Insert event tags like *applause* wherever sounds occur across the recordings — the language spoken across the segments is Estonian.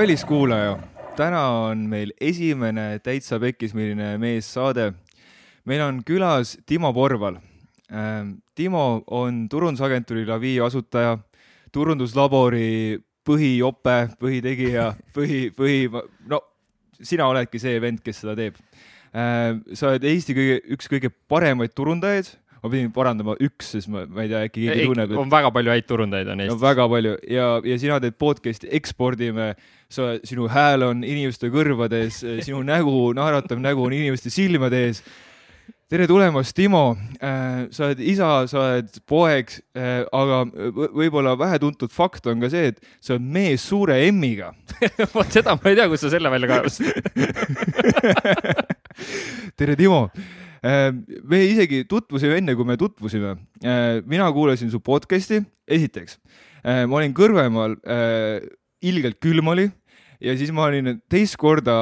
kallis kuulaja, täna on meil esimene Täitsa Pekkis milline mees saade. meil on külas Timo Porval. Timo on turundusagentuuri Lavi asutaja, turunduslabori põhijope, põhitegija, põhi, põhi, no sina oledki see vend, kes seda teeb. sa oled Eesti kõige, üks kõige paremaid turundajaid ma pidin parandama üks, sest ma, ma ei tea, äkki keegi tunneb. on väga palju häid turundajaid on Eestis no,. väga palju ja, ja sina teed podcast'i Ekspordime, sa, sinu hääl on inimeste kõrvades, sinu *laughs* nägu, naeratav nägu on inimeste silmade ees tere tulemast, Timo äh,. sa oled isa, sa oled poeg äh,, aga võib-olla vähetuntud fakt on ka see, et sa oled mees suure M-iga *laughs* vot seda ma ei tea, kust sa selle välja *laughs* kaevasid tere, Timo me isegi tutvusime enne, kui me tutvusime. Äh, mina kuulasin su podcast'i, esiteks. Äh, ma olin Kõrvemaal, ilgelt külm oli. Ja siis ma olin teist korda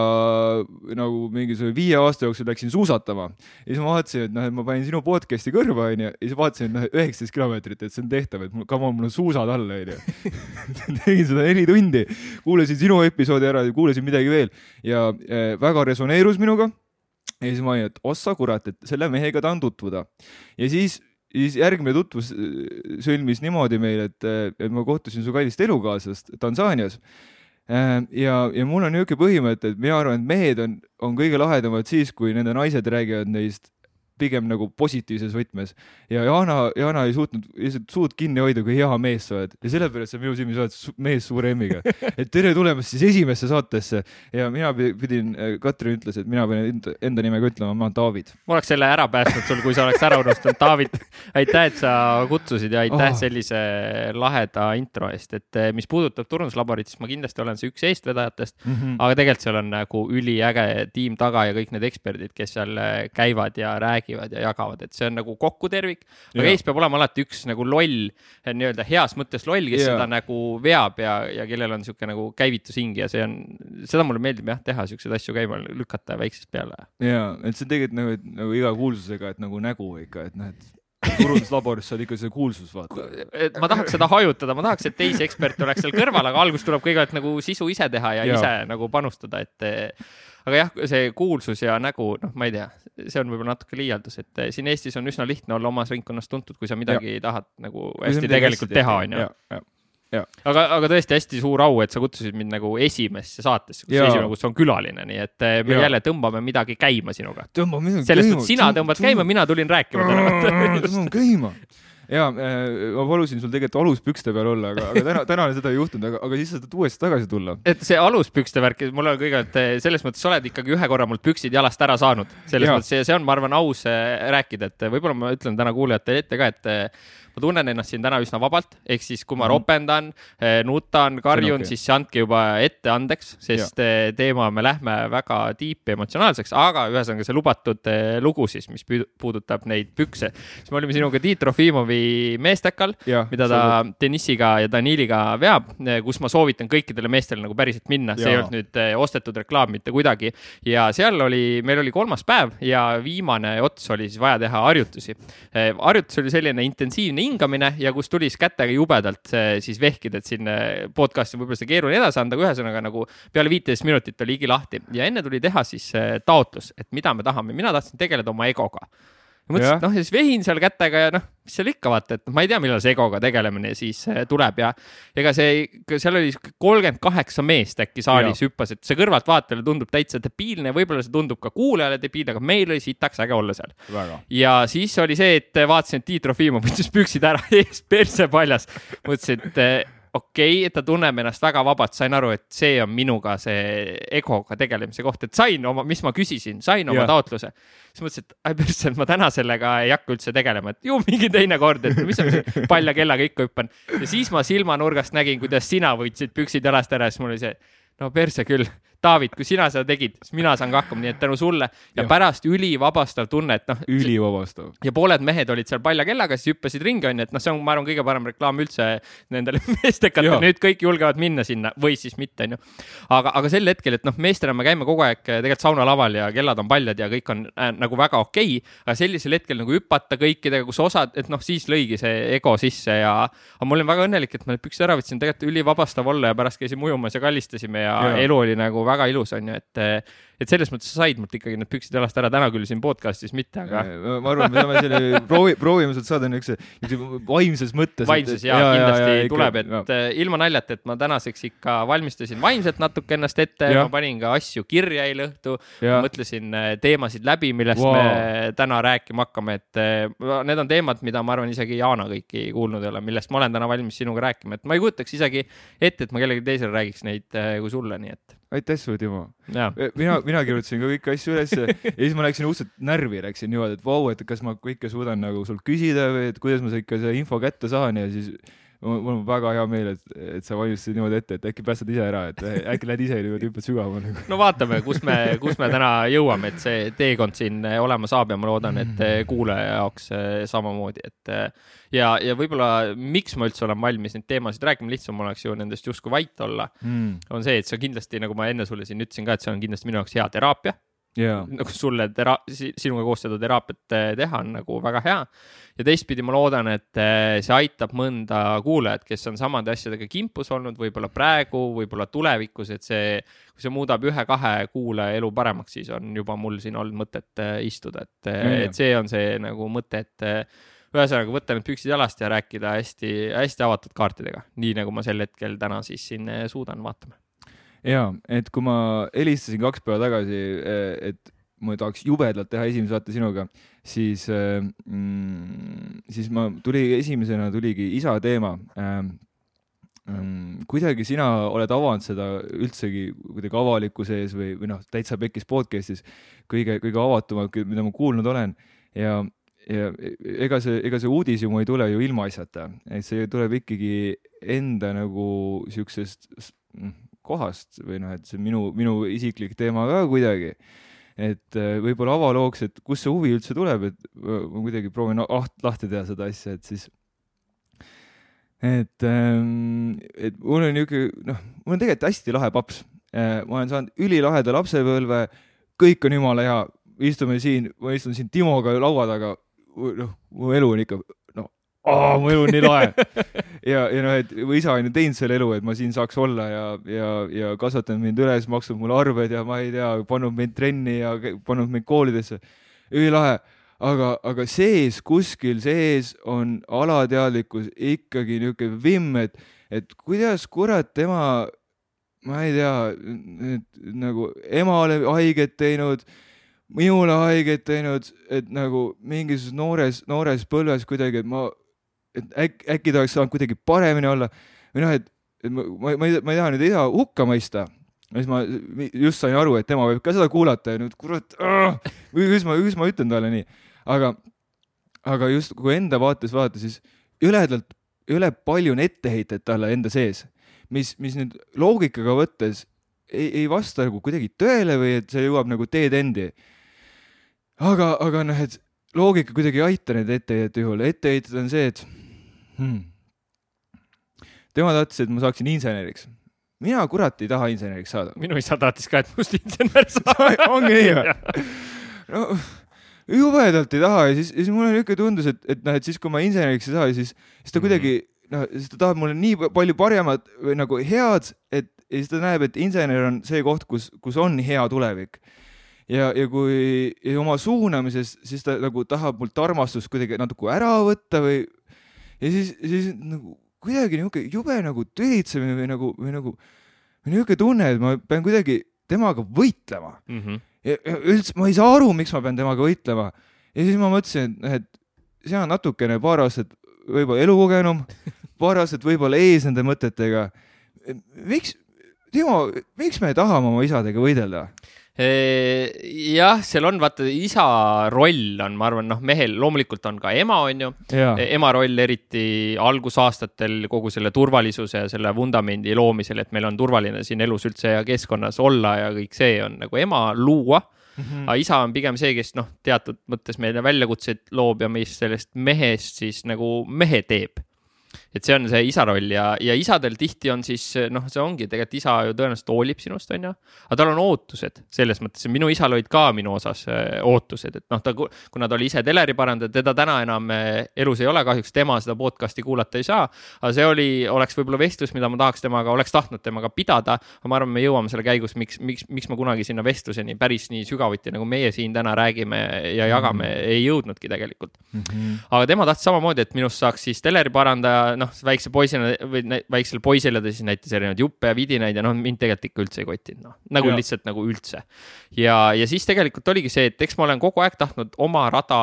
nagu mingisugune viie aasta jooksul läksin suusatama. Ja siis ma vaatasin, et noh, et ma panin sinu podcast'i kõrva onju. Ja siis vaatasin, et noh, üheksateist kilomeetrit, et see on tehtav, et mul, come on, mul on suusad all onju. *laughs* *laughs* Tegin seda neli tundi, kuulasin sinu episoodi ära ja kuulasin midagi veel. Ja äh, väga resoneerus minuga ja siis ma olin, et ossa kurat, et selle mehega tahan tutvuda. ja siis, siis järgmine tutvus äh, sõlmis niimoodi meil, et, äh, et ma kohtusin su kallist elukaaslast Tansaanias. Äh, ja, ja mul on niisugune põhimõte, et mina arvan, et mehed on, on kõige lahedamad siis, kui nende naised räägivad neist pigem nagu positiivses võtmes. ja Jana, Jana ei suutnud lihtsalt suud kinni hoida, kui hea mees sa oled ja sellepärast sa minu silmis oled mees suure M-iga. *laughs* et tere tulemast siis esimesse saatesse ja mina pidin, Katrin ütles, et mina pean enda, enda nime ka ütlema, ma olen David. ma oleks selle ära päästnud sul, kui sa oleks ära unustanud, David. aitäh, et sa kutsusid ja aitäh oh. sellise laheda intro eest, et eh, mis puudutab turunduslaborit, siis ma kindlasti olen see üks eestvedajatest mm, -hmm. aga tegelikult seal on nagu üliäge tiim taga ja kõik need eksperdid, kes seal eh, käivad ja räägivad räägivad ja jagavad, et see on nagu kokku tervik. aga Eestis peab olema alati üks nagu loll, nii-öelda heas mõttes loll, kes ja. seda nagu veab ja, ja kellel on niisugune nagu käivitushing ja see on, seda mulle meeldib jah teha, siukseid asju käima lükata väiksest peale. ja, et see on tegelikult nagu, nagu iga kuulsusega, et nagu nägu ikka, et noh, et turunduslaboris saad ikka see kuulsus vaata. ma tahaks seda hajutada, ma tahaks, et teisi eksperte oleks seal kõrval, aga alguses tuleb kõigepealt nagu sisu ise teha ja, ja. ise nagu panustada, et aga jah, see kuulsus ja nägu, noh, ma ei tea, see on võib-olla natuke liialdus, et eh, siin Eestis on üsna lihtne olla omas ringkonnas tuntud, kui sa midagi ja. tahad nagu hästi tegelikult teha, onju. Ja. aga, aga tõesti hästi suur au, et sa kutsusid mind nagu esimesse saatesse, kus esimene, kus on külaline, nii et eh, me ja. jälle tõmbame midagi käima sinuga. tõmbame midagi käima. selles mõttes sina tõmbad käima, mina tulin rääkima täna. tõmbame käima ja äh, ma palusin sul tegelikult aluspükste peal olla, aga, aga täna, täna seda ei juhtunud, aga, aga siis sa tahad uuesti tagasi tulla. et see aluspükste värk, mul on kõigepealt äh, selles mõttes, sa oled ikkagi ühe korra mul püksid jalast ära saanud, selles ja. mõttes ja see on, ma arvan, aus äh, rääkida, et võib-olla ma ütlen täna kuulajatele ette ka, et ma tunnen ennast siin täna üsna vabalt, ehk siis kui ma mm. ropendan, eh, nutan, karjun, okay. siis andke juba ette andeks, sest ja. Eh, teema me lähme väga tiipi emotsionaalseks, aga ühesõnaga see lubatud eh, lugu siis, mis puudutab neid pükse. siis me olime sinuga Tiit Trofimovi meestekal, mida ta Denissiga ja Daniliga veab, kus ma soovitan kõikidele meestele nagu päriselt minna, see ei olnud nüüd ostetud reklaam mitte kuidagi. ja seal oli, meil oli kolmas päev ja viimane ots oli siis vaja teha harjutusi. harjutus oli selline intensiivne hingamine ja kus tuli siis kätega jubedalt siis vehkida, et siin podcast'i võib-olla seda keeruline edasi anda, aga ühesõnaga nagu peale viiteist minutit oli higi lahti. Ja enne tuli teha siis taotlus, et mida me tahame, mina tahtsin tegeleda oma egoga mõtlesin, et noh, ja siis vehin seal kätega ja noh, mis seal ikka vaata, et ma ei tea, millal see egoga tegelemine siis äh, tuleb ja ega see, seal oli kolmkümmend kaheksa meest äkki saalis ja. hüppas, et see kõrvaltvaatajale tundub täitsa debiilne, võib-olla see tundub ka kuulajale debiilne, aga meil oli sitaks äge olla seal. ja siis oli see, et vaatasin, et Tiit Trofimov võttis püksid ära *laughs* ees, perse paljas. mõtlesin, et äh, okei okay,, et ta tunneb ennast väga vabalt, sain aru, et see on minuga see egoga tegelemise koht, et sain oma, mis ma küsisin, sain oma yeah. taotluse. siis mõtlesin, et ai persse, ma täna sellega ei hakka üldse tegelema, et ju mingi teine kord, et mis ma siin palja kellaga ikka hüppan. ja siis ma silmanurgast nägin, kuidas sina võtsid püksid jalast ära, siis mul oli see no perse küll, David, kui sina seda tegid, siis mina saan ka hakkama, nii et tänu sulle ja, ja. pärast ülivabastav tunne, et noh. ülivabastav. ja pooled mehed olid seal paljakellaga, siis hüppasid ringi, onju, et noh, see on, ma arvan, kõige parem reklaam üldse nendele *laughs* meestekatele, nüüd kõik julgevad minna sinna või siis mitte, onju. aga, aga sel hetkel, et noh, meestena me käime kogu aeg tegelikult saunalaval ja kellad on paljad ja kõik on äh, nagu väga okei okay,, aga sellisel hetkel nagu hüpata kõikidega, kus osad, et noh, siis lõigi see ego sisse ja, aga ma olin väga õnnelik, et ma need püksid ära võtsin, tegelikult ülivabastav olla ja pärast käisime ujumas ja kallistasime ja, ja. elu oli nagu väga ilus, onju, et et selles mõttes sa said mult ikkagi need püksid jalast ära, täna küll siin podcast'is mitte, aga. ma arvan, me saame selle proovi, proovime sealt saada niisuguse, niisuguse vaimses mõttes. vaimses ja, ja kindlasti ja, ja, tuleb, et ja. Äh, ilma naljata, et ma tänaseks ikka valmistasin vaimselt natuke ennast ette, ma panin ka asju kirja eile õhtu, mõtlesin äh, teemasid läbi, millest wow. me täna rääkima hakkame, et äh, need on teemad, mida ma arvan, isegi Jaana kõiki kuulnud ei ole, millest ma olen täna valmis sinuga rääkima, et ma ei kujutaks isegi ette, et ma kellelegi teisele räägiks neid kui sulle, nii et aitäh sulle, Timo. mina, mina kirjutasin ka kõiki asju ülesse *laughs* ja siis ma läksin õudselt närvi, läksin niimoodi, et vau, et kas ma kõike suudan nagu sult küsida või et kuidas ma ikka selle info kätte saan ja siis mul on väga hea meel, et, et sa valmistasid niimoodi ette, et äkki päästad ise ära, et äkki lähed ise niimoodi hüppad sügavamale. no vaatame, kus me, kus me täna jõuame, et see teekond siin olema saab ja ma loodan, et kuulaja jaoks samamoodi, et ja, ja võib-olla miks ma üldse olen valmis neid teemasid rääkima, lihtsam oleks ju nendest justkui vait olla mm., on see, et see on kindlasti, nagu ma enne sulle siin ütlesin ka, et see on kindlasti minu jaoks hea teraapia yeah.. nagu sulle tera-, sinuga koos seda teraapiat eh, teha on nagu väga hea. ja teistpidi ma loodan, et eh, see aitab mõnda kuulajat, kes on samade asjadega kimpus olnud, võib-olla praegu, võib-olla tulevikus, et see, kui see muudab ühe-kahe kuulaja elu paremaks, siis on juba mul siin olnud mõtet eh, istuda, et mm., et see on see nagu mõte, et ühesõnaga võtta need püksid jalast ja rääkida hästi-hästi avatud kaartidega, nii nagu ma sel hetkel täna siis siin suudan, vaatame ja et kui ma helistasin kaks päeva tagasi, eh, et ma tahaks jubedalt teha esimese saate sinuga, siis eh, mm,, siis ma tuli esimesena tuligi isa teema ähm, kuidagi sina oled avanud seda üldsegi kuidagi avalikkuse ees või, või noh, täitsa pekkis podcast'is kõige, kõige avatumalt, mida ma kuulnud olen. Ja, ja ega see, ega see uudis ju mu ei tule ju ilmaasjata, et see tuleb ikkagi enda nagu siuksest kohast või noh, et see minu, minu isiklik teema ka kuidagi. et äh, võib-olla avalooks, et kust see huvi üldse tuleb, et ma kuidagi proovin lahti teha seda asja, et siis et, ähm, et mul on niisugune, noh, mul on tegelikult hästi lahe paps. Äh, ma olen saanud ülilaheda lapsepõlve, kõik on jumala hea, istume siin, ma istun siin Timoga laua taga, noh, mu elu on ikka oh, mu elu on nii lahe. *laughs* ja, ja noh, et mu isa on ju teinud selle elu, et ma siin saaks olla ja, ja, ja kasvatanud mind üles, maksnud mulle arved ja ma ei tea, pannud mind trenni ja pannud mind koolidesse. ülilahe, aga, aga sees, kuskil sees on alateadlikkus ikkagi niisugune vimm, et, et kuidas kurat tema, ma ei tea, nagu emale haiget teinud minule haiget teinud, et nagu mingisuguses noores, noores põlves kuidagi, et ma et äkki, äkki ta oleks saanud kuidagi paremini olla või noh, et, et ma, ma, ma ei, ma ei taha nüüd isa hukka mõista. ja siis ma just sain aru, et tema võib ka seda kuulata ja nüüd kurat, kuidas ma, kuidas ma ütlen talle nii, aga, aga just kui enda vaates vaadata, siis üledalt, üle palju on etteheiteid talle enda sees, mis, mis nüüd loogikaga võttes ei, ei vasta nagu kuidagi tõele või et see jõuab nagu teed endi. aga, aga noh, et loogika kuidagi ei aita neid etteheite juhul, etteheited on see, et hmm. tema tahtis, et ma saaksin inseneriks. mina kurat ei taha inseneriks saada. minu isa tahtis ka, et must insener saada *laughs* ongi nii või? *laughs* no jubedalt ei taha ja siis, siis mulle niisugune tundus, et, et noh, et siis kui ma inseneriks ei saa, siis, siis ta kuidagi noh, siis ta tahab mulle nii palju paremat või nagu head, et ja siis ta näeb, et insener on see koht, kus, kus on hea tulevik ja, ja kui ja oma suunamises, siis ta nagu tahab mult armastust kuidagi natuke ära võtta või ja siis, siis nagu kuidagi niisugune jube nagu tülitsemine või nagu, või nagu või niisugune tunne, et ma pean kuidagi temaga võitlema mm. -hmm. ja, üldse ma ei saa aru, miks ma pean temaga võitlema. ja siis ma mõtlesin, et, et see on natukene paar aastat võib-olla elukogenum, paar aastat võib-olla ees nende mõtetega. miks, Timo, miks me tahame oma isadega võidelda? Jah, seal on vaata isa roll on, ma arvan, noh, mehel loomulikult on ka ema, on ju. ema roll eriti algusaastatel kogu selle turvalisuse ja selle vundamendi loomisel, et meil on turvaline siin elus üldse ja keskkonnas olla ja kõik see on nagu ema luua mm. -hmm. aga isa on pigem see, kes noh, teatud mõttes meile väljakutseid loob ja mis sellest mehest siis nagu mehe teeb et see on see isa roll ja, ja isadel tihti on siis noh, see ongi tegelikult isa ju tõenäoliselt hoolib sinust, onju. aga tal on ootused selles mõttes, minu isal olid ka minu osas äh, ootused, et noh, ta, kuna ta oli ise teleri parandaja, teda täna enam äh, elus ei ole, kahjuks tema seda podcast'i kuulata ei saa. aga see oli, oleks võib-olla vestlus, mida ma tahaks temaga, oleks tahtnud temaga pidada. aga ma arvan, me jõuame selle käigus, miks, miks, miks ma kunagi sinna vestluseni päris nii sügavuti, nagu meie siin täna räägime ja jagame mm, -hmm. ei jõudnudki tegelikult mm. -hmm. aga tema tahtis samamoodi, et minust saaks siis teleri parandaja noh, väikse poisina või väiksele poisile ta siis näitas erinevaid juppe ja vidinaid ja noh, mind tegelikult ikka üldse ei kotinud, noh nagu ja. lihtsalt nagu üldse. ja, ja siis tegelikult oligi see, et eks ma olen kogu aeg tahtnud oma rada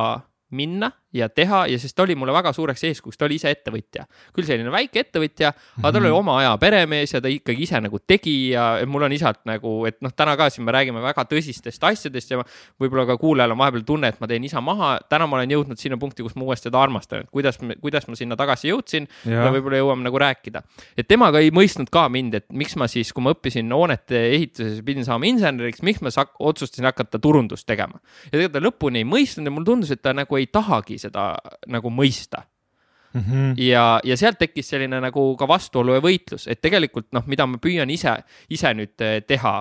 minna ja teha ja sest ta oli mulle väga suureks eeskujuks, ta oli ise ettevõtja. küll selline väike ettevõtja, aga tal oli mhm. oma aja peremees ja ta ikkagi ise nagu tegi ja mul on isalt nagu, et noh, täna ka siin me räägime väga tõsistest asjadest ja võib-olla ka kuulajal on vahepeal tunne, et ma teen isa maha. täna ma olen jõudnud sinna punkti, kus ma uuesti teda armastan, et kuidas, kuidas ma sinna tagasi jõudsin ja, ja võib-olla jõuame nagu rääkida. et temaga ei mõistnud ka mind, et miks ma siis, kui ma õppisin hoonete ehituses, pidin saama inseneriks, miks ma otsustasin hakata turundust tegema. ja tegelikult ta lõpuni ei mõistnud ja mulle tundus, et ta nagu ei tahagi seda nagu mõista mm. -hmm. ja, ja sealt tekkis selline nagu ka vastuolu ja võitlus, et tegelikult noh, mida ma püüan ise, ise nüüd eh, teha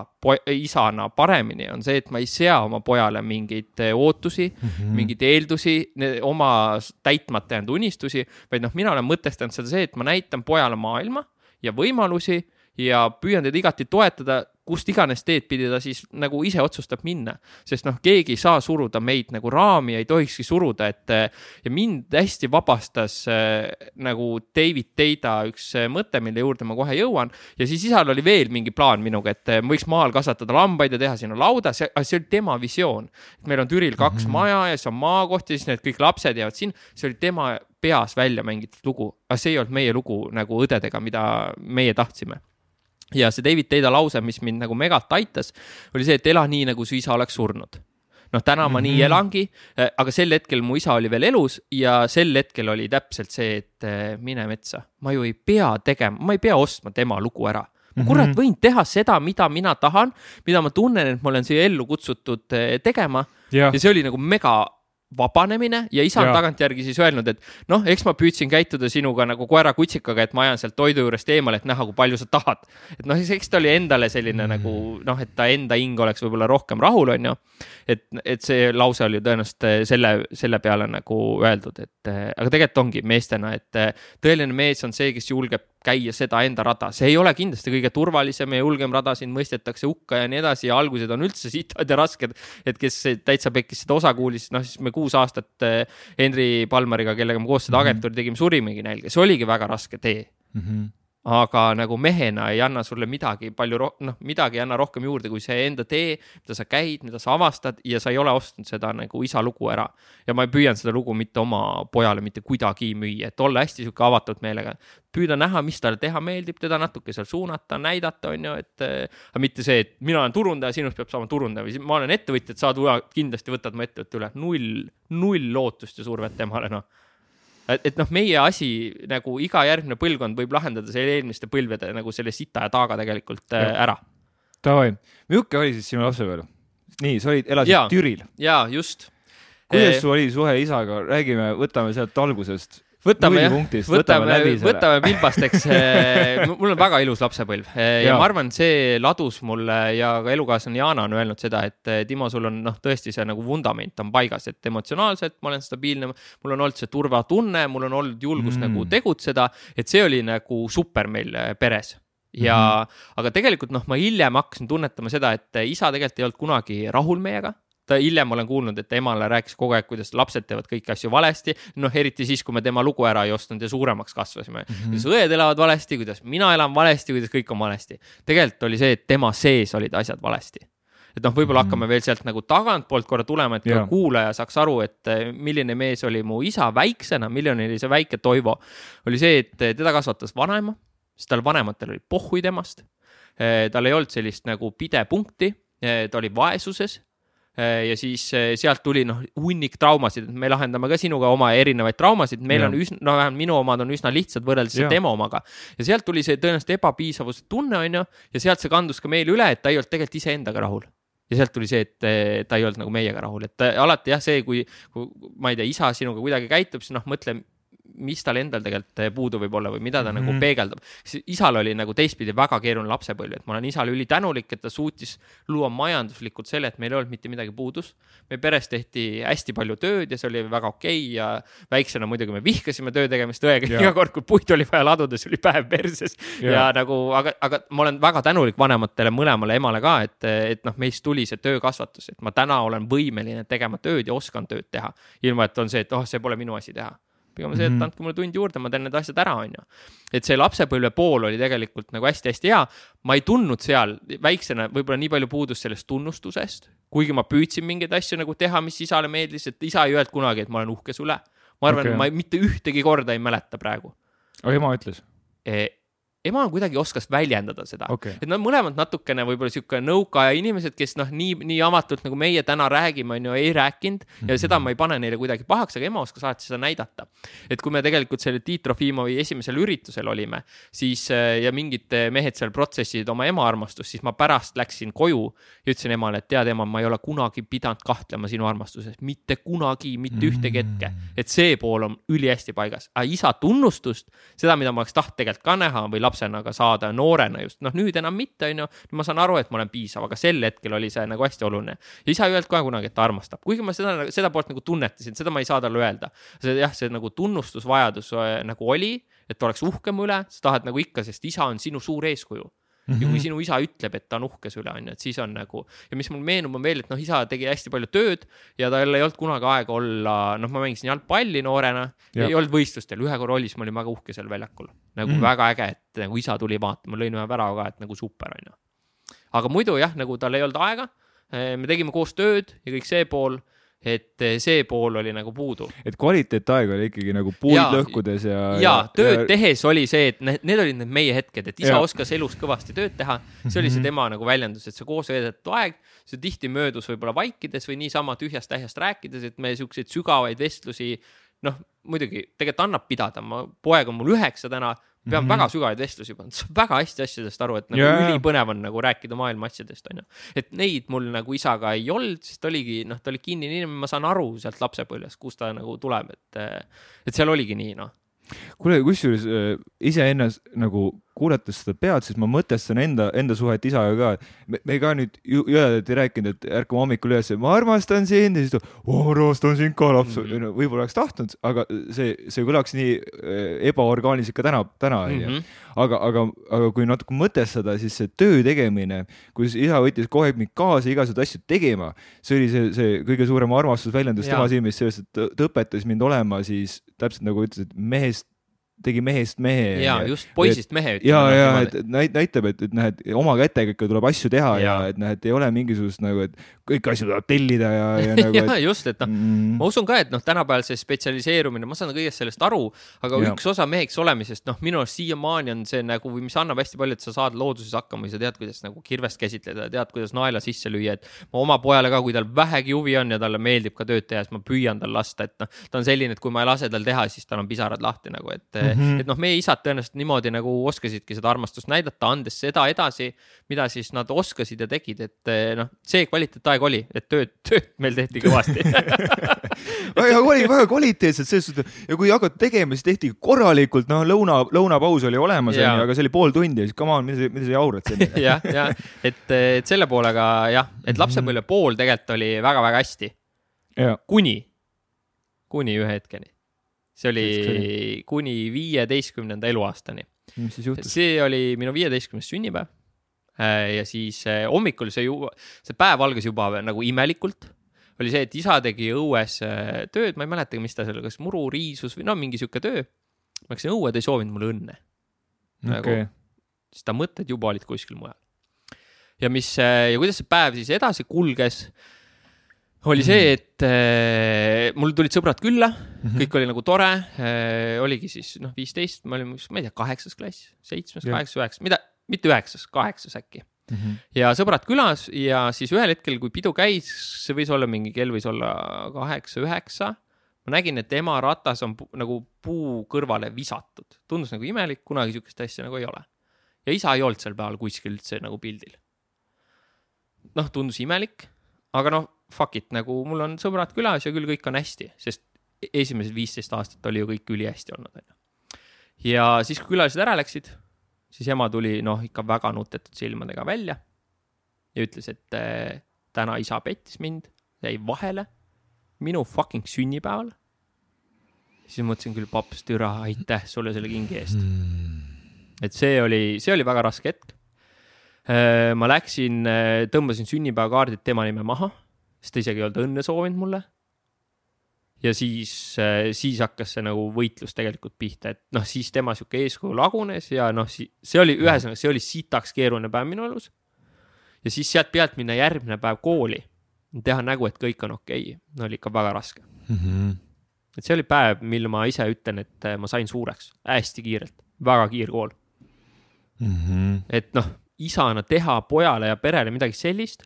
isana paremini, on see, et ma ei sea oma pojale mingeid eh, ootusi mm, -hmm. mingeid eeldusi, oma täitmata jäänud unistusi, vaid noh, mina olen mõtestanud seda see, et ma näitan pojale maailma ja võimalusi ja püüan teda igati toetada kust iganes teed pidi ta siis nagu ise otsustab minna. sest noh, keegi ei saa suruda meid nagu raami ja ei tohikski suruda, et ja mind hästi vabastas äh, nagu David Teida üks äh, mõte, mille juurde ma kohe jõuan. ja siis isal oli veel mingi plaan minuga, et äh, võiks maal kasvatada lambaid ja teha sinna lauda, see, see oli tema visioon. meil on Türil kaks mm -hmm. maja ja siis on maakoht ja siis need kõik lapsed jäävad sinna, see oli tema peas välja mängitud lugu, aga see ei olnud meie lugu nagu õdedega, mida meie tahtsime ja see David Teida lause, mis mind nagu megalt aitas, oli see, et ela nii, nagu su isa oleks surnud noh, täna ma mm -hmm. nii mhm. elangi, eh, aga sel hetkel mu isa oli veel elus ja sel hetkel oli täpselt see, et eh, mine metsa, ma ju ei pea tegema, ma ei pea ostma tema lugu ära. ma mhm. kurat võin teha seda, mida mina tahan, mida ma tunnen, et ma olen siia ellu kutsutud eh, tegema ja. ja see oli nagu mega vabanemine ja isa on tagantjärgi siis öelnud, et noh, eks ma püüdsin käituda sinuga nagu koera-kutsikaga, et ma ajan sealt toidu juurest eemale, et näha, kui palju sa tahad. et noh, eks ta oli endale selline mm. nagu noh, et ta enda hing oleks võib-olla rohkem rahul, onju. et, et see lause oli tõenäoliselt selle, selle peale nagu öeldud, et aga tegelikult ongi meestena, et tõeline mees on see, kes julgeb käia seda enda rada, see ei ole kindlasti kõige turvalisem ja julgem rada, sind mõistetakse hukka ja nii edasi ja algused on üldse *laughs* sitad ja rasked. et kes täitsa pekkis seda osa kuulis, noh siis me kuus aastat eh, Henri Palmeriga, kellega me koos seda mhm. agentuuri tegime, surimegi nälga, see oligi väga raske tee mm. -hmm aga nagu mehena ei anna sulle midagi palju roh-, noh, midagi ei anna rohkem juurde kui see enda tee, mida sa käid, mida sa avastad ja sa ei ole ostnud seda nagu isa lugu ära. ja ma püüan seda lugu mitte oma pojale mitte kuidagi müüa, et olla hästi sihuke avatud meelega. püüda näha, mis talle teha meeldib, teda natuke seal suunata, näidata, on ju, et aga mitte see, et mina olen turundaja, sinust peab saama turundaja või ma olen ettevõtja, et sa kindlasti võtad mu ettevõtte üle. null, null lootust ja survet temale, noh et, et noh, meie asi nagu iga järgmine põlvkond võib lahendada selle eelmiste põlvede nagu selle sita ja taaga tegelikult äh, ja. ära. Davai, milline oli siis sinu lapsepõlv? nii, sa olid, elasid ja, Türil? jaa, just. kuidas sul oli suhe isaga, räägime, võtame sealt algusest võtame jah, võtame, võtame pilbasteks *laughs* mul on väga ilus lapsepõlv ja, ja ma arvan, see ladus mulle ja ka elukaaslane Jana on öelnud seda, et Timo, sul on noh, tõesti see nagu vundament on paigas, et emotsionaalselt ma olen stabiilne, mul on olnud see turvatunne, mul on olnud julgus mm. nagu tegutseda, et see oli nagu super meil peres. Ja mm, -hmm. aga tegelikult noh, ma hiljem hakkasin tunnetama seda, et isa tegelikult ei olnud kunagi rahul meiega ta hiljem olen kuulnud, et emale rääkis kogu aeg, kuidas lapsed teevad kõiki asju valesti. noh, eriti siis, kui me tema lugu ära ei ostnud ja suuremaks kasvasime mm. -hmm. kuidas õed elavad valesti, kuidas mina elan valesti, kuidas kõik on valesti. tegelikult oli see, et tema sees olid asjad valesti et noh, võib-olla mm -hmm. hakkame veel sealt nagu tagantpoolt korra tulema, et yeah. kuulaja saaks aru, et eh, milline mees oli mu isa väiksena, milline oli see väike Toivo. oli see, et eh, teda kasvatas vanaema, sest tal vanematel oli pohhui temast. Eh, tal ei olnud sellist nagu pidepunkti ta oli vaesuses ja siis sealt tuli noh, hunnik traumasid, et me lahendame ka sinuga oma erinevaid traumasid, meil ja. on üsna, no vähemalt minu omad on üsna lihtsad võrreldes tema omaga. ja sealt tuli see tõenäoliselt ebapiisavuse tunne, on ju, ja sealt see kandus ka meile üle, et ta ei olnud tegelikult iseendaga rahul. Ja sealt tuli see, et ta ei olnud nagu meiega rahul, et alati jah, see, kui, kui ma ei tea, isa sinuga kuidagi käitub, siis noh, mõtle mis tal endal tegelikult eh, puudu võib olla või mida ta mm -hmm. nagu mhm. peegeldab. isal oli nagu teistpidi väga keeruline lapsepõlv, et ma olen isale ülitänulik, et ta suutis luua majanduslikult selle, et meil ei olnud mitte midagi puudus. meie peres tehti hästi palju tööd ja see oli väga okei okay ja väiksena muidugi me vihkasime töö tegemist õega, iga kord, kui puitu oli vaja laduda, siis oli päev perses ja, ja nagu, aga, aga ma olen väga tänulik vanematele mõlemale emale ka, et, et noh, meist tuli see töökasvatus, et ma täna olen võimeline tegema tööd ja oskan tööd teha, ilma et on see, et oh, see pole minu asi teha pigem see, et mhm. andke mulle tund juurde, ma teen need asjad ära, on ju. et see lapsepõlve pool oli tegelikult nagu hästi-hästi hea. ma ei tundnud seal väiksena võib-olla nii palju puudust sellest tunnustusest, kuigi ma püüdsin mingeid asju nagu teha, mis isale meeldis, et isa ei öelnud kunagi, et ma olen uhke su üle. ma arvan okay., ma mitte ühtegi korda ei mäleta praegu. aga ema ütles e? Ema kuidagi oskas väljendada seda okay., et nad mõlemad natukene võib-olla sihuke nõukaaja inimesed, kes noh, nii, nii avatult nagu meie täna räägime, on ju, ei rääkinud ja mm -hmm. seda ma ei pane neile kuidagi pahaks, aga ema oskas alati seda näidata. et kui me tegelikult selle Tiit Trofimovi esimesel üritusel olime, siis äh, ja mingid mehed seal protsessisid oma ema armastust, siis ma pärast läksin koju ja ütlesin emale, et tead, ema, ma ei ole kunagi pidanud kahtlema sinu armastuses, mitte kunagi, mitte ühtegi hetke. Et see pool on ülihästi paigas, aga isa tunnustust, seda, mida ma oleks tahtnud tegelikult ka näha või lapsena ka saada, noorena just, noh nüüd enam mitte, on ju. ma saan aru, et ma olen piisav, aga sel hetkel oli see nagu hästi oluline. ja isa ei öelnud kohe kunagi, et ta armastab, kuigi ma seda, seda poolt nagu tunnetasin, seda ma ei saa talle öelda. see jah, see nagu tunnustusvajadus äh, nagu oli, et oleks uhke mu üle, sa tahad nagu ikka, sest isa on sinu suur eeskuju Mm -hmm. ja kui mhm. sinu isa ütleb, et ta on uhke su üle, on ju, et siis on nagu ja mis mul meenub, on veel, et noh, isa tegi hästi palju tööd ja tal ei olnud kunagi aega olla, noh, ma mängisin jalgpalli noorena, ei olnud võistlustel, ühe korra oli, siis ma olin väga uhke seal väljakul. nagu mm -hmm. väga äge, et nagu isa tuli vaatama, lõin ühe värava ka, et nagu super, on ju. aga muidu jah, nagu tal ei olnud aega, me tegime koos tööd ja kõik see pool et eh, see pool oli nagu puudu. et kvaliteetaeg oli ikkagi nagu puid ja, lõhkudes ja. ja tööd ja... tehes oli see, et need, need olid need meie hetked, et isa ja. oskas elus kõvasti tööd teha. see oli see mhm. tema nagu väljendus, et see koos veedetud aeg, see tihti möödus võib-olla vaikides või niisama tühjast-tähjast rääkides, et me siukseid sügavaid vestlusi noh, muidugi tegelikult annab pidada, ma, poeg on mul üheksa täna pean mm -hmm. väga sügavaid vestlusi pannud, saab väga hästi asjadest aru, et nagu yeah. ülipõnev on nagu rääkida maailma asjadest, onju. et neid mul nagu isaga ei olnud, sest ta oligi, noh, ta oli kinnine inimene, ma saan aru sealt lapsepõlvest, kust ta nagu tuleb, et, et seal oligi nii, noh kuule, kusjuures äh, iseennast nagu kuulates seda pead, siis ma mõtestan enda, enda suhet isaga ka. me, ka nüüd jõledalt ei rääkinud, et ärkame hommikul üles, ma armastan sind! ja siis ta, ma armastan sind ka laps mm -hmm., võib-olla oleks tahtnud, aga see, see kõlaks nii äh, ebaorgaaniliselt ka täna, täna onju mm -hmm.. aga, aga, aga kui natuke mõtestada, siis see töö tegemine, kus isa võttis kogu aeg mind kaasa igasuguseid asju tegema, see oli see, see kõige suurem armastusväljendus tema silmis sellest, et ta õpetas mind olema siis täpselt nagu ütles, et mehest tegi mehest mehe. ja just poisist et, mehe. ja, ja et näitab, et, et noh, et oma kätega ikka tuleb asju teha ja, ja et noh, et ei ole mingisugust nagu, et kõiki asju tuleb tellida ja, ja *laughs* nagu. ja et... just, et noh mm., ma usun ka, et noh, tänapäeval see spetsialiseerumine, ma saan kõigest sellest aru, aga ja. üks osa meheks olemisest, noh, minu arust siiamaani on see nagu, mis annab hästi palju, et sa saad looduses hakkama ja sa tead, kuidas nagu kirvest käsitleda, tead, kuidas naela sisse lüüa, et ma oma pojale ka, kui tal vähegi huvi on ja talle meeldib ka tööd teha, siis ma püüan tal lasta, et noh, ta on selline, et kui ma ei lase tal teha, siis tal on pisarad lahti nagu, et mm, -hmm. et noh, meie isad tõenäoliselt niimoodi nagu oskasidki seda armastust näidata, andes seda edasi, mida siis nad oskasid ja tegid, et eh, noh, see kvaliteetaeg oli, et tööd, tööd meil tehti kõvasti. *laughs* Väga oli väga kvaliteetselt selles suhtes ja kui hakati tegema, siis tehti korralikult, noh, lõuna, lõunapaus oli olemas, onju, aga see oli pool tundi ja siis come on, mida sa, mida sa jaurad siin jah, jah, et, et selle poolega jah, et lapsepõlve pool tegelikult oli väga-väga hästi. kuni, kuni ühe hetkeni see oli kuni viieteistkümnenda eluaastani. mis siis juhtus? see oli minu viieteistkümnes sünnipäev. Äh, ja siis äh, hommikul see ju, see päev algas juba nagu imelikult. oli see, et isa tegi õues äh, tööd, ma ei mäletagi, mis ta seal, kas muru, riisus või no mingi sihuke töö. ma läksin õue, ta ei soovinud mulle õnne nagu, okay.. siis ta mõtted juba olid kuskil mujal. ja mis ja kuidas see päev siis edasi kulges oli see, mhm. et äh, mul tulid sõbrad külla mm, -hmm. kõik oli nagu tore äh,. oligi siis noh, viisteist, me olime, ma ei tea, kaheksas klass, seitsmes, kaheksas, üheksas, mida, mitte üheksas, kaheksas äkki. mm. -hmm. ja sõbrad külas ja siis ühel hetkel, kui pidu käis, see võis olla mingi kell võis olla kaheksa-üheksa. ma nägin, et ema ratas on pu nagu puu kõrvale visatud, tundus nagu imelik, kunagi sihukest asja nagu ei ole. ja isa ei olnud sel päeval kuskil üldse nagu pildil. noh, tundus imelik, aga noh, fuck it, nagu mul on sõbrad külas ja küll kõik on hästi, sest esimesed viisteist aastat oli ju kõik ülihästi olnud, onju. ja siis, kui külalised ära läksid siis ema tuli noh, ikka väga nutetud silmadega välja ja ütles, et äh, täna isa pettis mind, jäi vahele minu fucking sünnipäeval. siis mõtlesin küll, paps, türa, aitäh sulle selle kingi eest mm.. et see oli, see oli väga raske hetk äh,. ma läksin äh,, tõmbasin sünnipäevakaardid tema nime maha, sest ta isegi ei olnud õnne soovinud mulle ja siis, äh, siis hakkas see nagu võitlus tegelikult pihta, et noh, siis tema sihuke eeskuju lagunes ja noh, see oli ühesõnaga, see oli sitaks keeruline päev minu elus. ja siis sealt pealt minna järgmine päev kooli, teha nägu, et kõik on okei okay., no oli ikka väga raske mm. -hmm. et see oli päev, mil ma ise ütlen, et äh, ma sain suureks hästi kiirelt, väga kiirkool mm. -hmm. et noh, isana teha pojale ja perele midagi sellist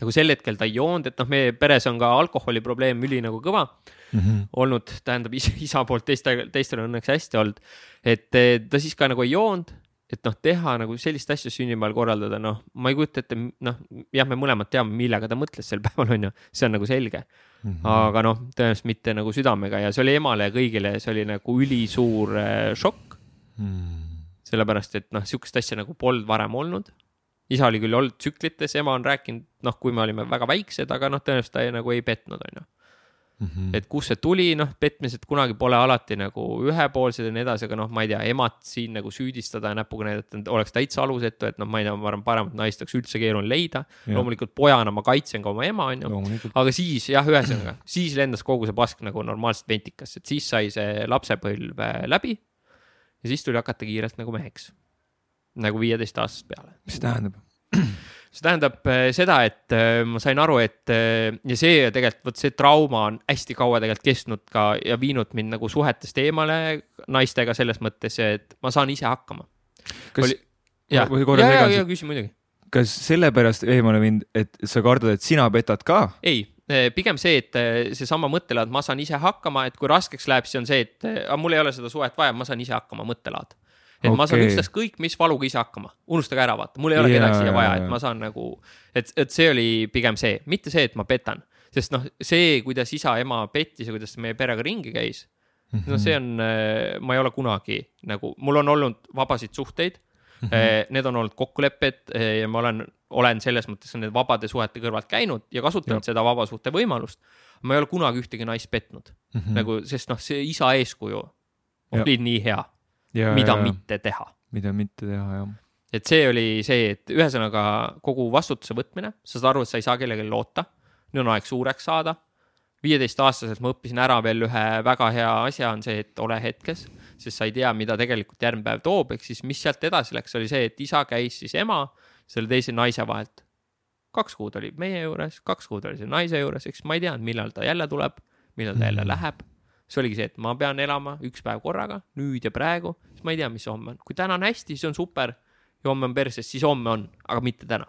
nagu sel hetkel ta ei joonud, et noh, meie peres on ka alkoholiprobleem üli nagu kõva mm -hmm. olnud, tähendab isa, isa poolt teiste, teistel on õnneks hästi olnud. et ta siis ka nagu ei joonud, et noh, teha nagu sellist asja sünnipäeval korraldada, noh, ma ei kujuta ette, noh, jah, me mõlemad teame, millega ta mõtles sel *laughs* päeval, on ju, see on nagu selge mm. -hmm. aga noh, tõenäoliselt mitte nagu südamega ja see oli emale ja kõigile, see oli nagu ülisuur äh, šokk mm. -hmm. sellepärast, et noh, sihukest asja nagu polnud varem olnud isa oli küll olnud tsüklites, ema on rääkinud, noh, kui me olime väga väiksed, aga noh, tõenäoliselt ta ei, nagu ei petnud, on ju. Mhm. et kust see tuli, noh, petmised kunagi pole alati nagu ühepoolsed ja nii edasi, aga noh, ma ei tea, emat siin nagu süüdistada ja näpuga näidata oleks täitsa alusetu, et noh, ma ei tea, ma arvan, paremat naist oleks üldse keeruline leida. loomulikult pojana ma kaitsen ka oma ema, on ju. aga siis jah, ühesõnaga, siis lendas kogu see pask nagu normaalselt ventikasse, et siis sai see lapsepõlv läbi. ja siis tuli hakata kiirelt nagu meheks nagu viieteistaastasest peale. mis see tähendab? see tähendab äh, seda, et äh, ma sain aru, et äh, ja see tegelikult, vot see trauma on hästi kaua tegelikult kestnud ka ja viinud mind nagu suhetest eemale naistega selles mõttes, et ma saan ise hakkama. kas Oli..., ja, ja, ja, ja küsi muidugi. kas sellepärast eemale mind, et sa kardad, et sina petad ka? ei, pigem see, et seesama mõttelaad, ma saan ise hakkama, et kui raskeks läheb, siis on see, et aga mul ei ole seda suhet vaja, ma saan ise hakkama, mõttelaad et okay. ma saan ükstaskõik mis valuga ise hakkama, unustage ära, vaata, mul ei ole yeah, kedagi siia vaja, et ma saan nagu, et, et see oli pigem see, mitte see, et ma petan, sest noh, see, kuidas isa-ema pettis ja kuidas meie perega ringi käis mm, -hmm. no see on, äh, ma ei ole kunagi nagu, mul on olnud vabasid suhteid mm. -hmm. Need on olnud kokkulepped äh, ja ma olen, olen selles mõttes nende vabade suhete kõrvalt käinud ja kasutanud ja. seda vaba suhte võimalust. ma ei ole kunagi ühtegi naist petnud mm, -hmm. nagu, sest noh, see isa eeskuju oli ja. nii hea mida ja, mitte teha. mida mitte teha, jah. et see oli see, et ühesõnaga kogu vastutuse võtmine, sa saad aru, et sa ei saa kellelegi loota. nüüd on aeg suureks saada. viieteistaastaselt ma õppisin ära veel ühe väga hea asja, on see, et ole hetkes, sest sa ei tea, mida tegelikult järgmine päev toob, ehk siis mis sealt edasi läks, oli see, et isa käis siis ema selle teise naise vahelt. kaks kuud oli meie juures, kaks kuud oli selle naise juures, eks ma ei teadnud, millal ta jälle tuleb, millal ta jälle -hmm. läheb see oligi see, et ma pean elama üks päev korraga, nüüd ja praegu, siis ma ei tea, mis homme on. kui täna on hästi, siis on super ja homme on perses, siis homme on, aga mitte täna.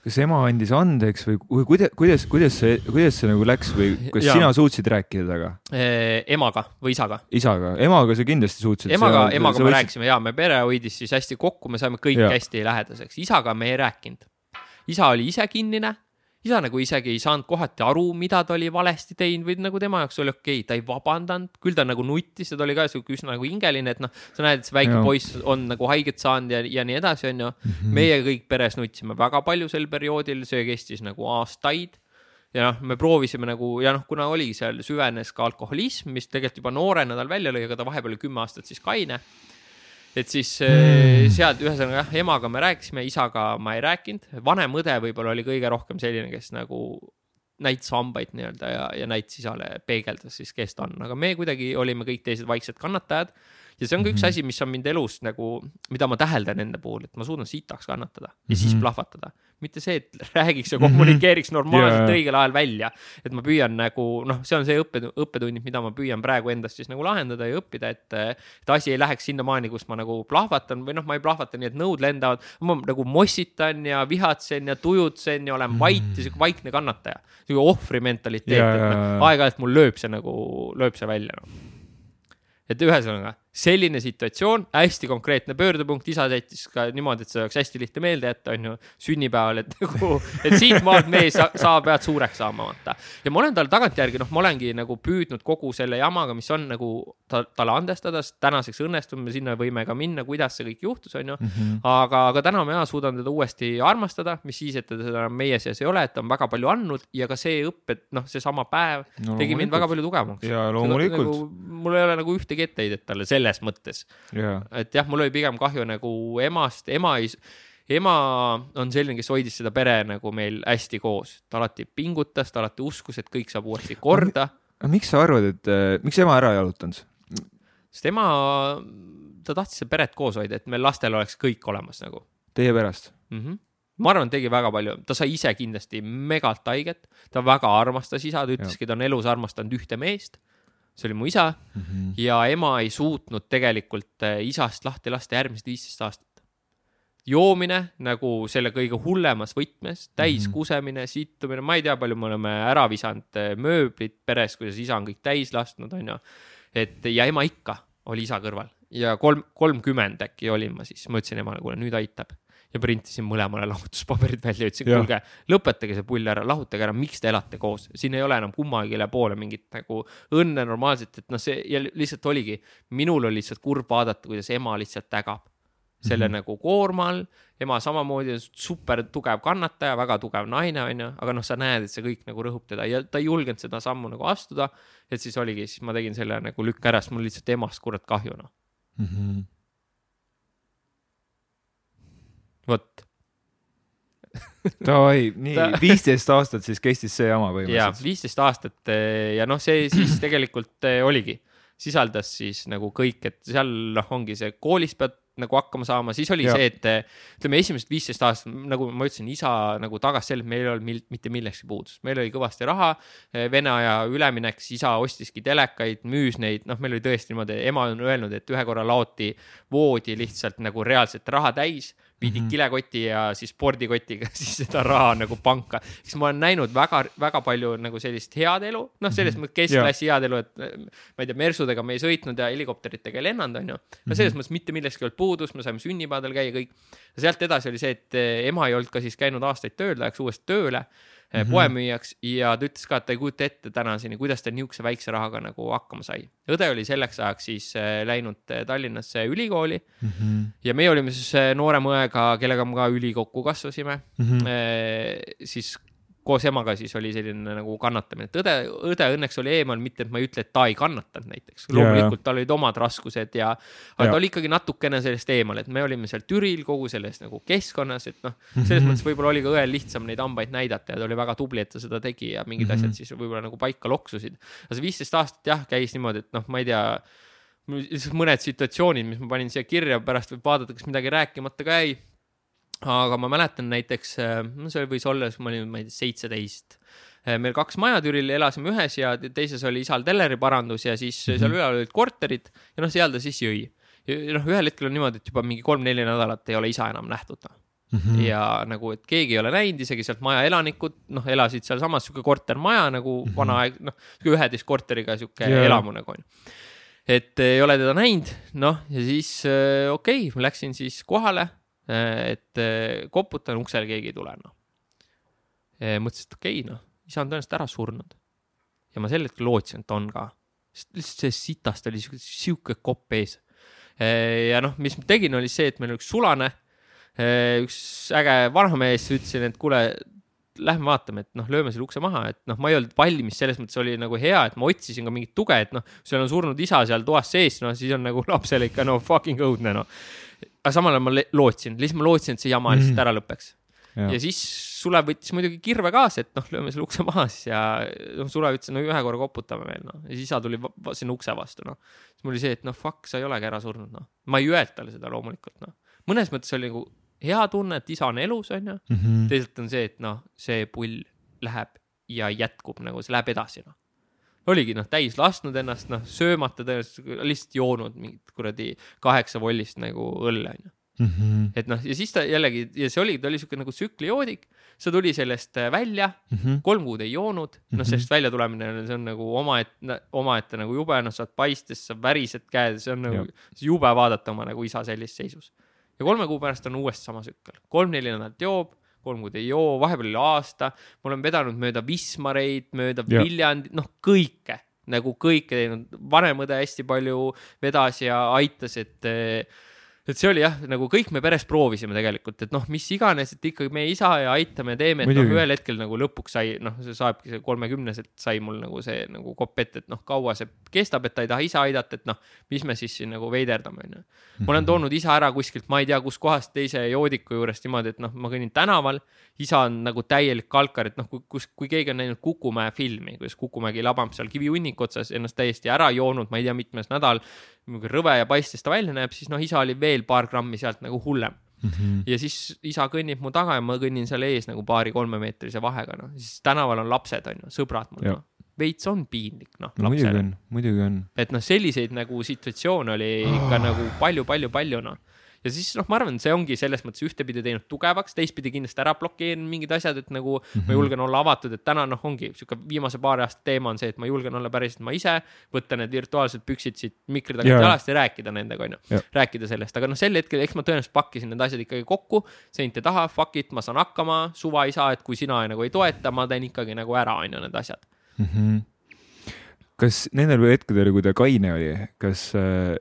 kas ema andis andeks või, või kuidas, kuidas, kuidas see, kuidas see nagu läks või kas ja. sina suutsid rääkida temaga? emaga või isaga? isaga, emaga sa kindlasti suutsid. emaga, emaga me võtsid... rääkisime ja me pere hoidis siis hästi kokku, me saime kõik ja. hästi lähedaseks, isaga me ei rääkinud. isa oli ise kinnine isa nagu isegi ei saanud kohati aru, mida ta oli valesti teinud või nagu tema jaoks oli okei okay,, ta ei vabandanud, küll ta nagu nuttis ja ta oli ka sihuke üsna nagu hingeline, et noh, sa näed, et see väike ja. poiss on nagu haiget saanud ja, ja nii edasi, onju. Mhm. meie kõik peres nutsime väga palju sel perioodil, see kestis nagu aastaid ja noh, me proovisime nagu ja noh, kuna oli seal süvenes ka alkoholism, mis tegelikult juba noorena tal välja lõi, aga ta vahepeal oli kümme aastat siis kaine et siis mm. sealt ühesõnaga jah, emaga me rääkisime, isaga ma ei rääkinud, vanem õde võib-olla oli kõige rohkem selline, kes nagu näitas hambaid nii-öelda ja, ja näitas isale, peegeldas siis, kes ta on, aga me kuidagi olime kõik teised vaiksed kannatajad. ja see on ka üks mm -hmm. asi, mis on mind elus nagu, mida ma täheldan enda puhul, et ma suudan sitaks kannatada ja mm -hmm. siis mhm. plahvatada. Mitte see, et räägiks ja kommunikeeriks normaalselt Jaa. õigel ajal välja. et ma püüan nagu noh, see on see õppe, õppetunnid, mida ma püüan praegu endast siis nagu lahendada ja õppida, et, et asi ei läheks sinnamaani, kus ma nagu plahvatan või noh, ma ei plahvata nii, et nõud lendavad. ma nagu mossitan ja vihatsen ja tujutsen ja olen vait ja sihuke vaikne kannataja. sihuke ohvri mentaliteet, Jaa, et noh, aeg-ajalt mul lööb see nagu, lööb see välja noh et ühesõnaga selline situatsioon, hästi konkreetne pöördepunkt, isa jättis ka niimoodi, et see oleks hästi lihtne meelde jätta, on ju, sünnipäeval, et nagu, et siitmaalt mees sa, pead suureks saama, vaata. ja ma olen talle tagantjärgi, noh, ma olengi nagu püüdnud kogu selle jamaga, mis on nagu ta, talle andestada, sest tänaseks õnnestub, me sinna võime ka minna, kuidas see kõik juhtus, on ju. aga, aga täna mina suudan teda uuesti armastada, mis siis, et ta seda enam meie seas ei ole, et ta on väga palju andnud ja ka see õpp, et noh, seesama päev No tegi mind väga palju tugevamaks. Jaa, loomulikult. Nagu, mul ei ole nagu ühtegi etteheidet talle selles mõttes, jaa, et jah, mul oli pigem kahju nagu emast, ema ei, ema on selline, kes hoidis seda pere nagu meil hästi koos, ta alati pingutas, ta alati uskus, et kõik saab uuesti korda, miks sa arvad, et äh, miks ema ära ei jalutanud? sest ema, ta tahtis seda peret koos hoida, et meil lastel oleks kõik olemas nagu Teie pärast? mm. -hmm. ma arvan, tegi väga palju, ta sai ise kindlasti megalt haiget, ta väga armastas isa, ta ütleski, ta on elus armastanud ühte meest. See oli mu isa mm -hmm. ja ema ei suutnud tegelikult eh, isast lahti lasta järgmised viisteist aastat. joomine nagu selle kõige hullemas võtmes, täiskusemine, sittumine, ma ei tea, palju me oleme ära visanud eh, mööblit peres, kuidas isa on kõik täis lasknud, onju. et ja ema ikka oli isa kõrval ja kolm, kolmkümmend äkki olin ma siis, ma ütlesin emale, kuule nüüd aitab ja printisin mõlemale lahutuspaberid välja, ütlesin, kuulge, lõpetage see pull ära, lahutage ära, miks te elate koos, siin ei ole enam kummagile poole mingit nagu õnne normaalselt, et noh, see ja lihtsalt oligi, minul oli lihtsalt kurb vaadata, kuidas ema lihtsalt ägab selle mm -hmm. nagu koorma all, ema samamoodi on super tugev kannataja, väga tugev naine, onju, aga noh, sa näed, et see kõik nagu rõhub teda ja ta ei julgenud seda sammu nagu astuda. et siis oligi, siis ma tegin selle nagu lükk ära, sest mul lihtsalt emast kurat kahju, noh, vot Davai, nii viisteist aastat siis kestis see jama ja põhimõtteliselt. viisteist aastat eh, ja noh, see siis tegelikult eh, oligi, sisaldas siis nagu kõik, et seal noh, ongi see koolis pead nagu hakkama saama, siis oli Ja. see, et eh, ütleme, esimesed viisteist aastat, nagu ma ütlesin, isa nagu tagas selle, et meil ei olnud mil, mitte millekski puudus, meil oli kõvasti raha. Vene aja ülemineks, isa ostiski telekaid, müüs neid, noh, meil oli tõesti niimoodi, ema on öelnud, et ühe korra laoti voodi lihtsalt nagu reaalselt raha täis viidi mm -hmm. kilekoti ja siis spordikotiga *laughs* siis seda raha nagu panka. siis ma olen näinud väga, väga palju nagu sellist head elu, noh, selles mõttes keskklassi head elu, et äh, ma ei tea, mersudega me ei sõitnud ja helikopteritega ei lennanud, onju. no selles mõttes mitte millestki ei olnud puudus, me saime sünnipäevadel käia kõik. sealt edasi oli see, et eh, ema ei olnud ka siis käinud aastaid tööl, ta läks uuesti tööle mm -hmm. poemüüjaks ja ta ütles ka, et ta ei kujuta ette tänaseni, kuidas ta niisuguse väikse rahaga nagu hakkama sai. õde oli selleks ajaks siis eh, läinud eh, Tallinnasse ülikooli mm -hmm. ja meie olime siis eh, noorema õega, kellega me ka ülikokku kasvasime mm. -hmm. siis koos emaga siis oli selline nagu kannatamine, et õde, õde õnneks oli eemal, mitte et ma ei ütle, et ta ei kannatanud näiteks. Loomulikult tal olid omad raskused ja, aga Jaa. ta oli ikkagi natukene sellest eemal, et me olime seal Türil kogu selles nagu keskkonnas, et noh, *laughs* selles mõttes võib-olla oli ka õel lihtsam neid hambaid näidata ja ta oli väga tubli, et ta seda tegi ja mingid mm -hmm. asjad siis võib-olla nagu paika loksusid. aga see viisteist aastat jah, käis niimoodi, et noh, ma ei tea, lihtsalt mõned situatsioonid, mis ma panin siia kirja, pärast võib vaadata, kas midagi rääkimata ka jäi aga ma mäletan näiteks, no see võis olla, ma olin, ma ei tea, seitseteist. meil kaks maja Türil, elasime ühes ja teises oli isal teleriparandus ja siis -hmm. seal üleval olid korterid ja noh, seal ta siis jõi. ja noh, ühel hetkel on niimoodi, et juba mingi kolm-neli nädalat ei ole isa enam nähtud. Mm -hmm. ja nagu, et keegi ei ole näinud, isegi sealt maja elanikud, noh, elasid sealsamas sihuke kortermaja nagu mm -hmm. vana aeg, noh, sihuke üheteist korteriga sihuke yeah. elamu nagu on. et ei ole teda näinud, noh, ja siis äh, okei okay,, ma läksin siis kohale et eh, koputan uksel, keegi ei tule, noh. mõtlesin, et okei okay,, noh, isa on tõenäoliselt ära surnud. ja ma sel hetkel lootsin, et on ka. lihtsalt sellest sitast oli sihuke, sihuke kopp ees. ja noh, mis ma tegin, oli see, et meil oli üks sulane, üks äge vanamees, ütlesin, et kuule, lähme vaatame, et noh, lööme selle ukse maha, et noh, ma ei olnud valmis, selles mõttes oli nagu hea, et ma otsisin ka mingit tuge, et noh, sul on surnud isa seal toas sees, no siis on nagu *laughs* lapsele ikka no fucking õudne, noh. aga samal ajal ma lootsin, lihtsalt ma lootsin, et see jama lihtsalt ära lõpeks. Ja. ja siis Sulev võttis muidugi kirve kaasa, et noh, lööme selle ukse maha siis ja noh, Sulev ütles, no ühe korra koputame veel, noh. ja siis isa tuli sinna ukse vastu, noh. siis mul oli see, et noh, fuck, sa ei olegi ära surnud, noh. ma ei öelnud talle seda loomulikult, noh. mõnes mõttes oli nagu hea tunne, et isa on elus, onju. Mhm. teisalt on see, et noh, see pull läheb ja jätkub nagu, see läheb edasi, noh. oligi noh, täis lasknud ennast, noh, söömata tõenäoliselt, lihtsalt joonud mingit kuradi kaheksa vollist nagu õlle, onju. Mhm. et noh, ja siis ta jällegi ja see oligi, ta oli siuke nagu tsüklijoodik, see tuli sellest äh, välja, kolm kuud ei joonud, noh, Mhm. sellest välja tulemine, see on nagu omaette, omaette nagu jube, noh, saad paistes, sa värised käed, see on nagu jube vaadata oma nagu isa sellises seisus. Ja kolme kuu pärast on uuesti sama tsükkel, kolm-neli nädalat joob, kolm kuud ei joo, vahepeal oli aasta, ma olen vedanud mööda Wismareid, mööda. Viljandit, noh, kõike nagu kõike teinud, vanem õde hästi palju vedas ja aitas, et et see oli jah, nagu kõik me peres proovisime tegelikult, et noh, mis iganes, et ikkagi meie isa ja aitame, teeme, et noh, Muidugi. ühel hetkel nagu lõpuks sai, noh, see saabki see kolmekümneselt sai mul nagu see nagu kopp ette, et noh, kaua see kestab, et ta ei taha ise aidata, et noh, mis me siis siin nagu veiderdame, onju. ma olen toonud isa ära kuskilt, ma ei tea, kuskohast teise joodiku juurest niimoodi, et noh, ma kõnnin tänaval, isa on nagu täielik kalkar, et noh, kui, kus, kui keegi on näinud Kukumäe filmi, kuidas Kukumägi labab seal kivihunniku otsas ennast täiesti ära joonud, ma ei tea, mitmes nädal, rõve ja paistes ta välja näeb, siis noh, isa oli veel paar grammi sealt nagu hullem. Mhm. ja siis isa kõnnib mu taga ja ma kõnnin seal ees nagu paari-kolmemeetrise vahega, noh, siis tänaval on lapsed, on ju, sõbrad mul, noh. veits on piinlik, noh, no muidugi on, muidugi on. et noh, selliseid nagu situatsioone oli ikka Ah. nagu palju-palju-palju, noh. Ja siis noh, ma arvan, see ongi selles mõttes ühtepidi teinud tugevaks, teistpidi kindlasti ära blokeerinud mingid asjad, et nagu mm Mhm. -hmm. ma julgen olla avatud, et täna noh, ongi sihuke viimase paari aasta teema on see, et ma julgen olla päriselt ma ise, võtta need virtuaalsed püksid siit mikri tagant Jaa. jalast ja rääkida nendega, onju rääkida sellest, aga noh, sel hetkel, eks ma tõenäoliselt pakkisin need asjad ikkagi kokku, seinte taha, fuck it, ma saan hakkama, suva isa, et kui sina nagu ei toeta, ma teen ikkagi nagu ära, onju, need asjad. Mhm. kas nendel hetkedel, kui ta kaine oli, kas äh,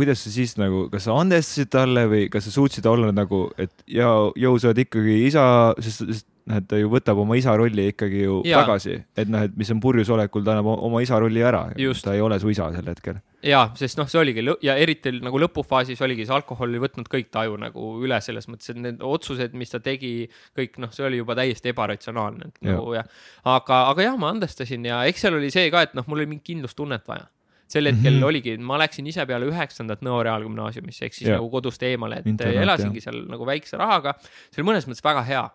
kuidas sa siis nagu, kas sa andestasid talle või kas sa suutsid olla nagu, et ja jõu, sa oled ikkagi isa, sest, sest noh, et ta ju võtab oma isa rolli ikkagi ju ja. tagasi, et noh, et mis on purjus olekul, ta annab oma isa rolli ära, ta ei ole su isa sel hetkel. ja, sest noh, see oligi ja eriti nagu lõpufaasis oligi see alkohol oli võtnud kõik taju nagu üle selles mõttes, et need otsused, mis ta tegi, kõik noh, see oli juba täiesti ebaratsionaalne, nagu jah. aga, aga jah, ma andestasin ja eks seal oli see ka, et noh, mul oli mingit kindlustunnet vaja sel hetkel mm Mhm. -hmm. oligi, ma läksin ise peale üheksandat Nõo Reaalgümnaasiumisse ehk siis Jah. ja. nagu kodust eemale, et Internaat, elasingi seal nagu väikse rahaga. see oli mõnes mõttes väga hea,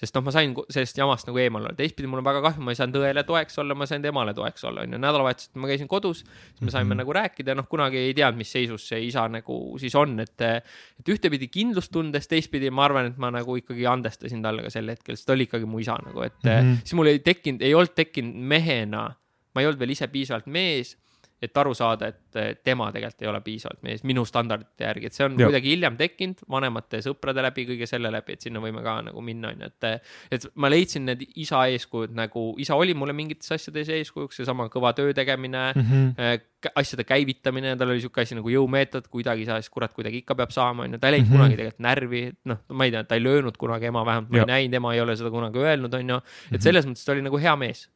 sest noh, ma sain sellest jamast nagu eemal olla, teistpidi mul on väga kahju, ma ei saanud õele toeks olla, ma sain temale toeks olla, onju, nädalavahetusel ma käisin kodus, siis me saime mm Mhm. -hmm. nagu rääkida, noh, kunagi ei teadnud, mis seisus see isa nagu siis on, et et ühtepidi kindlustundes, teistpidi ma arvan, et ma nagu ikkagi andestasin talle ka sel hetkel, sest ta oli ikkagi mu isa nagu, et mm Mhm. -hmm. siis mul ei tekkinud, ei olnud tekkinud mehena, ma ei olnud veel ise piisavalt mees et aru saada, et eh, tema tegelikult ei ole piisavalt mees minu standardite järgi, et see on Jah. kuidagi hiljem tekkinud vanemate sõprade läbi, kõige selle läbi, et sinna võime ka nagu minna, onju, et et ma leidsin need isa eeskujud nagu, isa oli mulle mingites asjades eeskujuks, seesama kõva töö tegemine mm, Mhm. -hmm. asjade käivitamine, tal oli siuke asi nagu jõumeetod, kuidagi sa siis kurat kuidagi ikka peab saama, onju, ta ei läinud Mhm. mm -hmm. kunagi tegelikult närvi, noh, ma ei tea, ta ei löönud kunagi ema, vähemalt ma Jah. ei näinud, ema ei ole seda kunagi öelnud, onju, Mhm. et selles mõttes ta oli nagu hea mees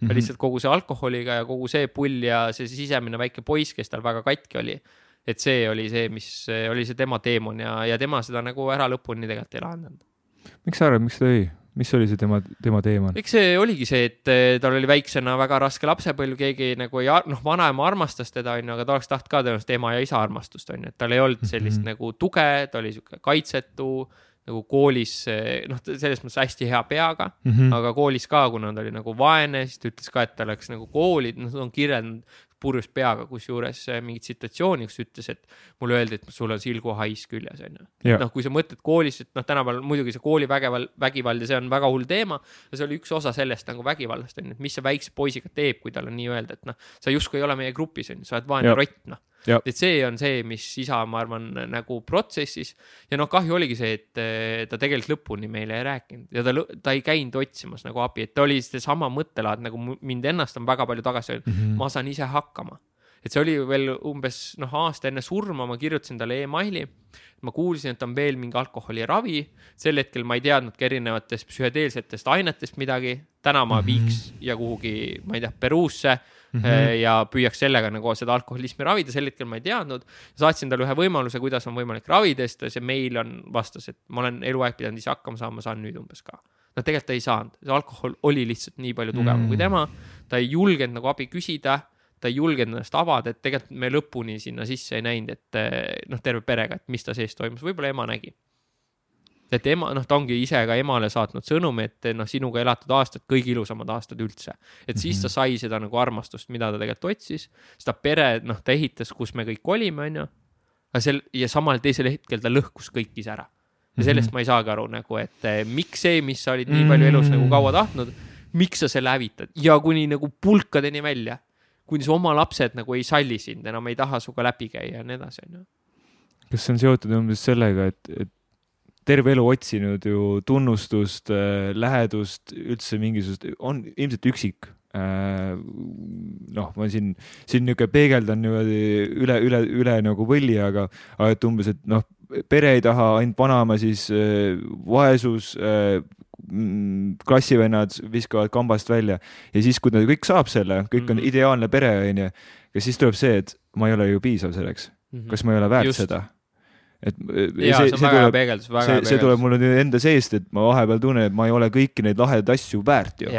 mm. -hmm. lihtsalt kogu see alkoholiga ja kogu see pull ja see sisemine väike poiss, kes tal väga katki oli, et see oli see, mis oli see tema teemon ja, ja tema seda nagu ära lõpuni tegelikult ei lahendanud. miks sa arvad, miks ta tõi, mis oli see tema, tema teema? eks see oligi see, et eh, tal oli väiksena väga raske lapsepõlv, keegi nagu ei, noh, vanaema armastas teda, onju, aga ta oleks tahtnud ka tõenäoliselt ema ja isa armastust, onju, et tal ei olnud sellist Mhm. mm -hmm. nagu tuge, ta oli sihuke kaitsetu nagu koolis, noh, selles mõttes hästi hea peaga Mhm. aga koolis ka, kuna ta oli nagu vaene, siis ta ütles ka, et ta läks nagu kooli, noh, ta on kirjeldanud purjus peaga, kusjuures eh, mingit situatsiooni, kus ütles, et mulle öeldi, et sul on silguhais küljes, onju. Jaa. noh, kui sa mõtled koolis, et noh, tänapäeval muidugi see koolivägival, vägivald ja see on väga hull teema. ja see oli üks osa sellest nagu vägivallast onju, et mis see väikse poisiga teeb, kui tal on nii-öelda, et noh, sa justkui ei ole meie grupis onju, sa oled vaene rott noh. Et see on see, mis isa, ma arvan, nagu protsessis ja noh, kahju oligi see, et eh, ta tegelikult lõpuni meile ei rääkinud ja ta, ta ei käinud otsimas nagu abi, et ta oli seesama mõttelaad nagu mind ennast on väga palju tagasi öelnud, Mhm. ma saan ise hakkama. et see oli veel umbes noh, aasta enne surma ma kirjutasin talle emaili. ma kuulsin, et on veel mingi alkoholiravi, sel hetkel ma ei teadnudki erinevatest psühhedeelsetest ainetest midagi. täna ma Mhm. viiks ja kuhugi, ma ei tea, Peruusse Mm ja püüaks sellega nagu seda alkoholismi ravida, sel hetkel ma ei teadnud. saatsin talle ühe võimaluse, kuidas on võimalik ravida, sest see meil on, vastas, et ma olen eluaeg pidanud ise hakkama saama, saan nüüd umbes ka. no tegelikult ta ei saanud, see alkohol oli lihtsalt nii palju tugevam mm. kui tema, ta ei julgenud nagu abi küsida ta ei julgenud ennast avada, et tegelikult me lõpuni sinna sisse ei näinud, et noh, terve perega, et mis ta sees toimus, võib-olla ema nägi. Et ema, noh, ta ongi ise ka emale saatnud sõnumi, et noh, sinuga elatud aastad, kõige ilusamad aastad üldse. et siis ta sai seda nagu armastust, mida ta tegelikult otsis, seda pere, noh, ta ehitas, kus me kõik olime, onju. aga sel ja samal teisel hetkel ta lõhkus kõik ise ära. ja sellest ma ei saagi aru nagu, et eh, miks see, mis sa olid nii palju elus nagu kaua tahtnud, miks sa selle hävitad ja kuni nagu pulkadeni välja kuni su oma lapsed nagu ei salli sind enam, ei taha sinuga läbi käia ja nii edasi, onju. kas see on seotud umbes sellega, et, et terve elu otsinud ju tunnustust äh,, lähedust, üldse mingisugust, on ilmselt üksik äh,. noh, ma siin, siin niisugune peegeldan niimoodi üle, üle, üle nagu võlli, aga, aga et umbes, et noh, pere ei taha, ainult vanaema, siis äh, vaesus äh,, klassivennad viskavad kambast välja ja siis, kui ta kõik saab selle, kõik on mm -hmm. ideaalne pere, onju, ja siis tuleb see, et ma ei ole ju piisav selleks mm. -hmm. kas ma ei ole väärt Just. seda? Et ja, see, see, see tuleb, peegeldus, see, see tuleb mulle nüüd enda seest, et ma vahepeal tunnen, et ma ei ole kõiki neid lahedaid asju väärt ju.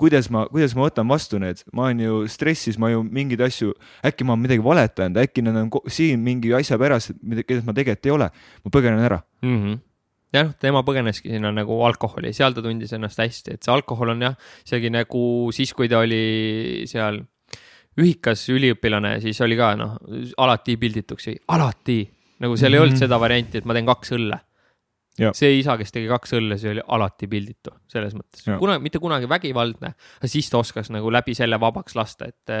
kuidas ma, kuidas ma võtan vastu need, ma olen ju stressis, ma ju mingeid asju, äkki ma olen midagi valetanud, äkki nad on siin mingi asja pärast, mida, keda ma tegelikult ei ole, ma põgenen ära. Mm. -hmm jah, tema põgeneski sinna nagu alkoholi, seal ta tundis ennast hästi, et see alkohol on jah, isegi nagu siis, kui ta oli seal ühikas üliõpilane, siis oli ka noh, alati pildituks alati nagu seal mm -hmm. ei olnud mhm. seda varianti, et ma teen kaks õlle see isa, kes tegi kaks õlle, see oli alati pilditu selles mõttes, kuna mitte kunagi vägivaldne, aga siis ta oskas nagu läbi selle vabaks lasta, et.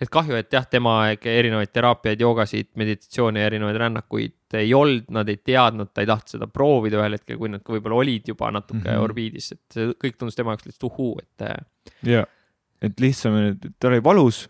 et kahju, et jah, tema erinevaid teraapiaid, joogasid, meditatsioone, erinevaid rännakuid ei olnud, nad ei teadnud, ta ei tahtnud seda proovida ühel hetkel, kui nad võib-olla olid juba natuke mm -hmm. orbiidis, et see kõik tundus tema jaoks lihtsalt uhuu, et. jah et lihtsam, tal oli valus,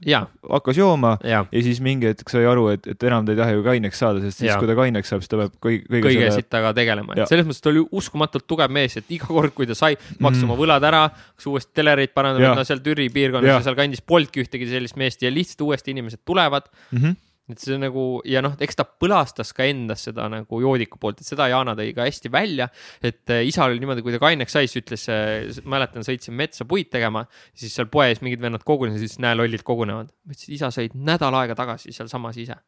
hakkas jooma ja. ja siis mingi hetk sai aru, et, et enam ta ei taha ju kaineks saada, sest siis, kui ta kaineks saab, siis ta peab kõige, kõige, kõige selle... sittaga tegelema, et selles mõttes ta oli uskumatult tugev mees, et iga kord, kui ta sai, maksis mm. oma võlad ära, hakkas uuesti telereid parandama, no seal Türi piirkonnas ja sealkandis polnudki ühtegi sellist meest ja lihtsalt uuesti inimesed tulevad. Mm. -hmm et see nagu ja noh, eks ta põlastas ka endas seda nagu joodiku poolt, et seda Jana tõi ka hästi välja. et äh, isa oli niimoodi, kui ta kaineks sai, siis ütles, äh, mäletan, sõitsin metsa puid tegema, siis seal poes mingid vennad kogunesid, siis näe, lollid kogunevad. ma ütlesin, isa sõid nädal aega tagasi sealsamas ise.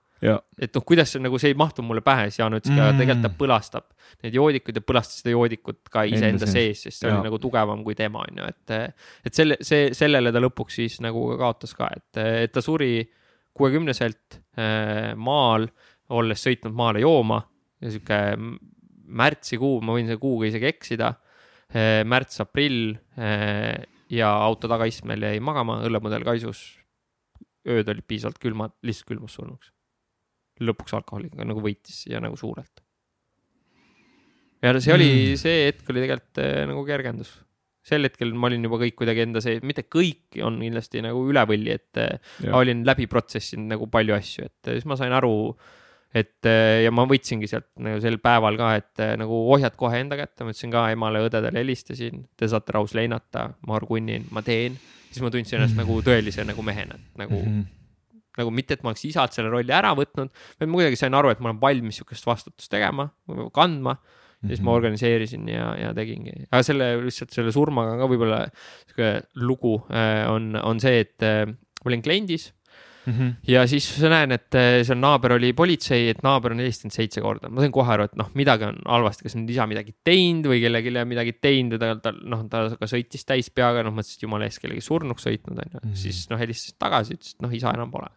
et noh, kuidas see nagu, see ei mahtunud mulle pähe, siis Jaan ütles ka mm., tegelikult ta põlastab need joodikud ja põlastas seda joodikut ka iseenda sees, sest see ja. oli nagu tugevam kui tema, on ju, et. et selle, see, sellele ta lõpuks siis nagu kaotas ka, et, et ta suri kuuekümneselt äh, maal, olles sõitnud maale jooma ja sihuke märtsikuu, ma võin selle kuuga isegi eksida, äh, märts-aprill äh, ja auto tagaistmel jäi magama, õllemudel kaisus. ööd olid piisavalt külmad, lihtsalt külmus surnuks. lõpuks alkoholiga nagu võitis ja nagu suurelt. ja see oli, mm. see hetk oli tegelikult nagu kergendus sel hetkel ma olin juba kõik kuidagi enda sees, mitte kõik on kindlasti nagu üle võlli, et ja. ma olin läbi protsessinud nagu palju asju, et siis ma sain aru, et ja ma võtsingi sealt nagu sel päeval ka, et nagu ohjad kohe enda kätte, ma ütlesin ka emale-õdedele helistasin, te saate rahus leinata, ma orgunnin, ma teen. siis ma tundsin ennast mm -hmm. nagu tõelise nagu mehena, nagu mm, -hmm. nagu mitte, et ma oleks isalt selle rolli ära võtnud, vaid ma kuidagi sain aru, et ma olen valmis sihukest vastutust tegema, kandma ja siis ma organiseerisin ja, ja tegingi, aga selle lihtsalt selle surmaga ka võib-olla sihuke lugu äh, on, on see, et äh, ma olin kliendis mm. -hmm. ja siis näen, et äh, seal naaber oli politsei, et naaber on helistanud seitse korda, ma sain kohe aru, et noh, midagi on halvasti, kas nüüd isa midagi teinud või kellelegi midagi teinud või ta, ta noh, ta ka sõitis täis peaga, noh mõtlesin, et jumala eest kellegi surnuks sõitnud on ju, mhm. siis noh, helistasin tagasi, ütles, et noh, isa enam pole.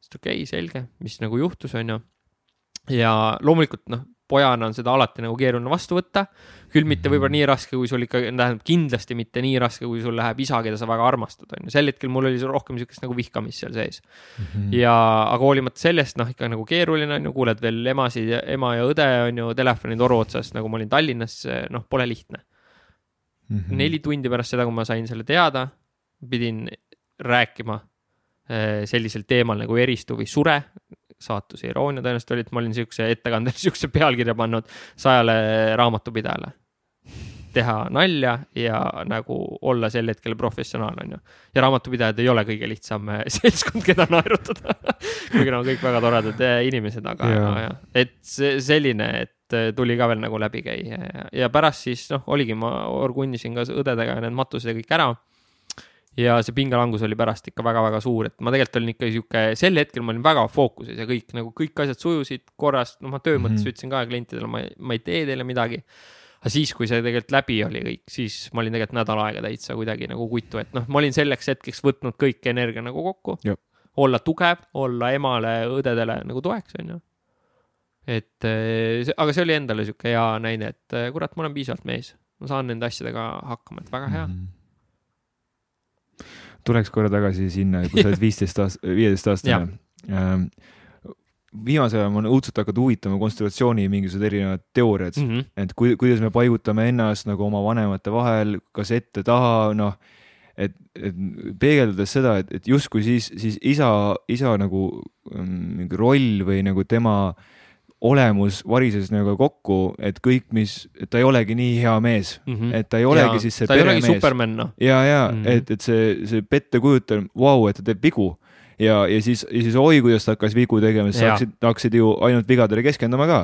siis okei okay,, selge, mis nagu juhtus, on ju. ja loomulikult noh pojana on seda alati nagu keeruline vastu võtta. küll mitte võib-olla nii raske, kui sul ikka, tähendab kindlasti mitte nii raske, kui sul läheb isa, keda sa väga armastad, on ju. sel hetkel mul oli rohkem niisugust nagu vihkamist seal sees mm. -hmm. ja, aga hoolimata sellest, noh, ikka nagu keeruline on ju, kuuled veel emasid ja ema ja õde on ju telefonitoru otsas, nagu ma olin Tallinnas, noh, pole lihtne mm. -hmm. neli tundi pärast seda, kui ma sain selle teada, pidin rääkima eh, sellisel teemal nagu eristu või sure, saatuse iroonia tõenäoliselt oli, et ma olin siukse ettekandele *laughs* siukse pealkirja pannud sajale raamatupidajale. teha nalja ja nagu olla sel hetkel professionaal, on ju. ja raamatupidajad ei ole kõige lihtsam eh, *laughs* seltskond, keda naerutada. *laughs* Kuigi nad on kõik väga toredad eh, inimesed, aga ja, ja, et see selline, et eh, tuli ka veel nagu läbi käia ja, ja pärast siis noh, oligi, ma orgunnisin ka õdedega need matused ja kõik ära ja see pingelangus oli pärast ikka väga-väga suur, et ma tegelikult olin ikka sihuke, sel hetkel ma olin väga fookuses ja kõik nagu kõik asjad sujusid korrast, noh, ma töö mõttes mm -hmm. ütlesin ka klientidele, ma, ma ei tee teile midagi. aga siis, kui see tegelikult läbi oli kõik, siis ma olin tegelikult nädal aega täitsa kuidagi nagu kutu, et noh, ma olin selleks hetkeks võtnud kõik energia nagu kokku. olla tugev, olla emale, õdedele nagu toeks, onju. et eh, aga see oli endale sihuke hea näide, et eh, kurat, ma olen piisavalt mees, ma saan nende asjadega hakkama, et väga hea mm. -hmm tuleks korra tagasi sinna, kui sa oled *laughs* viisteist aast-, viieteist aastane. Ähm, viimasel ajal on õudselt hakanud huvitama konstellatsiooni mingisugused erinevad teooriad mm, -hmm. et kui, kuidas me paigutame ennast nagu oma vanemate vahel, kas ette-taha, noh, et, et peegeldades seda, et, et justkui siis, siis isa, isa nagu mm, mingi roll või nagu tema äh, olemus varises nagu kokku, et kõik, mis, et ta ei olegi nii hea mees mm, -hmm. et ta ei olegi ja, siis see peremees. ja, ja mm, -hmm. et, et see, see pettekujutelm, vau, et ta teeb vigu ja, ja siis, ja siis oi, kuidas ta hakkas vigu tegema, sa hakkasid, hakkasid ju ainult vigadele keskenduma ka.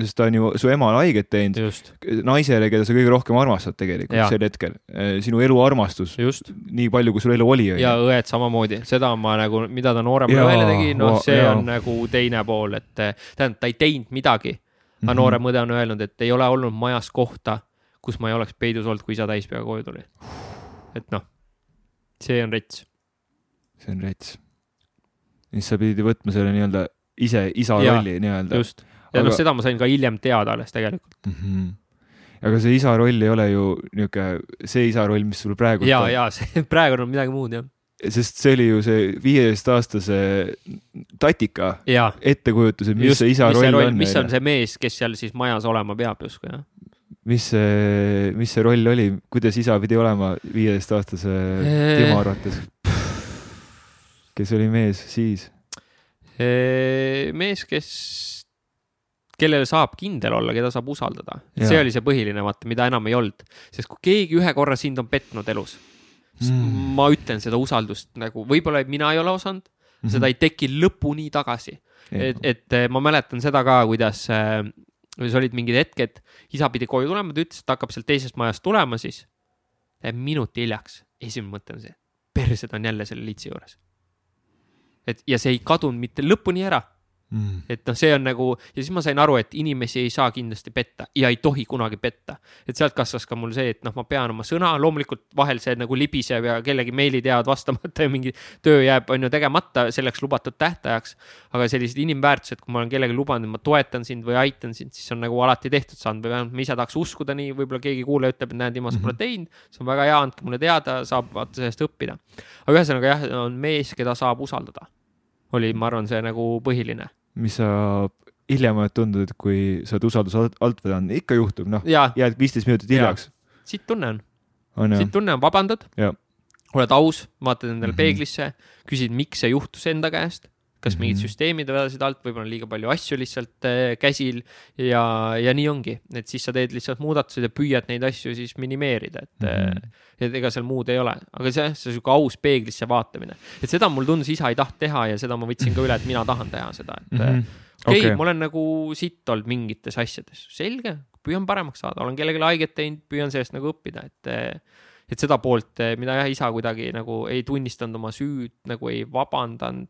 sest ta on ju su emale haiget teinud, naisele, keda sa kõige rohkem armastad tegelikult ja. sel hetkel. Eh, sinu elu armastus, nii palju, kui sul elu oli. ja õed samamoodi, seda ma nagu, mida ta nooremale õele tegi, noh, see ja. on nagu teine pool, et eh, tähendab, ta ei teinud midagi. aga mm -hmm. noorem õde on öelnud, et ei ole olnud majas kohta, kus ma ei oleks peidus olnud, kui isa täispeaga koju tuli. et noh, see on rets see on rets. siis sa pidid võtma selle nii-öelda ise isa ja, rolli nii-öelda. just, ja aga... noh, seda ma sain ka hiljem teada alles tegelikult mm. -hmm aga see isa roll ei ole ju niisugune see isa roll, mis sul praegu ja, ja see *laughs* praegu on midagi muud jah. sest see oli ju see viieteistaastase tatika ettekujutus, et mis Just, see isa mis roll, roll on. mis on see mees, kes seal siis majas olema peab justkui jah mis see, mis see roll oli, kuidas isa pidi olema viieteistaastase Timo arvates? Kes oli mees siis? mees, kes, kellele saab kindel olla, keda saab usaldada. see oli see põhiline, vaata, mida enam ei olnud. sest kui keegi ühe korra sind on petnud elus mm., ma ütlen seda usaldust nagu, võib-olla mina ei ole osanud mm, -hmm. seda ei teki lõpuni tagasi. et, et ma mäletan seda ka, kuidas äh, siis olid mingid hetked, isa pidi koju tulema, ta ütles, et hakkab sealt teisest majast tulema, siis jääb minuti hiljaks. esimene mõte on see, persed on jälle selle litsi juures et ja see ei kadunud mitte lõpuni ära Mm. et noh, see on nagu ja siis ma sain aru, et inimesi ei saa kindlasti petta ja ei tohi kunagi petta. et sealt kasvas ka mul see, et noh, ma pean oma sõna, loomulikult vahel see nagu libiseb ja kellegi meilid jäävad vastamata ja mingi töö jääb, on ju, tegemata selleks lubatud tähtajaks. aga sellised inimväärtused, kui ma olen kellelegi lubanud, et ma toetan sind või aitan sind, siis on nagu alati tehtud saanud või vähemalt ma ise tahaks uskuda nii, võib-olla keegi kuulaja ütleb, et näed, Timo, sa pole mhm. teinud, see on väga hea, andke mulle teada, saab vaata sellest õppida. aga ühesõnaga jah, on mees, keda saab usaldada oli, ma arvan, see nagu põhiline. mis sa hiljem oled tundnud, et kui sa oled usalduse alt, alt vedanud, ikka juhtub, noh, jääd viisteist minutit hiljaks. siit tunne on, on. siit tunne on, vabandad, oled aus, vaatad endale mm -hmm. peeglisse, küsid, miks see juhtus enda käest kas mm -hmm. mingid süsteemid vedasid alt, võib-olla liiga palju asju lihtsalt äh, käsil ja, ja nii ongi, et siis sa teed lihtsalt muudatused ja püüad neid asju siis minimeerida, et mm, -hmm. et ega seal muud ei ole, aga see, see sihuke aus peeglisse vaatamine, et seda mulle tundus, isa ei tahtnud teha ja seda ma võtsin ka üle, et mina tahan teha seda, et mm -hmm. okei okay, okay., ma olen nagu sitt olnud mingites asjades, selge, püüan paremaks saada, olen kellelegi haiget teinud, püüan sellest nagu õppida, et et seda poolt, mida jah, isa kuidagi nagu ei tunnistanud oma süüd, nagu ei vabandanud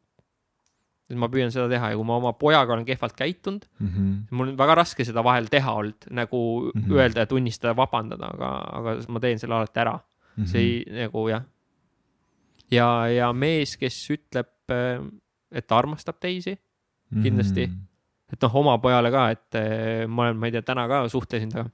et ma püüan seda teha ja kui ma oma pojaga olen kehvalt käitunud mm, -hmm. mul on väga raske seda vahel teha olnud, nagu mm -hmm. öelda ja tunnistada, vabandada, aga, aga ma teen selle alati ära mm. -hmm. see ei, nagu jah. ja, ja mees, kes ütleb, et ta armastab teisi, kindlasti mm. -hmm. et noh, oma pojale ka, et eh, ma olen, ma ei tea, täna ka suhtlesin temaga.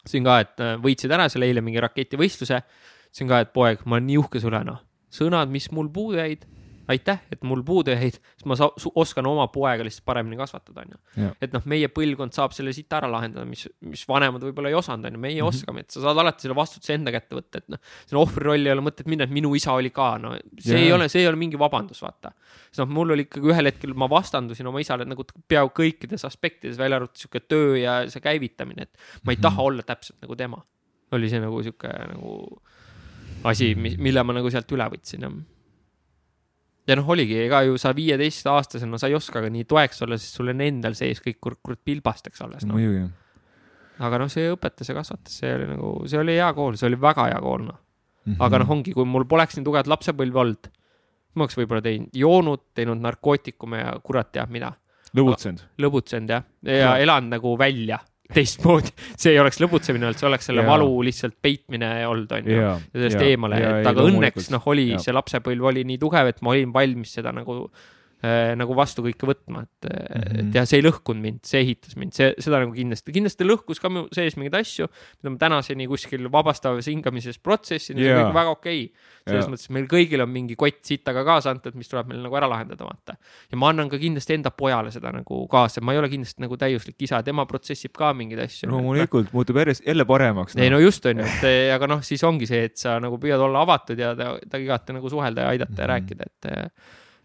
ütlesin ka, et eh, võitsid ära seal eile mingi raketivõistluse. ütlesin ka, et poeg, ma olen nii uhke sulle, noh, sõnad, mis mul puudu jäid aitäh, et mul puudu jäid, siis ma oskan oma poega lihtsalt paremini kasvatada, onju. et noh, meie põlvkond saab selle siit ära lahendada, mis, mis vanemad võib-olla ei osanud, onju, meie mm -hmm. oskame, et sa saad alati selle vastutuse enda kätte võtta, et noh, selle ohvri rolli ei ole mõtet minna, et minu isa oli ka, no see yeah. ei ole, see ei ole mingi vabandus, vaata. siis noh, mul oli ikkagi ühel hetkel, ma vastandusin oma isale nagu peaaegu kõikides aspektides, välja arvatud sihuke töö ja see käivitamine, et ma ei mm -hmm. taha olla täpselt nagu tema. oli see nagu sihuke nagu asi, mille ma nagu sealt üle võtsin, jah ja noh, oligi, ega ju sa viieteistaastasena no, sa ei oska ka nii toeks olla, sest sul on endal sees kõik kurat, pilbasteks alles no.. muidugi. aga noh, see õpetas ja kasvatas, see oli nagu, see oli hea kool, see oli väga hea kool, noh mm -hmm.. aga noh, ongi, kui mul poleks nii tugevat lapsepõlve olnud, ma oleks võib-olla teinud, joonud, teinud narkootikume ja kurat teab mida. lõbutsenud. lõbutsenud jah, ja elanud nagu välja teistmoodi, see ei oleks lõbutsemine olnud, see oleks selle Jaa. valu lihtsalt peitmine olnud, onju. ja ja sellest eemale, et aga õnneks noh, oli Jaa. see lapsepõlv oli nii tugev, et ma olin valmis seda nagu nagu vastu kõike võtma, et mm, -hmm. Mhm. et ja see ei lõhkunud mind, see ehitas mind, see, seda nagu kindlasti, kindlasti lõhkus ka mu sees mingeid asju, mida ma tänaseni kuskil vabastavas hingamises protsessin ja see on kõik väga okei okay.. selles Jaa. mõttes, meil kõigil on mingi kott sitaga kaasa antud, mis tuleb meil nagu ära lahendada, vaata. ja ma annan ka kindlasti enda pojale seda nagu kaasa, ma ei ole kindlasti nagu täiuslik isa, tema protsessib ka mingeid asju. loomulikult muutub järjest jälle paremaks. ei no just on ju, et eh, aga noh, siis ongi see, et sa nagu püüad olla avatud ja ta, ta igati nagu suhelda ja aidata ja Mhm. rääkida, et,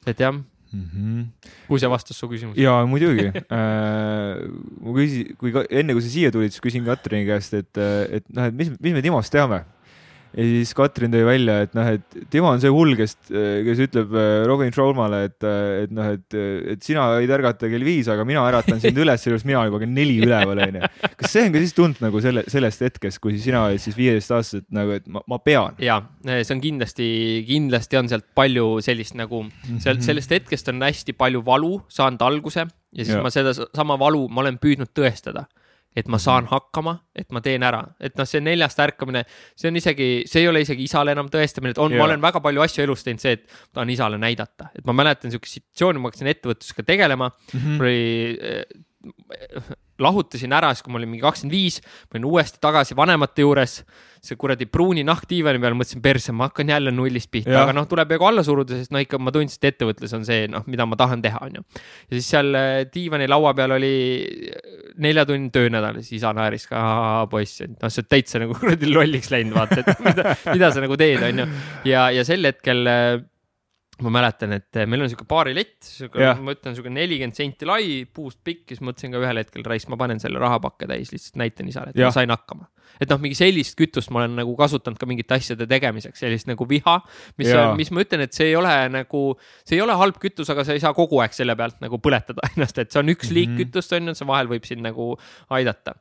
et jah, mm. -hmm. kui see vastas su küsimusele. ja muidugi *laughs* äh,. ma küsin, kui ka, enne kui sa siia tulid, siis küsin Katrini käest, et, et noh, et mis, mis me Timost teame. Ja siis Katrin tõi välja, et noh, et Timo on see hull, kes, kes ütleb äh, Robin Schraumale, et, et noh, et, et sina võid ärgata kell viis, aga mina äratan sind üles, sellepärast mina olen juba kell neli üleval, onju. kas see on ka siis tulnud nagu selle, sellest hetkest, kui sina olid siis viieteistaastaselt nagu, et ma, ma pean? ja see on kindlasti, kindlasti on sealt palju sellist nagu, Mhm. sealt sellest hetkest on hästi palju valu saanud alguse ja siis Ja. ma seda sama valu, ma olen püüdnud tõestada et ma saan Mhm. hakkama, et ma teen ära, et noh, see neljast ärkamine, see on isegi, see ei ole isegi isale enam tõestamine, et on, Jaa. ma olen väga palju asju elus teinud, see, et ma tahan isale näidata, et ma mäletan siukest situatsiooni, ma hakkasin ettevõtlusega tegelema Mhm. mul oli äh, lahutasin ära siis, kui ma olin mingi kakskümmend viis, ma olin uuesti tagasi vanemate juures. see kuradi pruuni nahk diivani peal, mõtlesin perse, ma hakkan jälle nullist pihta, aga noh, tuleb nagu alla suruda, sest no ikka ma tundsin, et ettevõtlus on see, noh, mida ma tahan teha, onju. ja siis seal äh, diivani laua peal oli neljatunnine töönädal, siis isa naeris ka, poiss, et noh, sa oled täitsa nagu *laughs* kuradi lolliks läinud, vaata, et mida, mida sa nagu teed, onju. ja, ja sel hetkel äh, ma mäletan, et meil on siuke baarilett, siuke Jah., ma ütlen siuke nelikümmend senti lai, puust pikk, siis mõtlesin ka ühel hetkel, raisk, ma panen selle rahapakke täis, lihtsalt näitan isale, et Jah. ma sain hakkama. et noh, mingi sellist kütust ma olen nagu kasutanud ka mingite asjade tegemiseks, sellist nagu viha, mis mis ma ütlen, et see ei ole nagu, see ei ole halb kütus, aga sa ei saa kogu aeg selle pealt nagu põletada *laughs* ennast, et see on üks liik Mhm. kütust on ju, see vahel võib sind nagu aidata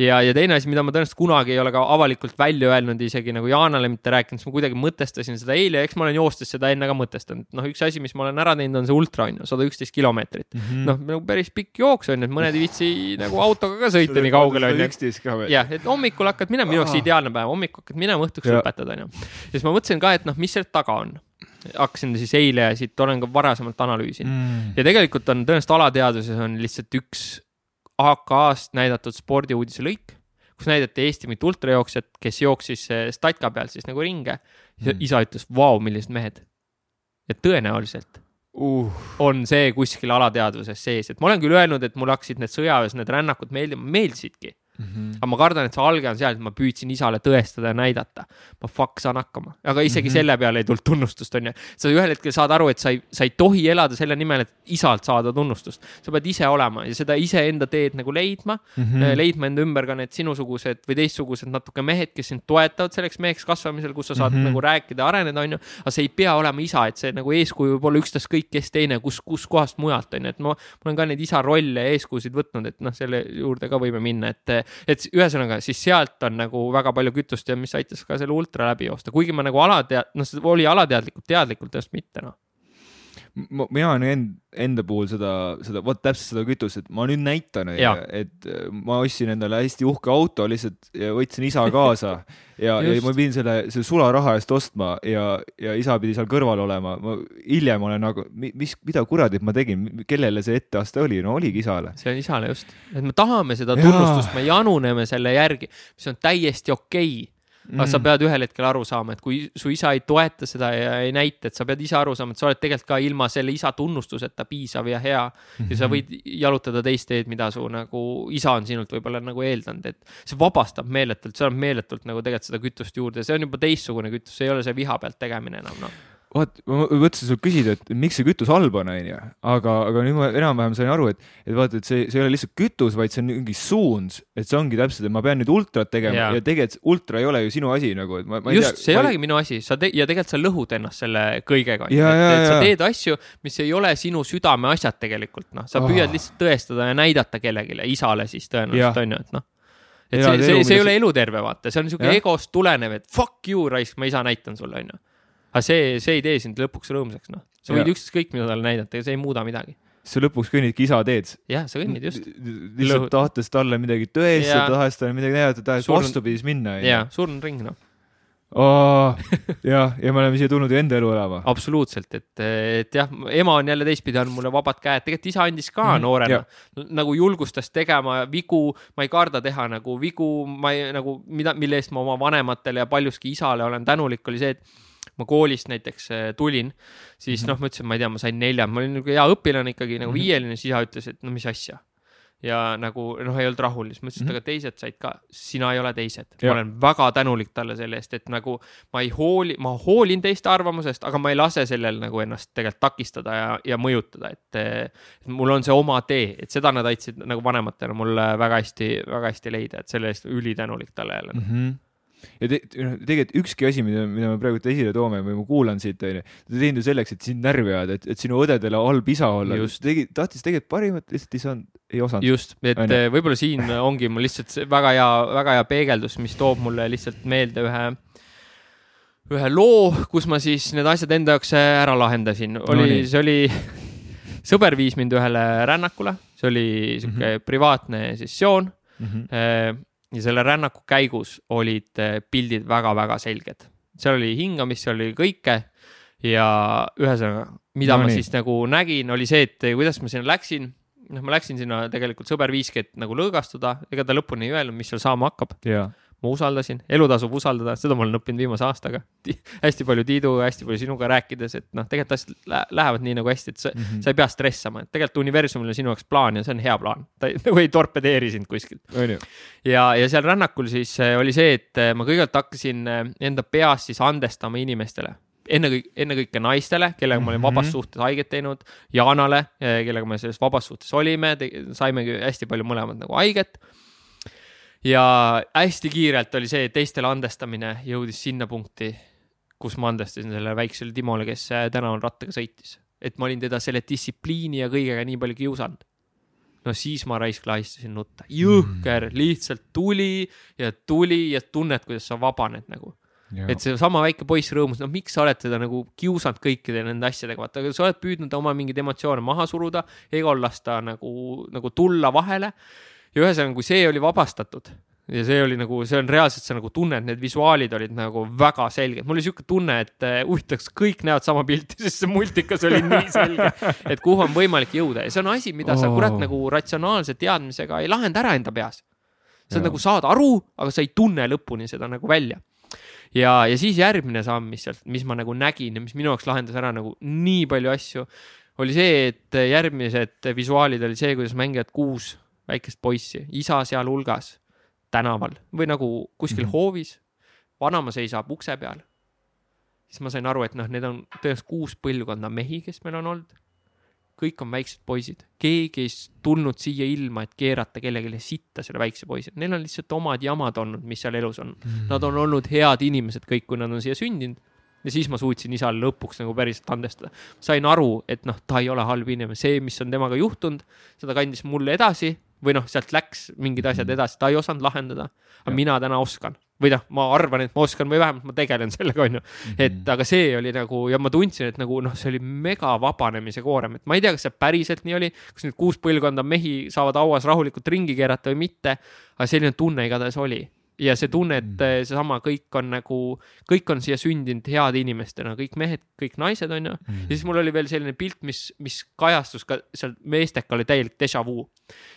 ja, ja teine asi, mida ma tõenäoliselt kunagi ei ole ka avalikult välja öelnud, isegi nagu Jaanale mitte rääkinud, siis ma kuidagi mõtestasin seda eile eks ma olen joostes seda enne ka mõtestanud. noh, üks asi, mis ma olen ära teinud, on see ultra on ju, sada üksteist kilomeetrit. Mhm. noh, nagu päris pikk jooks on ju, et mõned ei viitsi nagu autoga ka sõita nii kaugele on ju. jah, et hommikul hakkad minema, minu jaoks Aa. ideaalne päev, hommikul hakkad minema, õhtuks lõpetad on ju. ja siis ma mõtlesin ka, et noh, mis seal taga on. hakkasin siis eile ja siit olen ka varasemalt analüüsinud. Mm. ja tegelikult on tõenäoliselt alateadvuses on lihtsalt üks AK-st näidatud spordiuudise lõik, kus näidati Eesti mingit ultrajooksjat, kes jooksis eh, statka peal siis nagu ringe. Mm. isa ütles, vau, millised mehed. ja tõenäoliselt Uh, on see kuskil alateadvuses sees, et ma olen küll öelnud, et mulle hakkasid need sõjaväes need rännakud meeldima, meeldisidki. Mhm. aga ma kardan, et see alge on seal, et ma püüdsin isale tõestada ja näidata. ma fuck saan hakkama, aga isegi mm. -hmm. selle peale ei tulnud tunnustust, onju. sa ühel hetkel saad aru, et sa ei, sa ei tohi elada selle nimel, et isalt saada tunnustust. sa pead ise olema ja seda iseenda teed nagu leidma mm, -hmm. leidma enda ümber ka need sinusugused või teistsugused natuke mehed, kes sind toetavad selleks meheks kasvamisel, kus sa saad mm. -hmm. nagu rääkida, areneda, onju. aga see ei pea olema isa, et see nagu eeskuju võib olla ükstaskõik kes teine, kus, kuskohast mujalt, onju, et ma, ma olen ka neid isa rolle ja eeskujusid võtnud, et noh, selle juurde ka võime minna, et, et ühesõnaga siis sealt on nagu väga palju kütust ja mis aitas ka selle ultra läbi joosta, kuigi ma nagu alatead-, noh, see oli alateadlikult, teadlikult tõenäoliselt mitte noh. Mina olen end, enda puhul seda, seda, vot täpselt seda kütust, et ma nüüd näitan, et äh, ma ostsin endale hästi uhke auto lihtsalt ja võtsin isa kaasa *laughs* ja, ja ma pidin selle, selle sularaha eest ostma ja, ja isa pidi seal kõrval olema. ma hiljem olen nagu, mis, mida kuradit ma tegin, kellele see etteaste oli, no oligi isale. see on isale just, et me tahame seda tunnustust, me januneme selle järgi, mis on täiesti okei okay.. Aga Mm. sa pead ühel hetkel aru saama, et kui su isa ei toeta seda ja ei näita, et sa pead ise aru saama, et sa oled tegelikult ka ilma selle isa tunnustuseta piisav ja hea ja Mhm. sa võid jalutada teist teed, mida su nagu isa on sinult võib-olla nagu eeldanud, et see vabastab meeletult, see annab meeletult nagu tegelikult seda kütust juurde, see on juba teistsugune kütus, see ei ole see viha pealt tegemine enam noh. vaat, ma mõtlesin sul küsida, et miks see kütus halb on, onju, aga, aga nüüd ma enam-vähem sain aru, et, et vaata, et see, see ei ole lihtsalt kütus, vaid see on mingi suund, et see ongi täpselt, et ma pean nüüd ultrat tegema ja, ja tegelikult ultra ei ole ju sinu asi nagu, et ma, ma just, see ei olegi minu asi, sa te- ja tegelikult sa lõhud ennast selle kõigega, et, Ja, ja, et sa ja. teed asju, mis ei ole sinu südameasjad tegelikult noh, sa Ah. püüad lihtsalt tõestada ja näidata kellelegi, isale siis tõenäoliselt Jah. on ju, et noh. et Elad see, see, see ei ole eluterve, vaata, see on Jah. egost tulenev, et fuck you raisk, ma isa näitan sulle on ju. Aga see, see ei tee sind lõpuks rõõmsaks noh, sa võid ükskõik mida talle näidata ja see ei muuda midagi. sa lõpuks kõnnidki isa teed. jah, sa kõnnid just. lihtsalt tahtes talle midagi tõestada, Jaa. tahes talle midagi näidata, tahes Surnud- vastupidis minna. ja surnud ring noh, *laughs* jah, ja me oleme siia tulnud ju enda elu elama. absoluutselt, et, et jah, ema on jälle teistpidi andnud mulle vabad käed, tegelikult isa andis ka mm, noorena nagu julgustas tegema vigu, ma ei karda teha nagu vigu, ma ei nagu mida, mille eest ma oma vanematele ja paljuski isale olen tänulik, oli see, et ma koolist näiteks eh, tulin, siis Mhm. noh, ma ütlesin, ma ei tea, ma sain nelja, ma olin nagu hea õpilane ikkagi nagu Mhm. viieline, siis isa ütles, et no mis asja. ja nagu noh, ei olnud rahul, siis ma ütlesin, et Mhm. aga teised said ka, sina ei ole teised. Ma olen väga tänulik talle selle eest, et nagu ma ei hooli, ma hoolin teiste arvamusest, aga ma ei lase sellel nagu ennast tegelikult takistada ja, ja mõjutada, et et mul on see oma tee, et seda nad aitasid nagu vanematena mulle väga hästi, väga hästi leida, et selle eest ülitänulik talle jälle. mm. -hmm. Ja te, noh, tegelikult ükski asi, mida, mida me praegu esile toome või ma kuulan siit, onju, ta teinud ju selleks, et sind närvi ajada, et, et sinu õdedele halb isa olla. Tegi, tahtis tegelikult parimat, lihtsalt ei saanud, ei osanud. just, et eh, võib-olla siin ongi mul lihtsalt väga hea, väga hea peegeldus, mis toob mulle lihtsalt meelde ühe, ühe loo, kus ma siis need asjad enda jaoks äh, ära lahendasin. oli nii. see oli, *laughs* sõber viis mind ühele rännakule, see oli sihuke mm -hmm. privaatne sessioon Mm -hmm. Ja selle rännaku käigus olid äh, pildid väga-väga selged. seal oli hingamist, seal oli kõike ja ühesõnaga, mida no, ma nii. siis nagu nägin, oli see, et kuidas ma sinna läksin. noh, ma läksin sinna tegelikult sõber viiski, et nagu lõõgastuda, ega ta lõpuni ei öelnud, mis seal saama hakkab. Ma usaldasin, elu tasub usaldada, seda ma olen õppinud viimase aastaga. hästi palju Tiidu, hästi palju sinuga rääkides, et noh, tegelikult asjad lä- lähevad nii nagu hästi, et sa, mm -hmm. sa ei pea stressama, et tegelikult universumil on sinu jaoks plaan ja see on hea plaan. ta ei, *laughs* nagu ei torpedeeri sind kuskilt. ja, ja seal rännakul siis äh, oli see, et äh, ma kõigepealt hakkasin äh, enda peas siis andestama inimestele. ennekõike, ennekõike naistele, kellega ma olin Mhm. vabas suhtes haiget teinud, Jaanale, kellega me selles vabas suhtes olime, saimegi hästi palju mõlemad nagu haiget. Ja hästi kiirelt oli see, et teistele andestamine jõudis sinna punkti, kus ma andestasin sellele väiksele Timole, kes äh, tänavalrattaga sõitis. et ma olin teda selle distsipliini ja kõigega nii palju kiusanud no siis ma raisk lahistasin nutta, jõhker, lihtsalt tuli ja tuli ja tunned, kuidas sa vabaned nagu. et seesama väike poiss rõõmus, no miks sa oled teda nagu kiusanud kõikide nende asjadega, vaata, sa oled püüdnud oma mingeid emotsioone maha suruda, egol lasta nagu, nagu tulla vahele. Ja ühesõnaga, kui see oli vabastatud ja see oli nagu, see on reaalselt, sa nagu tunned, need visuaalid olid nagu väga selged, mul oli siuke tunne, et eh, huvitav, kas kõik näevad sama pilti, *laughs* sest see multikas oli nii selge, et kuhu on võimalik jõuda ja see on asi, mida sa Oo. kurat nagu ratsionaalse teadmisega ei lahenda ära enda peas. sa Jaa. nagu saad aru, aga sa ei tunne lõpuni seda nagu välja ja, ja siis järgmine samm, mis sealt, mis ma nagu nägin ja mis minu jaoks lahendas ära nagu nii palju asju, oli see, et järgmised visuaalid oli see, kuidas mängivad kuus väikest poissi, isa sealhulgas tänaval või nagu kuskil mm. -hmm. hoovis. vanaema seisab ukse peal. siis ma sain aru, et noh, need on tõenäoliselt kuus põlvkonda mehi, kes meil on olnud. kõik on väiksed poisid, keegi ei tulnud siia ilma, et keerata kellelegi sitta selle väikse poisi, neil on lihtsalt omad jamad olnud, mis seal elus on. Nad on olnud head inimesed kõik, kui nad on siia sündinud. ja siis ma suutsin isale lõpuks nagu päriselt andestada. sain aru, et noh, ta ei ole halb inimene, see, mis on temaga juhtunud, seda kandis mulle edasi või noh, sealt läks mingid asjad edasi, ta ei osanud lahendada. aga Jah. mina täna oskan või noh, ma arvan, et ma oskan või vähemalt ma tegelen *laughs* sellega, onju. et aga see oli nagu ja ma tundsin, et nagu noh, see oli mega vabanemise koorem, et ma ei tea, kas see päriselt nii oli, kas nüüd kuus põlvkonda mehi saavad hauas rahulikult ringi keerata või mitte, aga selline tunne igatahes oli ja see tunne, et eh, seesama kõik on nagu, kõik on siia sündinud heade inimestena, kõik mehed, kõik naised, onju. ja siis mul oli veel selline pilt, mis, mis kajastus ka seal meesteka oli täielik déjà vu.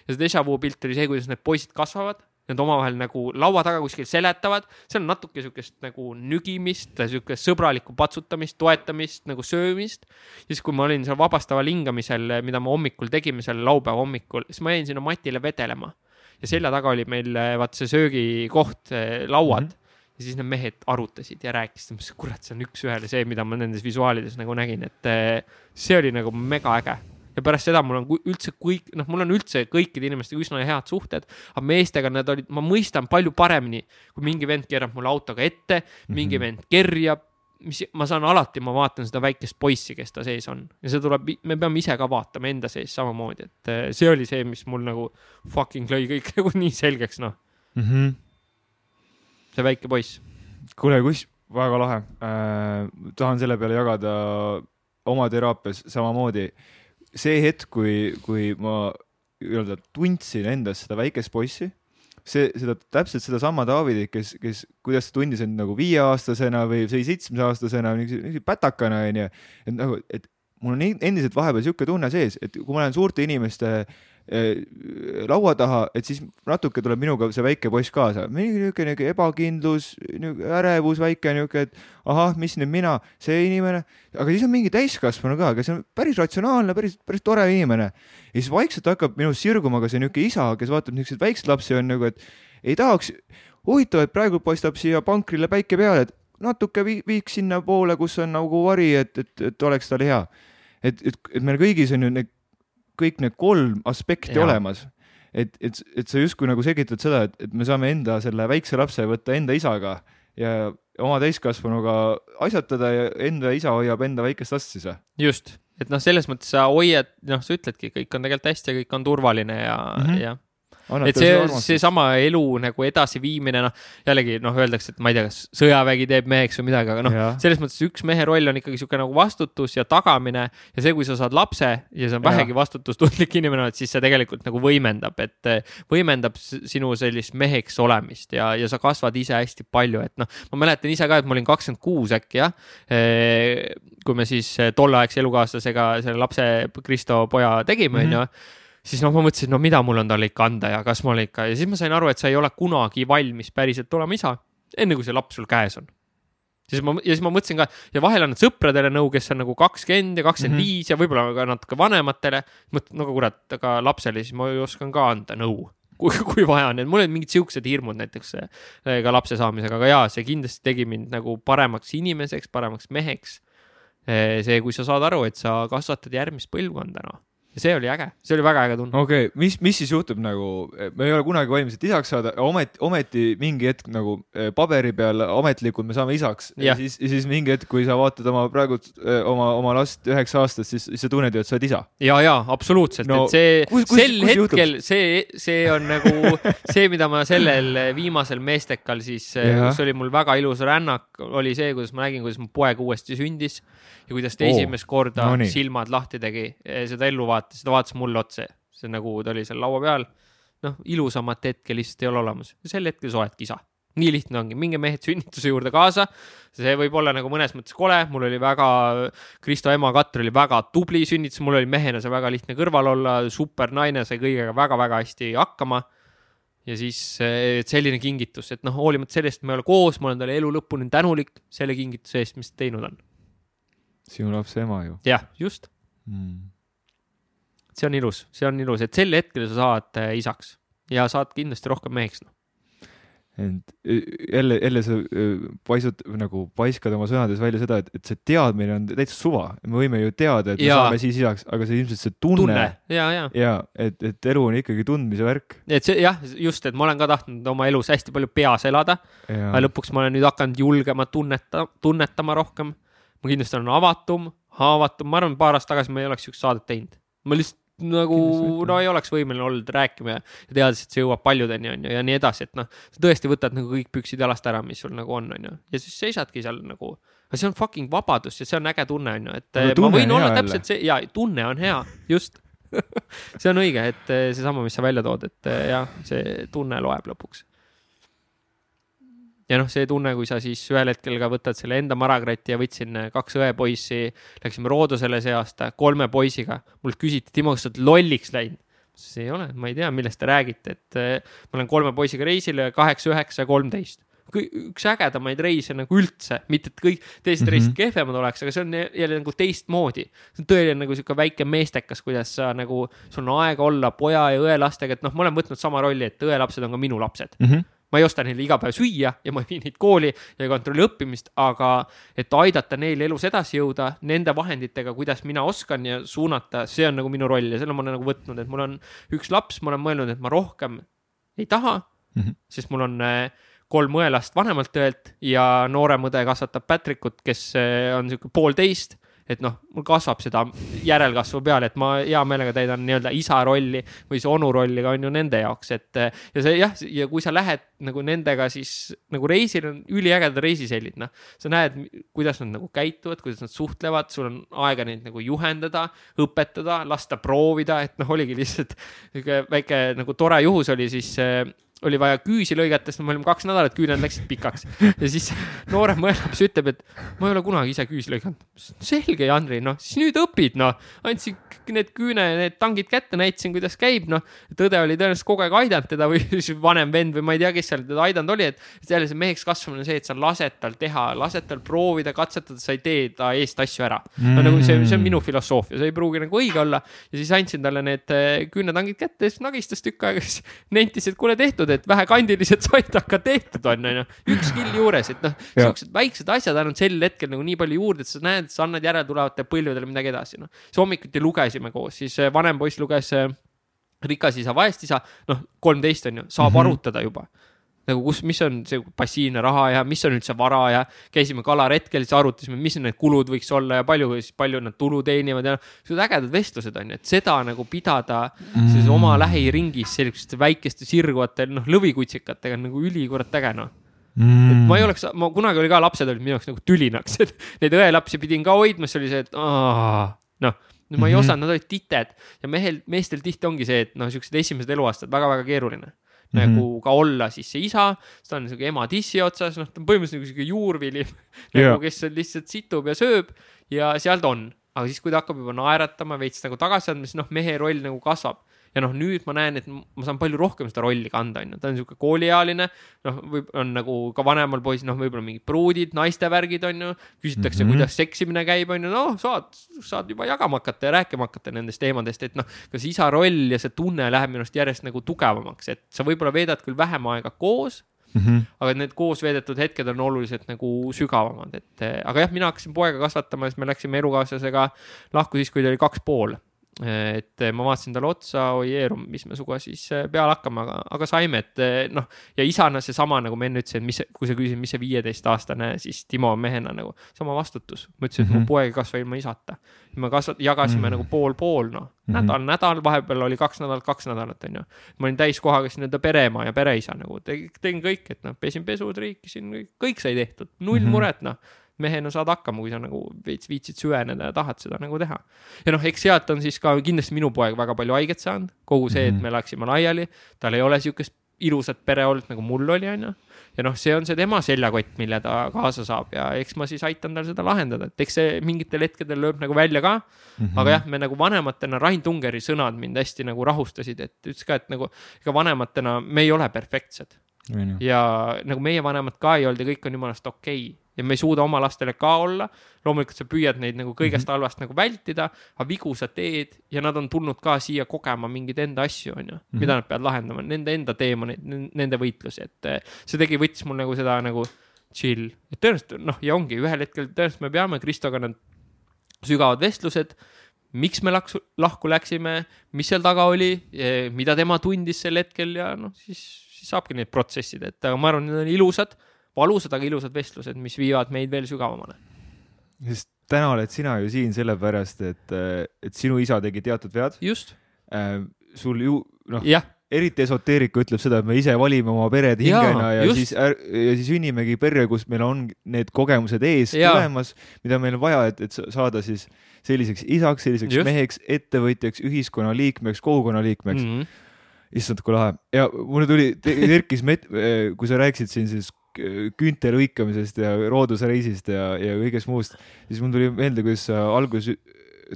ja see déjà vu pilt oli see, kuidas need poisid kasvavad, nad omavahel nagu laua taga kuskil seletavad, seal on natuke siukest nagu nügimist, siukest sõbralikku patsutamist, toetamist, nagu söömist. siis, kui ma olin seal vabastaval hingamisel, mida me hommikul tegime seal laupäeva hommikul, siis ma jäin sinna matile vedelema ja selja taga oli meil eh, vaat see söögikoht, lauad mm. -hmm ja siis need mehed arutasid ja rääkisid, mõtlesin, kurat, see on üks-ühele see, mida ma nendes visuaalides nagu nägin, et eh, see oli nagu mega äge. ja pärast seda mul on üldse kõik, noh, mul on üldse kõikide inimestega üsna head suhted, aga meestega nad olid, ma mõistan palju paremini, kui mingi vend keerab mulle autoga ette, mingi Mhm. vend kerjab, mis ma saan alati, ma vaatan seda väikest poissi, kes ta sees on ja see tuleb, me peame ise ka vaatama enda sees samamoodi, et eh, see oli see, mis mul nagu fucking lõi kõik *laughs* nagu nii selgeks, noh, -hmm. see väike poiss. kuule, kus, väga lahe äh,. tahan selle peale jagada oma teraapias samamoodi. see hetk, kui, kui ma nii-öelda tundsin endas seda väikest poissi, see, seda täpselt sedasama Davidit, kes, kes, kuidas ta tundis end nagu viieaastasena või või seitsmeaastasena, niisuguse pätakana onju, et nagu, et mul on en- endiselt vahepeal sihuke tunne sees, et kui ma lähen suurte inimeste eh, laua taha, et siis natuke tuleb minuga see väike poiss kaasa, niuke ebakindlus, ärevus väike niuke, et ahah, mis nüüd mina, see inimene, aga siis on mingi täiskasvanu ka, kes on päris ratsionaalne, päris, päris tore inimene. ja siis vaikselt hakkab minust sirguma ka see niuke isa, kes vaatab niisuguseid väikseid lapsi on nagu, et ei tahaks, huvitav, et praegu paistab siia pankrile päike peale, et natuke vi- viiks sinnapoole, kus on nagu vari, et, et, et oleks tal hea. et, et, et meil kõigis on ju need, kõik need kolm aspekti Jaa. olemas. et, et, et sa justkui nagu selgitad seda, et, et me saame enda selle väikse lapse võtta enda isaga ja oma täiskasvanuga asjatada ja enda isa hoiab enda väikest last siis või? just, et noh, selles mõttes sa hoiad, noh, sa ütledki, kõik on tegelikult hästi ja kõik on turvaline ja mm. -hmm. ja et see, seesama elu nagu edasiviimine, noh, jällegi noh, öeldakse, et ma ei tea, kas sõjavägi teeb meheks või midagi, aga noh, selles mõttes üks mehe roll on ikkagi niisugune nagu vastutus ja tagamine ja see, kui sa saad lapse ja see on vähegi vastutustundlik *laughs* inimene oled, siis see tegelikult nagu võimendab, et eh, võimendab sinu sellist meheks olemist ja, ja sa kasvad ise hästi palju, et noh, ma mäletan ise ka, et ma olin kakskümmend kuus äkki jah, kui me siis eh, tolleaegse elukaaslasega selle lapse Kristo poja tegime, Mhm. onju siis noh, ma mõtlesin, no mida mul on talle ikka anda ja kas mul ikka ja siis ma sain aru, et sa ei ole kunagi valmis päriselt olema isa, enne kui see laps sul käes on. siis ma, ja siis ma mõtlesin ka ja vahel annad sõpradele nõu, kes on nagu kakskümmend ja kakskümmend viis ja võib-olla ka natuke vanematele. mõtlen, no kurat, aga lapsele siis ma ju oskan ka anda nõu, *laughs* kui, kui vaja on, et mul olid mingid siuksed hirmud näiteks eh, ka lapse saamisega, aga jaa, see kindlasti tegi mind nagu paremaks inimeseks, paremaks meheks. see, kui sa saad aru, et sa kasvatad järgmist põlvkonda, noh. Ja see oli äge, see oli väga äge tunne. okei okay,, mis, mis siis juhtub nagu, me ei ole kunagi valmis, et isaks saada, ometi, ometi mingi hetk nagu eh, paberi peal ametlikult me saame isaks ja Jah. siis, siis mingi hetk, kui sa vaatad oma praegu eh, oma, oma last üheksa aastast, siis, sa tunned ju, et sa oled isa. ja, ja absoluutselt No, et see kus- kus- sel kus juhtub? hetkel, see, see on nagu *laughs* see, mida ma sellel viimasel meestekal siis, kus oli mul väga ilus rännak, oli see, kuidas ma nägin, kuidas mu poeg uuesti sündis ja kuidas ta Oo, esimest korda no nii. silmad lahti tegi, seda ellu vaatas, ta vaatas mulle otsa, see nagu ta oli seal laua peal. noh, ilusamat hetke lihtsalt ei ole olemas, sel hetkel sa oledki isa nii lihtne ongi, minge mehed sünnituse juurde kaasa. see võib olla nagu mõnes mõttes kole, mul oli väga, Kristo ema Katri oli väga tubli sünnitus, mul oli mehena see väga lihtne kõrval olla, super naine, sai kõigega väga-väga hästi hakkama. ja siis eh, selline kingitus, et noh, hoolimata sellest, et me ei ole koos, ma olen talle elu lõpuni tänulik selle kingituse eest, mis ta teinud on. Sinu lapse ema ju jah, just, mm.. see on ilus, see on ilus, et sel hetkel sa saad eh, isaks ja saad kindlasti rohkem meheks no.. ent eh, jälle, jälle sa eh, paisud nagu paiskad oma sõnades välja seda, et, et see teadmine on täitsa suva, me võime ju teada, et me Jaa. saame siis isaks, aga see ilmselt see tunne, tunne ja, ja ja et, et elu on ikkagi tundmise värk et see jah, just, et ma olen ka tahtnud oma elus hästi palju peas elada, ja aga lõpuks ma olen nüüd hakanud julgema tunneta-, tunnetama rohkem. Ma kindlasti olen avatum, haavatum, ma arvan, paar aastat tagasi ma ei oleks siukest saadet teinud. ma lihtsalt nagu no ei oleks võimeline olnud rääkima ja, ja teades, et see jõuab paljudeni onju ja nii edasi, et noh, sa tõesti võtad nagu kõik püksid jalast ära, mis sul nagu on onju ja siis seisadki seal nagu, aga see on fucking vabadus ja see on äge tunne onju, et Aga eh, ma võin on olla täpselt see ja tunne on hea, just. *laughs* See on õige, et eh, seesama, mis sa välja tood, et eh, jah, see tunne loeb lõpuks ja noh, see tunne, kui sa siis ühel hetkel ka võtad selle enda marakrati ja võtsin äh, kaks õepoissi, läksime Roodosele see aasta kolme poisiga, mult küsiti, Timo, kas sa oled lolliks läinud? see ei ole, ma ei tea, millest te räägite, et äh, ma olen kolme poisiga reisil kaheksa, üheksa kolmteist. üks ägedamaid reise nagu üldse, mitte et kõik teised mm Mhm. -hmm. reisid kehvemad oleks, aga see on jälle nagu teistmoodi. see on tõeline nagu sihuke väike meestekas, kuidas sa nagu, sul on aega olla poja ja õelastega, et noh, ma olen võtnud sama rolli, et õelapsed on ka minu lapsed mm. -hmm. Ma ei osta neile iga päev süüa ja ma ei vii neid kooli ja ei kontrolli õppimist, aga et aidata neil elus edasi jõuda nende vahenditega, kuidas mina oskan ja suunata, see on nagu minu roll ja selle ma olen nagu võtnud, et mul on üks laps, ma olen mõelnud, et ma rohkem ei taha mm. -hmm. sest mul on äh, kolm õelast vanemalt õelt ja noorem õde kasvatab Patrickut, kes äh, on sihuke poolteist et noh, mul kasvab seda järelkasvu peale, et ma hea meelega täidan nii-öelda isa rolli või siis onu rolli ka on ju nende jaoks, et ja see jah, ja kui sa lähed nagu nendega, siis nagu reisil on üliägedad reisisellid, noh. sa näed, kuidas nad nagu käituvad, kuidas nad suhtlevad, sul on aega neid nagu juhendada, õpetada, lasta proovida, et noh, oligi lihtsalt niisugune väike nagu tore juhus oli siis oli vaja küüsi lõigata, sest me olime kaks nädalat, küüned läksid pikaks. ja siis noorem õelaps ütleb, et ma ei ole kunagi ise küüsi lõiganud. selge, Jandri, noh, siis nüüd õpid, noh. andsin need küüne, need tangid kätte, näitasin, kuidas käib, noh. tõde oli tõenäoliselt kogu aeg aidanud teda või *laughs* siis vanem vend või ma ei tea, kes seal teda aidanud oli, et jälle see meheks kasvamine on see, et sa lased tal teha, lased tal proovida, katsetada, sa ei tee ta eest asju ära mm.. no nagu see, see on minu filosoofia, see ei pruugi nagu õige olla. ja siis andsin talle need eh, küünetangid kätte ja siis nagistas tükk aega, siis nentis, et kuule tehtud, et vähekandilised *laughs* said aga tehtud on, onju. üks kill juures, et noh, siuksed väiksed asjad annavad sel hetkel nagu nii palju juurde, et sa näed, sa annad järeltulevatele põlvedele midagi edasi, noh. siis hommikuti lugesime koos, siis eh, vanem poiss luges eh, Rikas isa, vaest isa, noh, kolmteist on ju, saab mm -hmm. arutada juba nagu kus, mis on see passiivne raha ja mis on üldse vara ja käisime kalaretkel, siis arutasime, mis need kulud võiks olla ja palju, palju nad tulu teenivad ja sellised ägedad vestlused on ju, et seda nagu pidada mm. oma lähiringis selliste väikeste sirguvate noh, lõvikutsikatega on nagu ülikurat äge noh Mm. et ma ei oleks, ma kunagi oli ka, lapsed olid minu jaoks nagu tülinaks, et neid õelapsi pidin ka hoidma, siis oli see, et noh, ma ei -hmm. osanud, nad olid tited ja mehel, meestel tihti ongi see, et noh, siuksed esimesed eluaastad väga-väga keeruline mm -hmm. nagu ka olla siis see isa, siis ta on sihuke ema tissi otsas, noh, ta on põhimõtteliselt nagu sihuke juurvili *laughs* nagu yeah., kes lihtsalt situb ja sööb ja seal ta on. aga siis, kui ta hakkab juba naeratama, veits nagu tagasi andma, siis noh, mehe roll nagu kasvab ja noh, nüüd ma näen, et ma saan palju rohkem seda rolli kanda, on ju, ta on niisugune kooliealine, noh, võib, on nagu ka vanemal poisil, noh, võib-olla mingid pruudid, naiste värgid, on ju, küsitakse mm, -hmm. kuidas seksimine käib, on ju, noh, saad, saad juba jagama hakata ja rääkima hakata nendest teemadest, et noh, kas isa roll ja see tunne läheb minu arust järjest nagu tugevamaks, et sa võib-olla veedad küll vähem aega koos Mm -hmm. aga need koos veedetud hetked on oluliselt nagu sügavamad, et aga jah, mina hakkasin poega kasvatama, siis me läksime elukaaslasega lahku siis, kui ta oli kaks pool et ma vaatasin talle otsa, oi Eerum, mis me sinuga siis eh, peale hakkame, aga, aga saime, et eh, noh, ja isana seesama, nagu ma enne ütlesin, mis, kui sa küsisid, mis see viieteistaastane siis Timo mehena nagu, sama vastutus. ma ütlesin, et mm -hmm. mu mhm. poeg ei kasva ilma isata. me kasvat-, jagasime mm -hmm. nagu pool-pool, noh mm -hmm., nädal, nädal, vahepeal oli kaks nädalat, kaks nädalat, on ju. ma olin täiskohaga siis nii-öelda pereema ja pereisa nagu, tegin kõik, et noh, pesin pesud, riikisin, kõik sai tehtud, null mm -hmm. muret, noh mehena saad hakkama, kui sa nagu veits viitsid süveneda ja tahad seda nagu teha. ja noh, eks sealt on siis ka kindlasti minu poeg väga palju haiget saanud, kogu see, et mhm. me läksime laiali, tal ei ole sihukest ilusat pere olnud, nagu mul oli, onju. ja noh, see on see tema seljakott, mille ta kaasa saab ja eks ma siis aitan tal seda lahendada, et eks see mingitel hetkedel lööb nagu välja ka mm. -hmm. aga jah, me nagu vanematena, Rain Tungeri sõnad mind hästi nagu rahustasid, et ütles ka, et nagu ega vanematena me ei ole perfektsed. ja nagu meie vanemad ka ei olnud ja kõik on jumalast okei okay ja me ei suuda oma lastele ka olla. loomulikult sa püüad neid nagu kõigest mm -hmm. halvast nagu vältida, aga vigu sa teed ja nad on tulnud ka siia kogema mingeid enda asju, on ju, mhm. mida nad peavad lahendama, nende enda teemaneid, nende võitlusi, et eh, see tegi, võttis mul nagu seda nagu chill, et tõenäoliselt noh, ja ongi ühel hetkel tõenäoliselt me peame Kristoga need sügavad vestlused. Miks me laksu, lahku läksime, mis seal taga oli, mida tema tundis sel hetkel? Ja noh, siis, siis saabki neid protsessida, et aga ma arvan, need on ilusad valusad, aga ilusad vestlused, mis viivad meid veel sügavamale. sest täna oled sina ju siin sellepärast, et, et sinu isa tegi teatud vead. just äh,. sul ju noh, eriti esoteerika ütleb seda, et me ise valime oma pered hingena ja, ja siis ja siis sünnimegi perre, kus meil on need kogemused ees ja. tulemas, mida meil on vaja, et, et saada siis selliseks isaks, selliseks just. meheks, ettevõtjaks, ühiskonnaliikmeks, kogukonnaliikmeks mm. -hmm issand, kui lahe ja mulle tuli, kerkis met-, kui sa rääkisid siin siis küünte lõikamisest ja roodusreisist ja, ja kõigest muust, siis mul tuli meelde, kuidas sa alguses,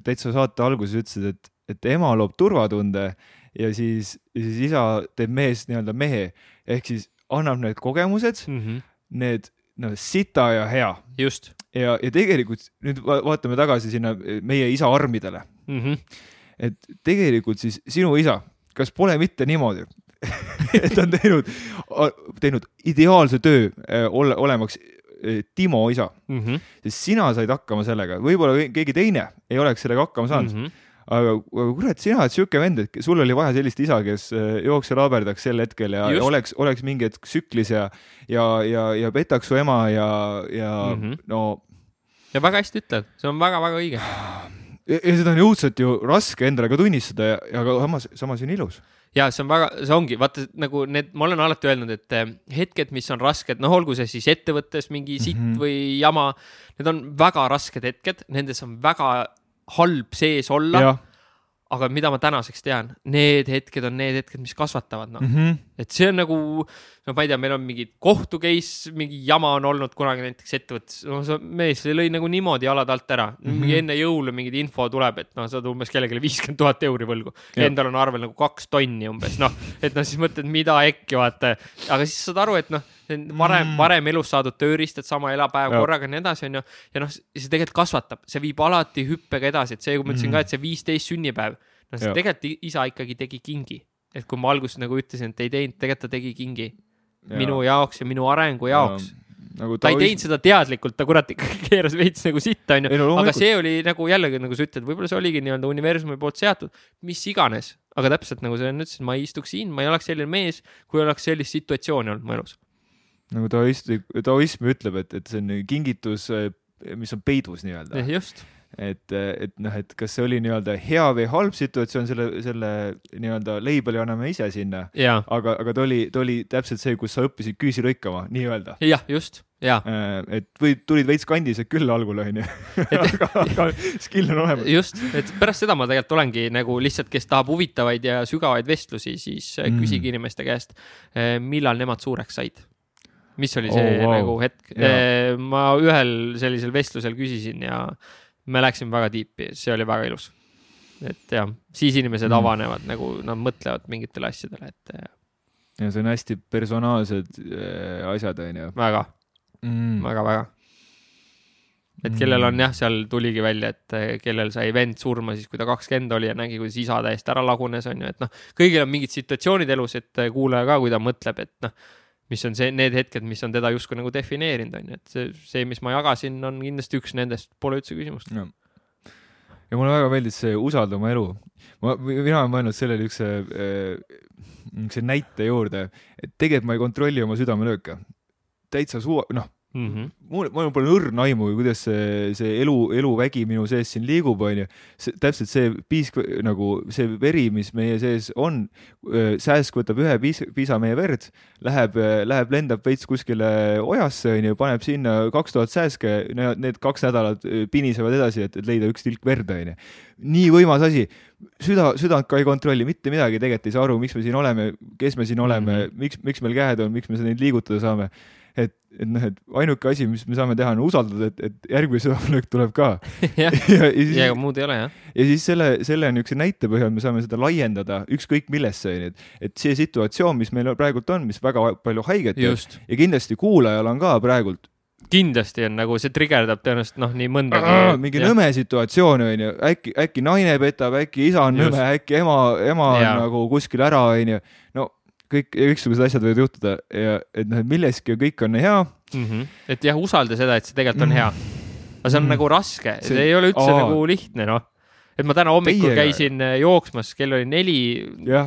täitsa saate alguses ütlesid, et, et ema loob turvatunde ja siis, ja siis isa teeb mehest nii-öelda mehe ehk siis annab need kogemused mm, -hmm. need noh, sita ja hea. just. ja, ja tegelikult nüüd vaatame tagasi sinna meie isa armidele mm. -hmm. et tegelikult siis sinu isa, kas pole mitte niimoodi, *laughs* et ta on teinud, teinud ideaalse töö äh, ole, olemaks äh, Timo isa mm, -hmm. sest sina said hakkama sellega, võib-olla keegi teine ei oleks sellega hakkama saanud mm. -hmm aga, kurat, sina oled siuke vend, et sul oli vaja sellist isa, kes äh, jooks ja laaberdaks sel hetkel ja, ja oleks, oleks mingi hetk tsüklis ja, ja, ja, ja petaks su ema ja, ja mm -hmm. no ja väga hästi ütled, see on väga-väga õige. ja seda on õudselt ju raske endale ka tunnistada ja, ja aga samas, samas on ilus ja see on väga, see ongi, vaata nagu need, ma olen alati öelnud, et eh, hetked, mis on rasked, noh, olgu see siis ettevõttes mingi sitt mm -hmm. või jama, need on väga rasked hetked, nendes on väga halb sees olla aga mida ma tänaseks tean, need hetked on need hetked, mis kasvatavad, noh mm -hmm.. et see on nagu, no ma ei tea, meil on mingid kohtu case, mingi jama on olnud kunagi näiteks ettevõttes, no see mees, lõi nagu niimoodi jalad alt ära mm. -hmm. mingi enne jõule mingid info tuleb, et noh, sa oled umbes kellelegi viiskümmend tuhat euri võlgu. Endal on arvel nagu kaks tonni umbes, noh, et noh, siis mõtled, mida äkki vaata, aga siis saad aru, et noh varem mm., varem elus saadud tööriistad, sama elapäev ja. korraga ja nii edasi, onju. ja noh, see tegelikult kasvatab, see viib alati hüppega edasi, et see, kui ma ütlesin mm. ka, et see viisteist sünnipäev, no see ja. tegelikult isa ikkagi tegi kingi. et kui ma alguses nagu ütlesin, et ei teinud, tegelikult ta tegi kingi ja. minu jaoks ja minu arengu jaoks ja nagu ta, ta ei teinud seda teadlikult, ta kurat ikkagi *laughs* keeras veits nagu sitta, onju, aga see oli nagu jällegi, nagu sa ütled, võib-olla see oligi nii-öelda universumi poolt seatud, mis iganes, aga täpselt nagu sa enne ütlesid, ma ei istuks siin, ma ei oleks selline mees, kui oleks sellist situatsiooni olnud mu elus nagu taoist-, taoism ütleb, et, et see on kingitus, mis on peidus nii-öelda. just. et, et noh, et kas see oli nii-öelda hea või halb situatsioon, selle, selle nii-öelda label'i anname ise sinna. aga, aga ta oli, ta oli täpselt see, kus sa õppisid küüsi lõikama, nii-öelda. jah, just ja. Äh, et või tulid veits kandised küll algul onju *laughs* aga, aga skill on olemas. just, et pärast seda ma tegelikult olengi nagu lihtsalt, kes tahab huvitavaid ja sügavaid vestlusi, siis mm. küsige inimeste käest, äh, millal nemad suureks said mis oli see oh, wow. nagu hetk. ma ühel sellisel vestlusel küsisin ja me läksime väga tiipi, see oli väga ilus. et jah, siis inimesed mm. avanevad nagu nad mõtlevad mingitele asjadele, et. ja see on hästi personaalsed äh, asjad, onju. väga mm., väga-väga et kellel on mm. jah, seal tuligi välja, et äh, kellel sai vend surma siis, kui ta kakskümmend oli ja nägi, kuidas isa täiesti ära lagunes, on ju, et noh, kõigil on mingid situatsioonid elus, et äh, kuulaja ka, kui ta mõtleb, et noh, mis on see, need hetked, mis on teda justkui nagu defineerinud, on ju, et see, see, mis ma jagasin, on kindlasti üks nendest, pole üldse küsimust. ja mulle väga meeldis see usalda oma elu. ma, mina olen mõelnud sellele niisuguse äh,, näite juurde, et tegelikult ma ei kontrolli oma südamelööke. täitsa suva, noh mm. -hmm. mul, mul pole õrna aimu, kuidas see, see elu, eluvägi minu sees siin liigub, onju. täpselt see piisk nagu see veri, mis meie sees on, sääsk võtab ühe piis, piisa meie verd, läheb, läheb, lendab veits kuskile ojasse, onju, paneb sinna kaks tuhat sääske, need kaks nädalat pinisevad edasi, et, et leida üks tilk verd, onju. nii võimas asi süda, südant ka ei kontrolli mitte midagi, tegelikult ei saa aru, miks me siin oleme, kes me siin oleme mm, -hmm. miks, miks meil käed on, miks me neid liigutada saame et, et noh, et ainuke asi, mis me saame teha, on usaldada, et, et järgmine südamelöök tuleb ka *laughs* *laughs* ja, ja, ja, ja muud ei ole jah. ja siis selle, selle niisuguse näite põhjal me saame seda laiendada ükskõik millesse, onju, et, et see situatsioon, mis meil praegult on, mis väga palju haiget teeb ja kindlasti kuulajal on ka praegult kindlasti on nagu see trigerdab tõenäoliselt noh, nii mõndagi. mingi ja. nõme situatsioon onju, äkki, äkki naine petab, äkki isa on Just. nõme, äkki ema, ema ja. on nagu kuskil ära onju. no kõik, kõiksugused asjad võivad juhtuda ja et noh, et milleski kõik on hea mm. -hmm. et jah, usalda seda, et see tegelikult on mm hea. aga see on mm -hmm. nagu raske, see ei ole üldse Aa. nagu lihtne, noh et ma täna hommikul Teiega. käisin äh, jooksmas, kell oli neli,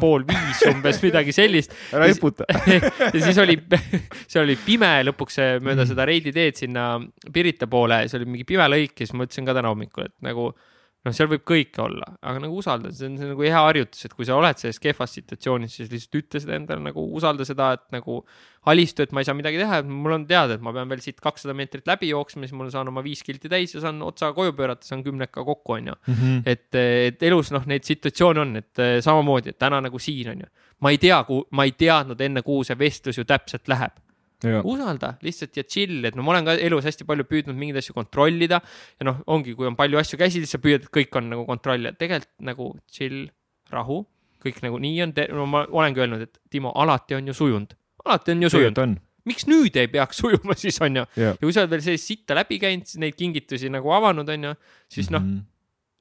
pool viis umbes *laughs* midagi sellist. ära eputa *laughs* ja siis oli, *laughs* see oli pime lõpuks mööda seda Reidi teed sinna Pirita poole, see oli mingi pime lõik ja siis ma ütlesin ka täna hommikul, et nagu noh, seal võib kõike olla, aga nagu usalda, see on, see on nagu hea harjutus, et kui sa oled selles kehvas situatsioonis, siis lihtsalt ütle seda endale nagu usalda seda, et nagu alistu, et ma ei saa midagi teha, et mul on teada, et ma pean veel siit kakssada meetrit läbi jooksma, siis mul saan oma viis kilti täis ja saan otsa koju pöörata, saan kümneka kokku, onju. Mhm. et, et elus noh, neid situatsioone on, et samamoodi, et täna nagu siin onju. ma ei tea, ma ei teadnud enne, kuhu see vestlus ju täpselt läheb usalda lihtsalt ja chill, et no ma olen ka elus hästi palju püüdnud mingeid asju kontrollida ja noh, ongi, kui on palju asju käsil, siis sa püüad, et kõik on nagu kontrolli all, tegelikult nagu chill, rahu, kõik nagu nii on, no ma olengi öelnud, et Timo, alati on ju sujunud, alati on ju sujunud. miks nüüd ei peaks *laughs* sujuma siis onju yeah. ja kui sa oled veel sellist sitta läbi käinud, neid kingitusi nagu avanud onju, siis noh mm -hmm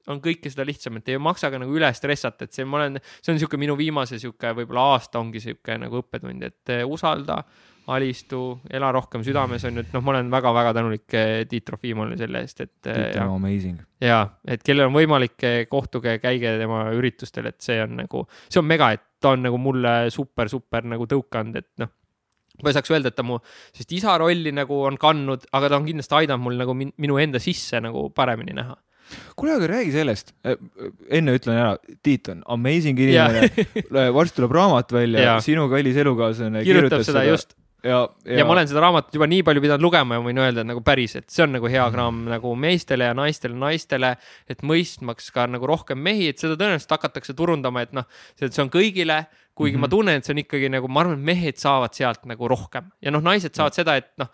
on kõike seda lihtsam, et ei maksa ka nagu üle stressata, et see, ma olen, see on niisugune minu viimase niisugune võib-olla aasta ongi niisugune nagu õppetund, et usalda alistu, ela rohkem südames on ju, et noh, ma olen väga-väga tänulik eh, Tiit Trofimole selle eest, et. Tiit on amazing. ja, et kellel on võimalik, eh, kohtuge, käige tema üritustel, et see on nagu, see on mega, et ta on nagu mulle super-super nagu tõuke andnud, et noh ma ei saaks öelda, et ta mu sellist isa rolli nagu on kandnud, aga ta on kindlasti aidanud mul nagu min, minu enda sisse nagu paremini näha kuule, aga räägi sellest. enne ütlen ära, Tiit on amazing inimene. varsti tuleb raamat välja, sinu kallis elukaaslane kirjutab seda, seda just ja, ja... ja ma olen seda raamatut juba nii palju pidanud lugema ja võin öelda, et nagu päriselt, see on nagu hea mhm. kraam nagu meestele ja naistele, naistele, et mõistmaks ka nagu rohkem mehi, et seda tõenäoliselt hakatakse turundama, et noh, see on kõigile kuigi mm -hmm. ma tunnen, et see on ikkagi nagu, ma arvan, et mehed saavad sealt nagu rohkem ja noh, naised saavad seda, et noh,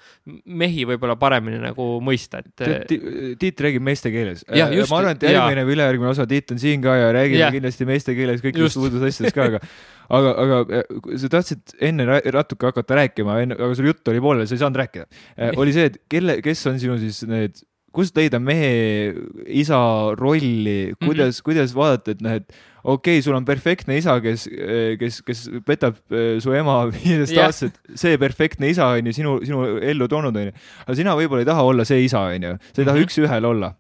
mehi võib-olla paremini nagu mõista, et. Tiit räägib meeste keeles. ma arvan, et järgmine või ülejärgmine osa Tiit on siin ka ja räägime kindlasti meeste keeles kõikidest uudest asjadest ka, aga *laughs* aga, aga äh, sa tahtsid enne natuke hakata rääkima, aga sul jutt oli pooleli, sa ei saanud rääkida. Äh, oli see, et kelle, kes on sinu siis need, kust leida mehe isa rolli, kuidas mm, -hmm. kuidas vaadata, et noh, et okei okay,, sul on perfektne isa, kes, kes, kes petab äh, su ema *laughs* viieteist-aastaselt yeah., see perfektne isa on ju sinu, sinu ellu toonud, on ju. aga sina võib-olla ei taha olla see isa, on ju, sa ei taha mm -hmm. üks-ühele olla.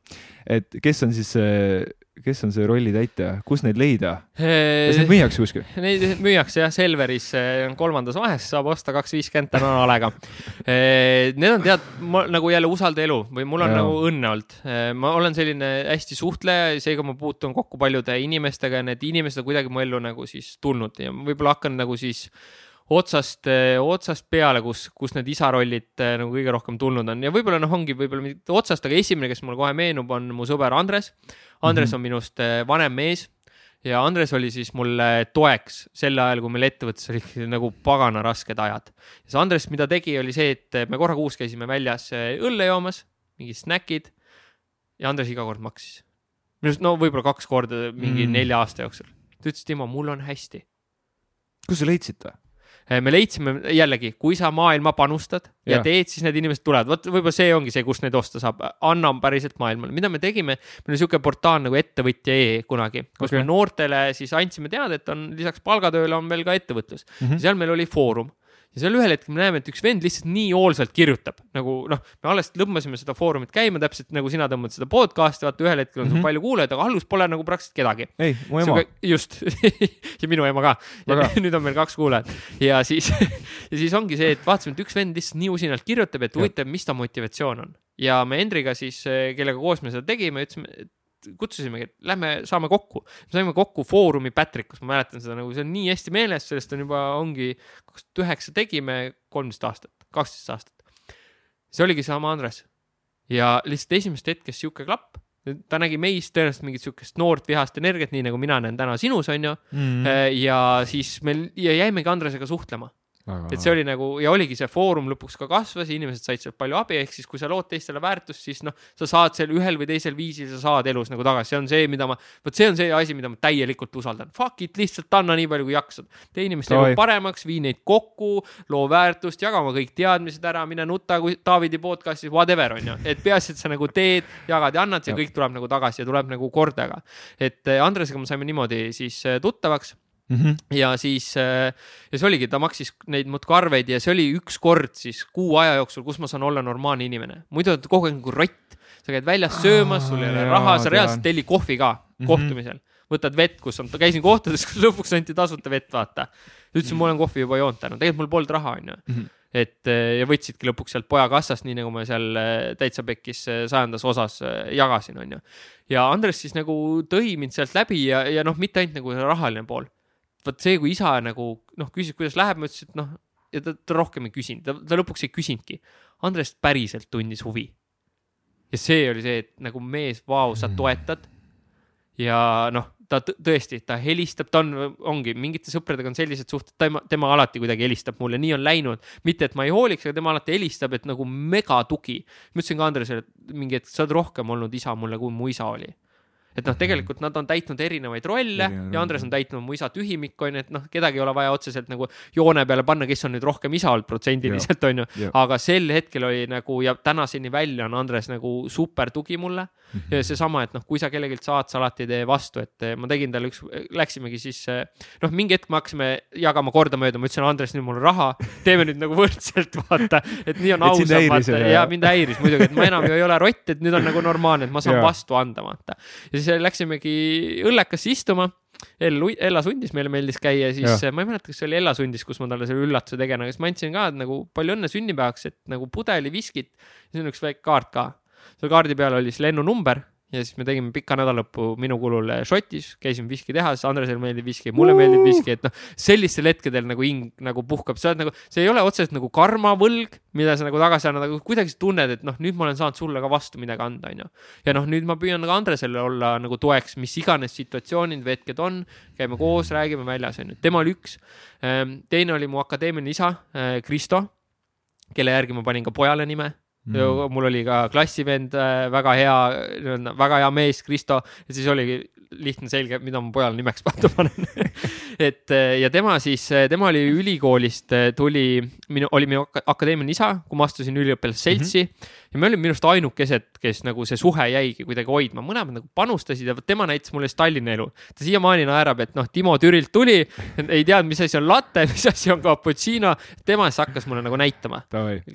et kes on siis see kes on see rolli täitja, kus neid leida? kas neid müüakse kuskil? Neid müüakse jah, Selveris kolmandas vahes, saab osta kaks viiskümmend täna alega. Need on tead, nagu jälle usalda elu või mul on ja. nagu õnne olnud. ma olen selline hästi suhtleja, seega ma puutun kokku paljude inimestega ja need inimesed on kuidagi mu ellu nagu siis tulnud ja võib-olla hakkan nagu siis otsast, otsast peale, kus, kus need isarollid nagu kõige rohkem tulnud on ja võib-olla noh, ongi võib-olla mitte otsast, aga esimene, kes mulle kohe meenub, on mu sõber Andres Andres mm -hmm. on minust eh, vanem mees ja Andres oli siis mulle toeks sel ajal, kui meil ettevõttes olid *laughs* nagu pagana rasked ajad. ja see Andres, mida tegi, oli see, et me korra kuus käisime väljas eh, õlle joomas, mingid snäkid ja Andres iga kord maksis. minu arust no võib-olla kaks korda mingi mm. nelja aasta jooksul. ta ütles, Timo, mul on hästi. kus sa leidsid ta? Eh, me leidsime jällegi, kui sa maailma panustad ja, ja teed, siis need inimesed tulevad, vot võib-olla see ongi see, kust neid osta saab, anna päriselt maailmale, mida me tegime, meil oli sihuke portaal nagu ettevõtja.ee kunagi, kus okay. me noortele siis andsime teada, et on lisaks palgatööle on veel ka ettevõtlus mm. -hmm. seal meil oli foorum ja seal ühel hetkel me näeme, et üks vend lihtsalt nii hoolsalt kirjutab nagu noh, me alles lõmbasime seda foorumit käima, täpselt nagu sina tõmbad seda podcast'i, vaata ühel hetkel on mm -hmm. sul mhm. palju kuulajaid, aga alguses pole nagu praktiliselt kedagi. ei, mu ema. just *laughs* ja minu ema ka. ja *laughs* nüüd on meil kaks kuulajat ja siis *laughs* ja siis ongi see, et vaatasime, et üks vend lihtsalt nii usinalt kirjutab, et huvitav, mis ta motivatsioon on. ja me Hendriga siis, kellega koos me seda tegime, ütlesime, et kutsusimegi, et lähme saame kokku. me saime kokku Foorumi Patrickus, ma mäletan seda nagu, see on nii hästi meeles, sellest on juba, ongi, kaks tuhat üheksa tegime, kolmteist aastat, kaksteist aastat. see oligi sama Andres. ja lihtsalt esimesest hetkest sihuke klapp, ta nägi meis tõenäoliselt mingit sihukest noort vihast energiat, nii nagu mina näen täna sinus, on ju mm.. ja siis meil ja jäimegi Andresega suhtlema. Et see oli nagu ja oligi see foorum lõpuks ka kasvas ja inimesed said sealt palju abi, ehk siis kui sa lood teistele väärtust, siis noh, sa saad seal ühel või teisel viisil, sa saad elus nagu tagasi, see on see, mida ma, vot see on see asi, mida ma täielikult usaldan. Fuck it, lihtsalt anna nii palju, kui jaksad. tee inimeste elu paremaks, vii neid kokku, loo väärtust, jaga oma kõik teadmised ära, mine nuta kui Taavidi podcast'is, whatever on ju, et peaasi, et sa nagu teed, jagad ja annad, see kõik tuleb nagu tagasi ja tuleb nagu kordaga. et eh, Andresega me saime niimoodi siis eh, tuttavaks Mm -hmm. ja siis, äh, ja see oligi, ta maksis neid muudkui arveid ja see oli üks kord siis kuu aja jooksul, kus ma saan olla normaalne inimene. muidu oled kogu aeg nagu rott, sa käid väljas söömas, sul ei ole raha, sa reaalselt telli kohvi ka mm -hmm. kohtumisel. võtad vett, kus on, käisin kohtades, *laughs* kus lõpuks anti tasuta vett, vaata. ütlesin, ma olen kohvi juba joonud täna, tegelikult mul polnud raha, onju mhm. et äh, ja võtsidki lõpuks sealt poja kassast, nii nagu ma seal äh, täitsa pekkis sajandas osas jagasin, onju. ja Andres siis nagu tõi mind sealt läbi ja, ja noh, mitte ainult nagu rahaline pool vot see, kui isa nagu noh, küsis, kuidas läheb, ma ütlesin, et noh, ja ta, ta rohkem ei küsinud, ta, ta lõpuks ei küsinudki. Andres päriselt tundis huvi. ja see oli see, et nagu mees, vau, sa mm. toetad. ja noh, ta tõesti, ta helistab, ta on, ongi mingite sõpradega on sellised suhted, tema, tema alati kuidagi helistab mulle, nii on läinud. mitte, et ma ei hooliks, aga tema alati helistab, et nagu megatugi. ma ütlesin ka Andresele, et mingi hetk sa oled rohkem olnud isa mulle, kui mu isa oli et noh, tegelikult nad on täitnud erinevaid rolle ja, ja Andres on täitnud mu isa tühimikku onju, et noh, kedagi ei ole vaja otseselt nagu joone peale panna, kes on nüüd rohkem isa olnud protsendiliselt onju, aga sel hetkel oli nagu ja tänaseni välja on Andres nagu super tugi mulle mm. -hmm. ja seesama, et noh, kui sa kellelgi saad, sa alati ei tee vastu, et eh, ma tegin talle üks, läksimegi siis eh, noh, mingi hetk me hakkasime jagama kordamööda, ma ütlesin, Andres, nüüd mul on raha, teeme nüüd nagu võrdselt, *laughs* vaata, et nii on ausam, vaata ja mind häiris muidugi, et ma enam ju ei ole rott, et nüüd on nagu normaalne, et ma saan ja. vastu anda, vaata. ja siis läksimegi õllekasse istuma Ella, Ella sundis meile meeldis käia, siis ja. ma ei mäleta, kas see oli Ella sundis, kus ma talle selle üllatuse tegin, aga siis ma andsin ka et, nagu palju õnne sünnipäevaks, et nagu pudeli viskit. siis on üks väike kaart ka. Seal kaardi peal oli siis lennunumber ja siis me tegime pika nädalalõpu minu kulul Šotis, käisime viskitehases, Andresele meeldib viski, mulle uh! meeldib viski, et noh, sellistel hetkedel nagu hing nagu puhkab, sa oled nagu, see ei ole otseselt nagu karmavõlg, mida sa nagu tagasi annad, aga kuidagi sa tunned, et noh, nüüd ma olen saanud sulle ka vastu midagi anda, onju. ja noh, nüüd ma püüan ka Andresele olla nagu toeks, mis iganes situatsioonid või hetked on, käime koos, räägime väljas, onju, tema oli üks. Ehm, teine oli mu akadeemiline isa, eh, Kristo, kelle järgi ma panin ka pojale nime mm.. mul oli ka klassivend, äh, väga hea, väga hea mees, Kristo, ja siis oligi lihtne, selge, mida ma pojale nimeks panna panen *laughs* et äh, ja tema siis, äh, tema oli ülikoolist, tuli, minu, oli minu akadeemiline isa, kui ma astusin üliõpilasseltsi mm. -hmm ja me olime minu arust ainukesed, kes nagu see suhe jäigi kuidagi hoidma, mõlemad nagu panustasid ja tema näitas mulle siis Tallinna elu. ta siiamaani naerab, et noh, Timo Türilt tuli, ei teadnud, mis asi on latte, mis asi on cappuccino, tema siis hakkas mulle nagu näitama.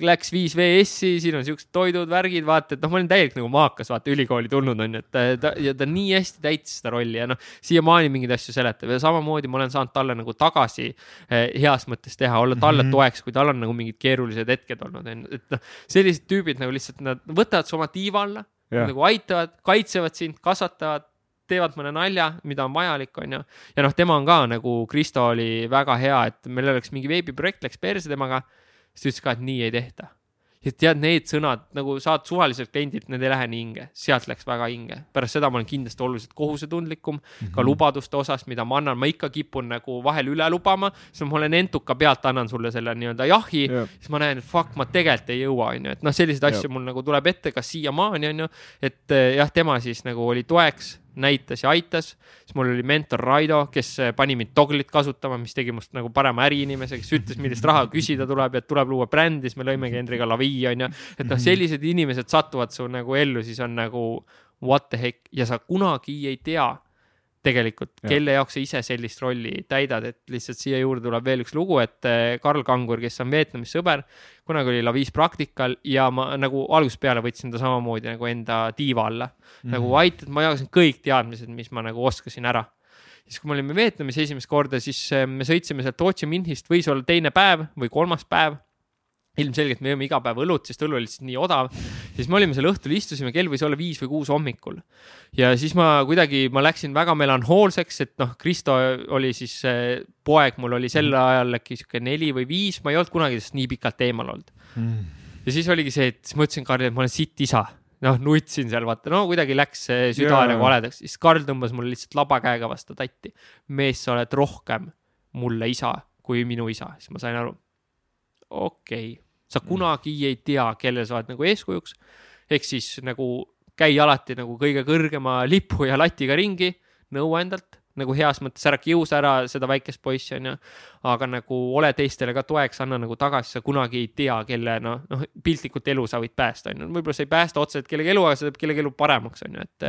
Läks viis VS-i, siin on siuksed toidud, värgid, vaata, et noh, ma olin täielik nagu maakas, vaata ülikooli tulnud on ju, et ta, ta ja ta nii hästi täitis seda rolli ja noh, siiamaani mingeid asju seletab ja samamoodi ma olen saanud talle nagu tagasi eh, heas mõttes teha, olla talle mm -hmm. toeks, kui tal on nagu mingid keerulised hetked olnud, on ju, et noh, sellised tüübid nagu lihtsalt nad võtavad su oma tiiva alla, nagu aitavad, kaitsevad sind, kasvatavad, teevad mõne nalja, mida on vajalik, on ju. ja noh, tema on ka nagu, Kristo oli väga hea, et meil oleks mingi veebiprojekt läks perse temaga, siis ta ütles ka, et nii ei tehta ja tead, need sõnad nagu saad suvaliselt kliendilt, need ei lähe nii hinge, sealt läks väga hinge. pärast seda ma olen kindlasti oluliselt kohusetundlikum mm -hmm. ka mhm. lubaduste osas, mida ma annan, ma ikka kipun nagu vahel üle lubama, siis ma olen entuka pealt, annan sulle selle nii-öelda jahi yeah., siis ma näen, et fuck, ma tegelikult ei jõua, onju, et noh, selliseid asju yeah. mul nagu tuleb ette, kas siiamaani onju, et eh, jah, tema siis nagu oli toeks näitas ja aitas, siis mul oli mentor Raido, kes eh, pani mind Doglit kasutama, mis tegi must nagu parema äriinimese, kes ütles, millist raha küsida tuleb ja tuleb luua brändi, siis me lõimegi Hendriga Lavi onju. et noh, sellised inimesed satuvad su nagu ellu, siis on nagu what the heck? Ja sa kunagi ei tea tegelikult, kelle jaoks sa ise sellist rolli täidad, et lihtsalt siia juurde tuleb veel üks lugu, et eh, Karl Kangur, kes on Vietnamis sõber, kunagi oli Lavis praktikal ja ma nagu algusest peale võtsin ta samamoodi nagu enda tiiva alla mm. -hmm. nagu aitad, ma jagasin kõik teadmised, mis ma nagu oskasin ära. siis, kui me olime Vietnamis esimest korda, siis eh, me sõitsime sealt Ho Chi Minhist, võis olla teine päev või kolmas päev ilmselgelt me jõime iga päev õlut, sest õlu oli lihtsalt nii odav. siis me olime seal õhtul, istusime, kell võis olla viis või kuus hommikul. ja siis ma kuidagi, ma läksin väga melanhoolseks, et noh, Kristo oli siis poeg, mul oli sel mhm. ajal äkki sihuke neli või viis, ma ei olnud kunagi tast nii pikalt eemal olnud mm.. ja siis oligi see, et siis ma ütlesin Karlile, et ma olen sitt isa. noh, nutsin seal, vaata, no kuidagi läks süda yeah. nagu haledaks, siis Karl tõmbas mulle lihtsalt laba käega vastu tatti. mees, sa oled rohkem mulle isa kui minu isa, siis ma sain aru okei okay., sa mm. kunagi ei tea, kellele sa oled nagu eeskujuks. ehk siis nagu käi alati nagu kõige kõrgema lipu ja latiga ringi, nõua endalt nagu heas mõttes ära kiusa ära seda väikest poissi, onju. aga nagu ole teistele ka toeks, anna nagu tagasi, sa kunagi ei tea, kelle noh, noh piltlikult elu sa võid päästa, onju. võib-olla sa ei päästa otseselt kellegi elu, aga sa teed kellegi elu paremaks, onju, et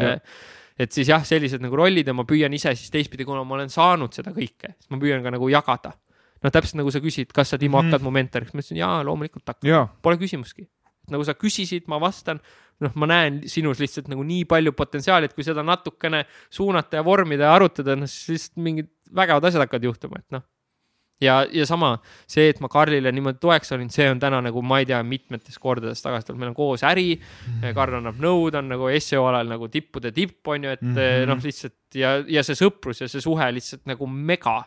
et siis jah, sellised nagu rollid ja ma püüan ise siis teistpidi, kuna ma olen saanud seda kõike, siis ma püüan ka nagu jagada noh, täpselt nagu sa küsid, kas sa, Timo, hakkad mm. mu mentoriks, ma ütlesin jaa, loomulikult hakkan, pole küsimustki. nagu sa küsisid, ma vastan, noh, ma näen sinus lihtsalt nagu nii palju potentsiaali, et kui seda natukene suunata ja vormida ja arutada, noh siis mingid vägevad asjad hakkavad juhtuma, et noh. ja, ja sama see, et ma Karlile niimoodi toeks olin, see on täna nagu ma ei tea, mitmetes kordades tagasi tulnud, meil on koos äri mm. -hmm. Karl annab nõu, ta on nagu seo alal nagu tippude tipp, on ju, et mm -hmm. noh, lihtsalt ja, ja see sõprus ja see suhe lihtsalt nagu mega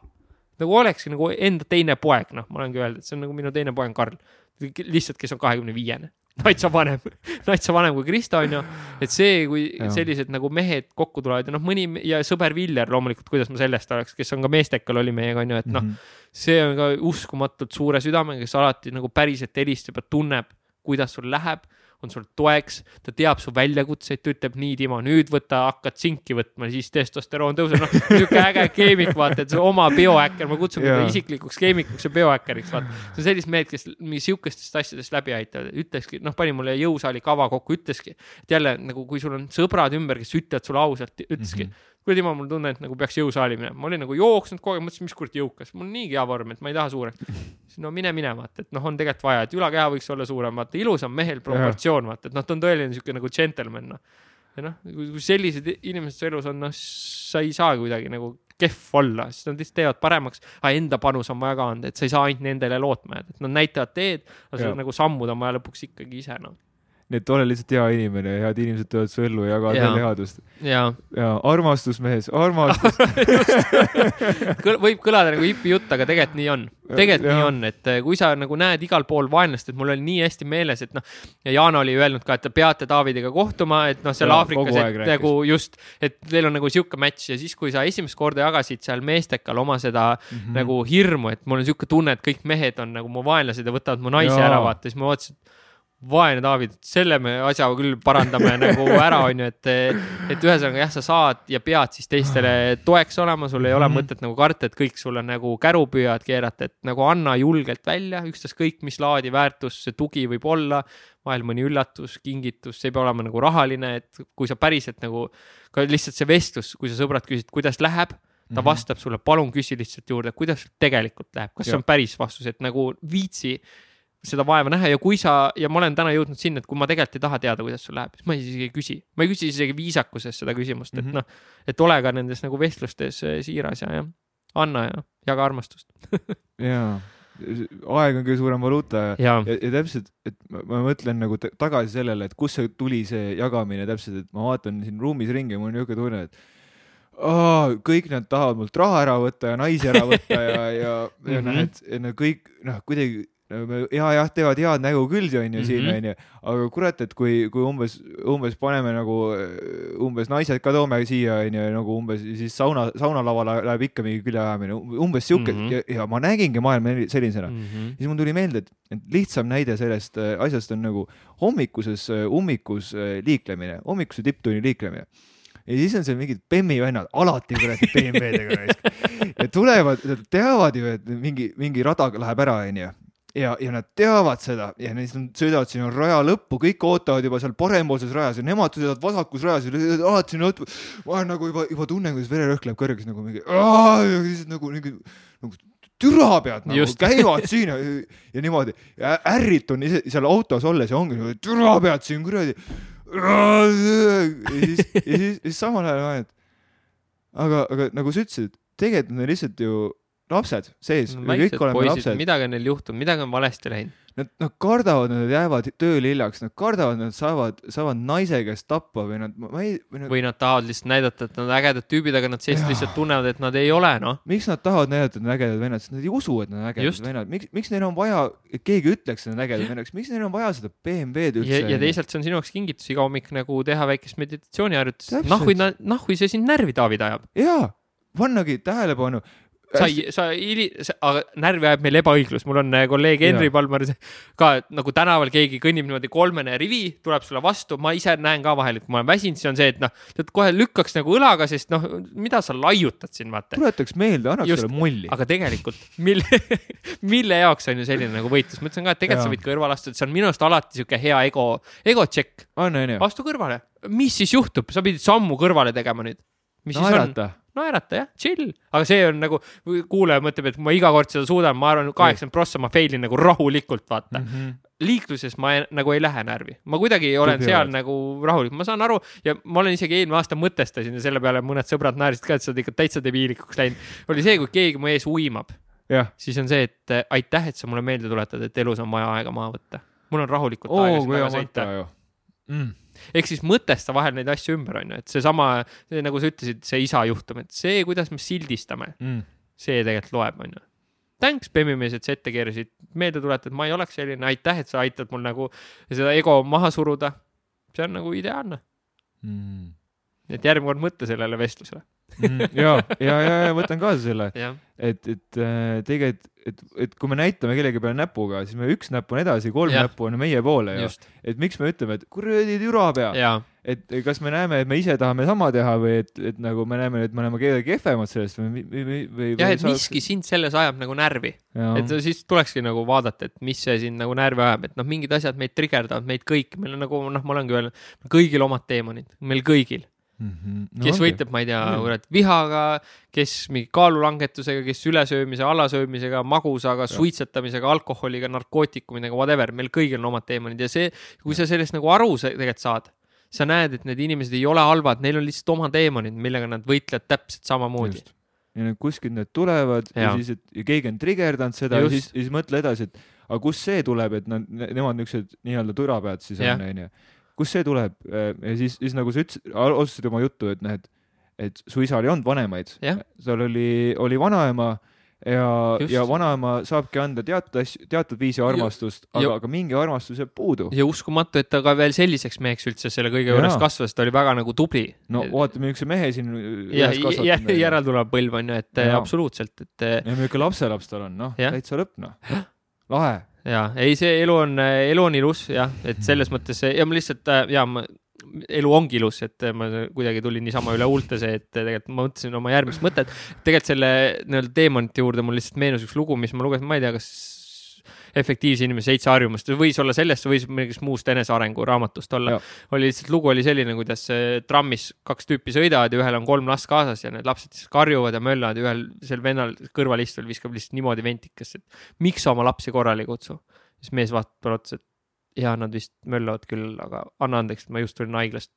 nagu olekski nagu enda teine poeg, noh, ma olengi öelnud, et see on nagu minu teine poeg Karl. lihtsalt, kes on kahekümne viiene, natsa vanem *laughs* natsa vanem kui Krista on ju. et see, kui ja. sellised nagu mehed kokku tulevad ja noh, mõni ja sõber Viljar loomulikult, kuidas ma sellest oleks, kes on ka meestekal, oli meiega on ju, et noh mm -hmm., see on ka uskumatult suure südamega, kes alati nagu päriselt helistab ja tunneb, kuidas sul läheb on sul toeks, ta teab su väljakutseid, ta ütleb nii, Timo, nüüd võta, hakkad tsinki võtma, siis testosteroon tõuseb, noh, niisugune äge keemik, vaata, et see oma biohäkker, ma kutsun teda isiklikuks keemikuks ja biohäkkeriks, vaata. see on sellised mehed, kes mingi sihukestest asjadest läbi aitavad, ütleski, noh, pani mulle jõusaali kava kokku, ütleski, et jälle nagu, kui sul on sõbrad ümber, kes ütlevad sulle ausalt, ütleski mm, -hmm kuule Timo, mul tunne, et nagu peaks jõusaali minema, ma olin nagu jooksnud kogu aeg, mõtlesin, mis kurat jõukas, mul on niigi hea vorm, et ma ei taha suureks. *laughs* siis no mine mine, vaata, et noh, on tegelikult vaja, et ülakeha võiks olla suurem, vaata, ilusam mehel proportsioon, vaata, et noh, ta on tõeline sihuke nagu džentelmen, noh. ja noh, kui sellised inimesed su elus on, noh, sa ei saa kuidagi nagu kehv olla, siis nad lihtsalt teevad paremaks, aga enda panus on vaja ka anda, et sa ei saa ainult nendele lootma jääda, et nad näitavad teed, aga nagu sammud on vaja lõpuks ikkagi ise noh nii et ole lihtsalt hea inimene ja head inimesed tulevad su ellu ja jagavad Jaa. veel headust. ja ja armastus, mees, armastus *laughs* Kõl, võib kõlada nagu hipi jutt, aga tegelikult nii on. tegelikult Jah. nii on, et eh, kui sa nagu näed igal pool vaenlast, et mul oli nii hästi meeles, et noh, ja Jana oli öelnud ka, et te peate Davidiga kohtuma, et noh, seal Jaa, Aafrikas, et rääkis. nagu just, et teil on nagu sihuke match ja siis, kui sa esimest korda jagasid seal meestekal oma seda mm. -hmm. nagu hirmu, et mul on sihuke tunne, et kõik mehed on nagu mu vaenlased ja võtavad mu naise Jaa. ära, vaata, siis ma mõtlesin, et vaene David, selle me asja küll parandame *laughs* nagu ära, onju, et, et ühesõnaga jah, sa saad ja pead siis teistele toeks olema, sul ei ole Mhm. mõtet nagu karta, et kõik sulle nagu käru püüavad keerata, et nagu anna julgelt välja, ükstaskõik mis laadi väärtus see tugi võib olla. vahel mõni üllatus, kingitus, see ei pea olema nagu rahaline, et kui sa päriselt nagu, ka lihtsalt see vestlus, kui sa sõbrad küsisid, kuidas läheb ta Mhm. vastab sulle, palun küsi lihtsalt juurde, kuidas tegelikult läheb, kas see Jah. on päris vastus, et nagu viitsi seda vaeva näha ja kui sa ja ma olen täna jõudnud sinna, et kui ma tegelikult ei taha teada, kuidas sul läheb, siis ma isegi ei küsi, ma ei küsi isegi viisakuses seda küsimust mm, -hmm. Mhm. et noh, et ole ka nendes nagu vestlustes eh, siiras ja, ja anna ja jaga armastust. *laughs* jaa, aeg on kõige suurem valuuta ja ja, ja, ja täpselt, et ma, ma mõtlen nagu ta- tagasi sellele, et kust see tuli, see jagamine täpselt, et ma vaatan siin ruumis ringi ja mul on niisugune tunne, et aa, kõik nad tahavad mult raha ära võtta ja naisi ära võtta ja, ja, ja noh, Mhm. et et nad kõik noh, kuidagi ja jah, teevad head nägu küll onju siin Mhm. onju, aga kurat, et kui, kui umbes, umbes paneme nagu umbes naised ka toome siia onju, nagu umbes siis sauna, saunalavale läheb ikka mingi küljeajamine, umbes siuke mm. -hmm. ja, ja ma nägingi maailma sellisena mm. mm -hmm. siis mul tuli meelde, et, et lihtsam näide sellest äh, asjast on nagu hommikuses äh, ummikus äh, liiklemine, hommikuse tipptunni liiklemine. ja siis on seal mingid Bemmi vennad, alati kuradi BMW-dega *laughs* ja tulevad, teavad ju, et mingi, mingi rada läheb ära, onju. ja, ja nad teavad seda ja siis nad sõidavad sinna raja lõppu, kõik ootavad juba seal parempoolses rajas ja nemad sõidavad vasakus rajas ja sõidavad alati sinna lõppu. ma olen nagu juba, juba tunnen, kuidas vererõhk läheb kõrgeks nagu mingi, ja siis nagu, nagu, nagu türa pead nagu Just. käivad siin ja, ja niimoodi ja ärritun ise seal autos olles ja ongi nagu türa pead siin kuradi. ja siis, ja siis, siis samal ajal ma olen, et aga, aga nagu sa ütlesid, tegelikult on lihtsalt ju lapsed sees, me väiksed kõik oleme poisid, lapsed, midagi on neil juhtunud, midagi on valesti läinud. nad, nad kardavad, nad jäävad tööle hiljaks, nad kardavad, nad saavad, saavad naise käest tappa või nad, ma ei, või nad, või nad tahavad lihtsalt näidata, et nad on ägedad tüübid, aga nad seest lihtsalt tunnevad, et nad ei ole, noh. miks nad tahavad näidata, et nad on ägedad vennad, sest nad ei usu, et nad on ägedad Just. vennad, miks, miks neil on vaja, et keegi ütleks, et nad on ägedad vennad, miks neil on vaja seda BMW-d üldse ja, ja teisalt see on sinu jaoks kingitus iga hommik nagu teha väikest meditatsiooniharjutust. Nahhui, nahhui see sind närvi Taavid ajab. jaa, pannagi tähelepanu. Sa ei, sa ei, aga närvi ajab meil ebaõiglus, mul on äh, kolleeg Henri. Palmar ka nagu tänaval keegi kõnnib niimoodi kolmene rivi, tuleb sulle vastu, ma ise näen ka vahel, et kui ma olen väsinud, siis on see, et noh, tead kohe lükkaks nagu õlaga, sest noh, mida sa laiutad siin vaata. tuletaks meelde, annaks sulle mulli. aga tegelikult, mille, *laughs* mille jaoks on ju selline nagu võitlus, ma ütlesin ka, et tegelikult Jaa. sa võid kõrvale astuda, see on minu arust alati sihuke hea ego, ego check, astu kõrvale, mis siis juhtub, sa pidid sammu kõrvale tegema nüüd. mis siis on? naerata. jah, chill, aga see on nagu, kuulaja mõtleb, et ma iga kord seda suudan, ma arvan, kaheksakümmend prossa ma fail in nagu rahulikult, vaata mm. Mhm. liikluses ma ei, nagu ei lähe närvi, ma kuidagi olen Tugevad. seal nagu rahulik, ma saan aru ja ma olen isegi eelmine aasta mõtestasin ja selle peale mõned sõbrad naersid ka, et sa oled ikka täitsa debiilikuks läinud. oli see, kui keegi mu ees uimab, siis on see, et äh, aitäh, et sa mulle meelde tuletad, et elus on vaja aega maha võtta. mul on rahulikult oo aega hea taga sõita mm.. Ehk siis mõtesta vahel neid asju ümber, onju, et seesama, nagu sa ütlesid, see isa juhtum, et see, kuidas me sildistame, Mm. see tegelikult loeb, onju. Thanks, Bemmimees, et sa ette keerasid, meelde tuletad, ma ei oleks selline, aitäh, et sa aitad mul nagu seda ego maha suruda. see on nagu ideaalne, Mm. et järgmine kord mõtle sellele vestlusele. Mm. ja, ja, ja, ja võtan kaasa selle, et, et äh, tegelikult, et, et kui me näitame kellegi peale näpuga, siis me üks näpp on edasi, kolm Jah. näppu on meie poole ju. just, et miks me ütleme, et kuradi türa pea, ja, et kas me näeme, et me ise tahame sama teha või et, et nagu me näeme, et me oleme kellegi kehvemad sellest või, või, või, või. jah, et miski sind selles ajab nagu närvi, et ja, siis tulekski nagu vaadata, et mis see sind nagu närvi ajab, et noh, mingid asjad meid trigerdavad, meid kõiki, meil on nagu noh, ma olengi öelnud, kõigil omad teemonid, meil kõigil mm. kes võitleb, ma ei tea, kurat vihaga, kes mingi kaalulangetusega, kes ülesöömise, allasöömisega, magusaga, suitsetamisega, alkoholiga, narkootikumidega, whatever, meil kõigil on omad teemonid ja see, kui sa sellest nagu aru tegelikult saad, sa näed, et need inimesed ei ole halvad, neil on lihtsalt oma teemonid, millega nad võitlevad täpselt samamoodi. ja nüüd kuskilt need tulevad ja, ja siis, et ja keegi on trigerdanud seda ja Just. siis, siis mõtle edasi, et aga kust see tuleb, et nad, nemad niisugused nii-öelda türapead siis Jah. on, onju. Kust see tuleb ja siis, siis nagu sa ütlesid, alustasid oma juttu, et noh, et, et su isal ei olnud vanemaid Jah., tal oli, oli vanaema ja, ja vanaema saabki anda teatud asju, teatud viisi armastust, ja- aga, aga mingi armastus jääb puudu. ja uskumatu, et ta ka veel selliseks meheks üldse selle kõige juures Jaa. kasvas, ta oli väga nagu tubli. no vaatame, niisuguse mehe siin ja üles, kasvatanud. järeltulev põlv on ju, et Jaa. absoluutselt, et ja niisugune lapselaps tal on, noh, täitsa lõpp, noh. lahe. Ja ei, see elu on, elu on ilus jah, et selles mõttes ja ma lihtsalt ja ma, elu ongi ilus, et ma kuidagi tulin niisama üle huulte see, et tegelikult ma mõtlesin oma järgmist mõtet. tegelikult selle nii-öelda teemonite juurde mul lihtsalt meenus üks lugu, mis ma lugesin, ma ei tea, kas efektiivse inimese seitse harjumust, võis olla sellest, võis mingist muust enesearengu raamatust olla Jah.. oli lihtsalt lugu oli selline, kuidas äh, trammis kaks tüüpi sõidavad ja ühel on kolm last kaasas ja need lapsed siis karjuvad ja möllavad ja ühel sel vennal kõrval istuval viskab lihtsalt niimoodi ventikest, et miks sa oma lapsi korrale ei kutsu. siis mees vaatab talle otsa, et jaa, nad vist möllavad küll, aga anna andeks, ma just tulin haiglast,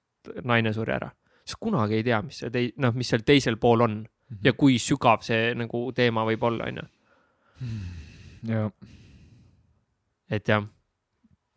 naine suri ära. sa kunagi ei tea, mis see tei-, noh, mis seal teisel pool on ja kui sügav see nagu teema võib olla, onju. ja et jah,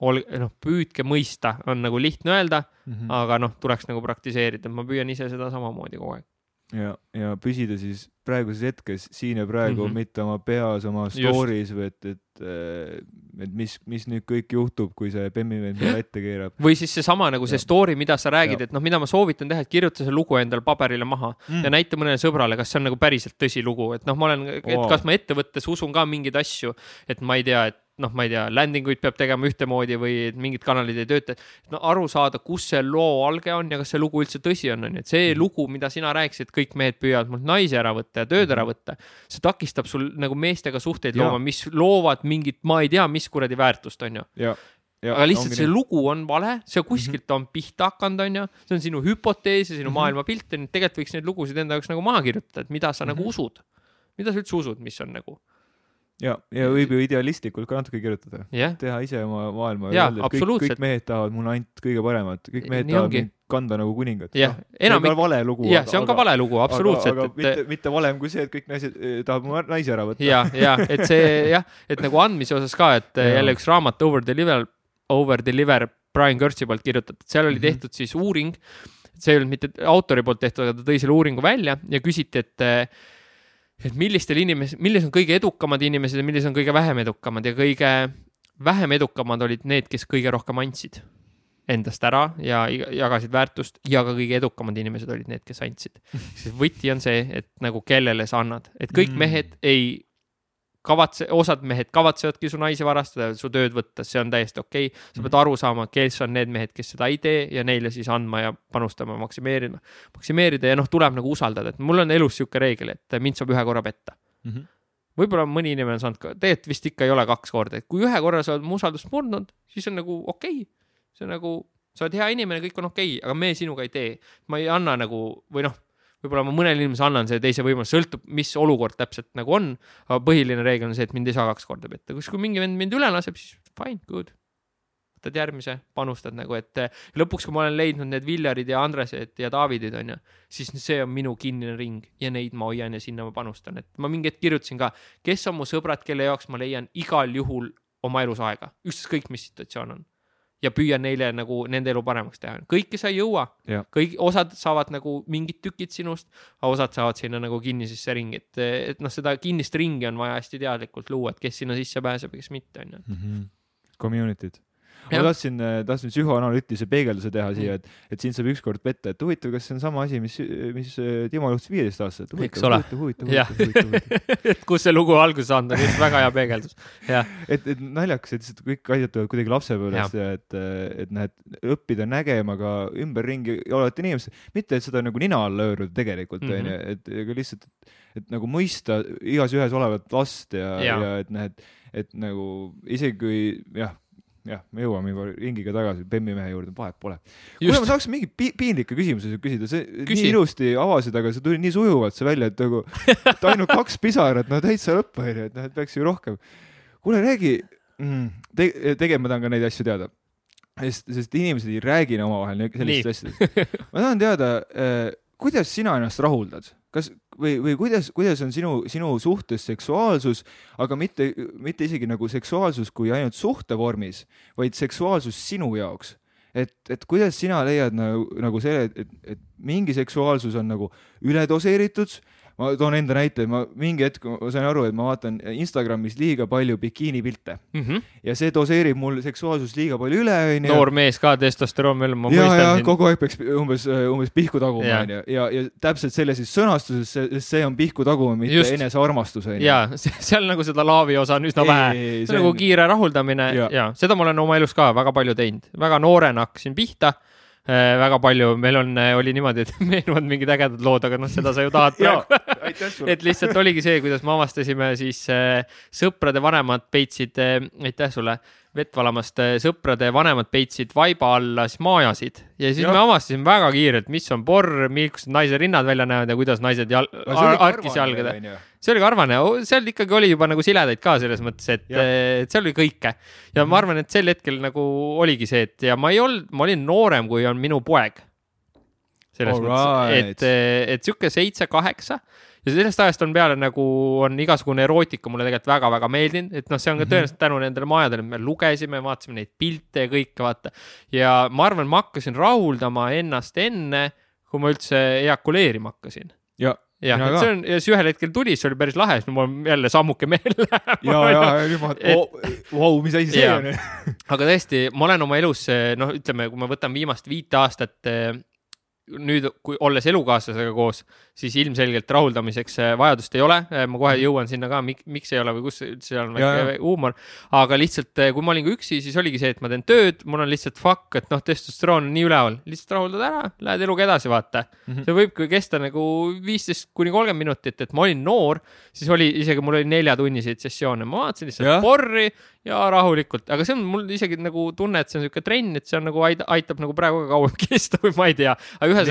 ol-, noh, püüdke mõista, on nagu lihtne öelda, mm, aga noh, tuleks nagu praktiseerida, ma püüan ise seda samamoodi kogu aeg. ja, ja püsida siis praeguses hetkes siin ja praegu mm. -hmm. mitte oma peas, oma story's või et, et, et mis, mis nüüd kõik juhtub, kui see bemmivend mulle ette keerab või siis seesama nagu see Jah. story, mida sa räägid, et noh, mida ma soovitan teha, et kirjuta see lugu endale paberile maha mm. ja. näita mõnele sõbrale, kas see on nagu päriselt tõsilugu, et noh, ma olen, et Wow. kas ma ettevõttes usun ka mingeid asju, et ma ei tea, et noh, ma ei tea, landing uid peab tegema ühtemoodi või et mingid kanalid ei tööta, et no aru saada, kus see loo alge on ja kas see lugu üldse tõsi on, onju, et Mhm. see lugu, mida sina rääkisid, kõik mehed püüavad mult naisi ära võtta ja tööd ära võtta, see takistab sul nagu meestega suhteid. Jaa. looma, mis loovad mingit, ma ei tea, mis kuradi väärtust, onju. ja, ja aga lihtsalt see lugu on vale, see kuskilt on pihta hakanud, onju, see on sinu hüpotees ja sinu Mhm. maailmapilt, onju, tegelikult võiks neid lugusid enda jaoks nagu maha kirjutada, et mida sa Mhm. nagu usud. mida sa üldse usud, mis on nagu, ja, ja võib ju idealistlikult ka natuke kirjutada, jah, teha ise oma maailma. Kõik, kõik mehed tahavad mulle ainult kõige paremat, kõik mehed Nii tahavad ongi. mind kanda nagu kuningat. jah, see on enamik ka, vale lugu. jah, see on ka vale lugu, absoluutselt, aga, aga et mitte, mitte valem kui see, et kõik naised eh, tahavad mu naisi ära võtta. ja, ja et see jah, et nagu andmise osas ka, et Jaa. jälle üks raamat Over Deliver, Over Deliver Brian Kurtsi poolt kirjutatud, seal oli Mhm. tehtud siis uuring. see ei olnud mitte autori poolt tehtud, aga ta tõi selle uuringu välja ja küsiti, et et millistel inimestel, millised on kõige edukamad inimesed ja millised on kõige vähem edukamad ja kõige vähem edukamad olid need, kes kõige rohkem andsid endast ära ja jagasid väärtust ja ka kõige edukamad inimesed olid need, kes andsid. *laughs* siis võti on see, et nagu kellele sa annad, et kõik mm. mehed ei kavatse, osad mehed kavatsevatki su naisi varastada, su tööd võtta, see on täiesti okei okay.. sa pead aru saama, kes on need mehed, kes seda ei tee ja neile siis andma ja panustama, maksimeerima, maksimeerida ja noh, tuleb nagu usaldada, et mul on elus sihuke reegel, et mind saab ühe korra petta. Mhm. võib-olla mõni inimene on saanud ka, tegelikult vist ikka ei ole kaks korda, et kui ühe korra sa oled mu usaldust murdnud, siis on nagu okei okay.. see on nagu, sa oled hea inimene, kõik on okei okay,, aga me sinuga ei tee. ma ei anna nagu või noh, võib-olla ma mõnele inimesele annan selle teise võimaluse, sõltub, mis olukord täpselt nagu on. aga põhiline reegel on see, et mind ei saa kaks korda petta, kus, kui mingi vend mind üle laseb, siis fine, good. võtad järgmise, panustad nagu, et lõpuks, kui ma olen leidnud need Viljarid ja Andresed ja Davidid onju, siis see on minu kinnine ring ja neid ma hoian ja sinna ma panustan, et ma mingi hetk kirjutasin ka, kes on mu sõbrad, kelle jaoks ma leian igal juhul oma elus aega, ükskõik mis situatsioon on. Ja püüan neile nagu nende elu paremaks teha, kõike sa ei jõua kõik osad saavad nagu mingid tükid sinust, osad saavad sinna nagu kinnisesse ringi, et, et noh, seda kinnist ringi on vaja hästi teadlikult luua, et kes sinna sisse pääseb ja kes mitte, onju. Mhm. Community'd. Ma tahtsin, tahtsin psühhoanalüütilise peegelduse teha Mm. siia, et, et sind saab ükskord petta, et huvitav, kas see on sama asi, mis, mis äh, Timo juhtus viieteist aastaselt. Eks ole. *laughs* et kus see lugu alguse saanud on, just väga hea peegeldus. et, et naljakas, et lihtsalt kõik asjad tulevad kuidagi lapsepõlvest ja et, et noh, et õppida nägema ka ümberringi olevat inimest, mitte et seda nagu nina alla hõõruda tegelikult Mhm. onju, et aga lihtsalt, et nagu mõista igas ühes olevat last ja, ja, ja et noh, et, et nagu isegi kui jah, jah, me jõuame juba ringiga tagasi Bemmi mehe juurde, vahet pole. kuule, ma tahaks mingi pi piinlikke küsimusi küsida, see Küsi. nii ilusti avasid, aga see tuli nii sujuvalt see välja, et nagu et ainult kaks pisarat, no täitsa lõpp onju, et noh, et peaks ju rohkem. kuule, räägi mm, te,, tegelikult ma tahan ka neid asju teada. sest, sest inimesed ei räägi omavahel sellistest asjadest. ma tahan teada äh,, kuidas sina ennast rahuldad kas või, või kuidas, kuidas on sinu, sinu suhtes seksuaalsus, aga mitte, mitte isegi nagu seksuaalsus kui ainult suhtevormis, vaid seksuaalsus sinu jaoks? Et, et kuidas sina leiad nagu, nagu et, et, et mingi seksuaalsus on nagu üledoseeritud ma toon enda näite, ma mingi hetk ma sain aru, et ma vaatan Instagramis liiga palju bikiinipilte mm. -hmm. ja see doseerib mul seksuaalsust liiga palju üle, onju. noor mees ka, testosteroon veel, ma ja, mõistan kogu aeg peaks umbes, umbes pihku taguma, onju. ja, ja täpselt selles siis sõnastuses, sest see on pihku taguma, mitte enesearmastus, onju. ja *laughs* seal nagu seda laavi osa on üsna vähe. see on nagu kiire rahuldamine ja, ja seda ma olen oma elus ka väga palju teinud, väga noorena hakkasin pihta väga palju, meil on, oli niimoodi, et *laughs* meenuvad mingid ägedad lood, aga noh, seda sa ju tahad praegu. *laughs* et lihtsalt oligi see, kuidas me avastasime siis äh, sõprade vanemad peitsid äh,, aitäh sulle, vett valamast äh,, sõprade vanemad peitsid vaiba alla siis maajasid ja siis Jah. me avastasime väga kiirelt, mis on porr, millised naise rinnad välja näevad ja kuidas naised jal-, arkis jalgade. see oli karvane, seal ikkagi oli juba nagu siledaid ka selles mõttes, et, et seal oli kõike ja ma arvan, et sel hetkel nagu oligi see, et ja ma ei olnud, ma olin noorem, kui on minu poeg. selles Alright. mõttes, et, et sihuke seitse-kaheksa ja sellest ajast on peale nagu on igasugune erootika mulle tegelikult väga-väga meeldinud, et noh, see on ka Mhm. tõenäoliselt tänu nendele majadele, me lugesime, vaatasime neid pilte ja kõike, vaata. ja ma arvan, ma hakkasin rahuldama ennast enne, kui ma üldse ejakuleerima hakkasin ja, jah, et ka. see on ja siis ühel hetkel tuli, see oli päris lahe, siis mul jälle sammuke meel *laughs* ja, ja, ja nüüd ma vau, mis asi see on. *laughs* aga tõesti, ma olen oma elus, noh, ütleme, kui ma võtan viimast viite aastat, nüüd, kui olles elukaaslasega koos, siis ilmselgelt rahuldamiseks eh, vajadust ei ole. ma kohe jõuan sinna ka, miks ei ole või kus üldse on Mhm. Ja, väike huumor. aga lihtsalt, kui ma olin ka üksi, siis oligi see, et ma teen tööd, mul on lihtsalt fuck, et noh, testosteroon on nii üleval, lihtsalt rahuldad ära, lähed eluga edasi, vaata mm. Mhm. -hmm. see võibki kesta nagu viisteist kuni kolmkümmend minutit, et ma olin noor, siis oli isegi mul oli neljatunniseid sessioone, ma vaatasin lihtsalt Jah. porri ja rahulikult, aga see on mul isegi nagu tunne, et see on niisugune trenn, et see on nagu aid- aitab nagu praegu ka kauem *laughs* kesta või ma ei tea,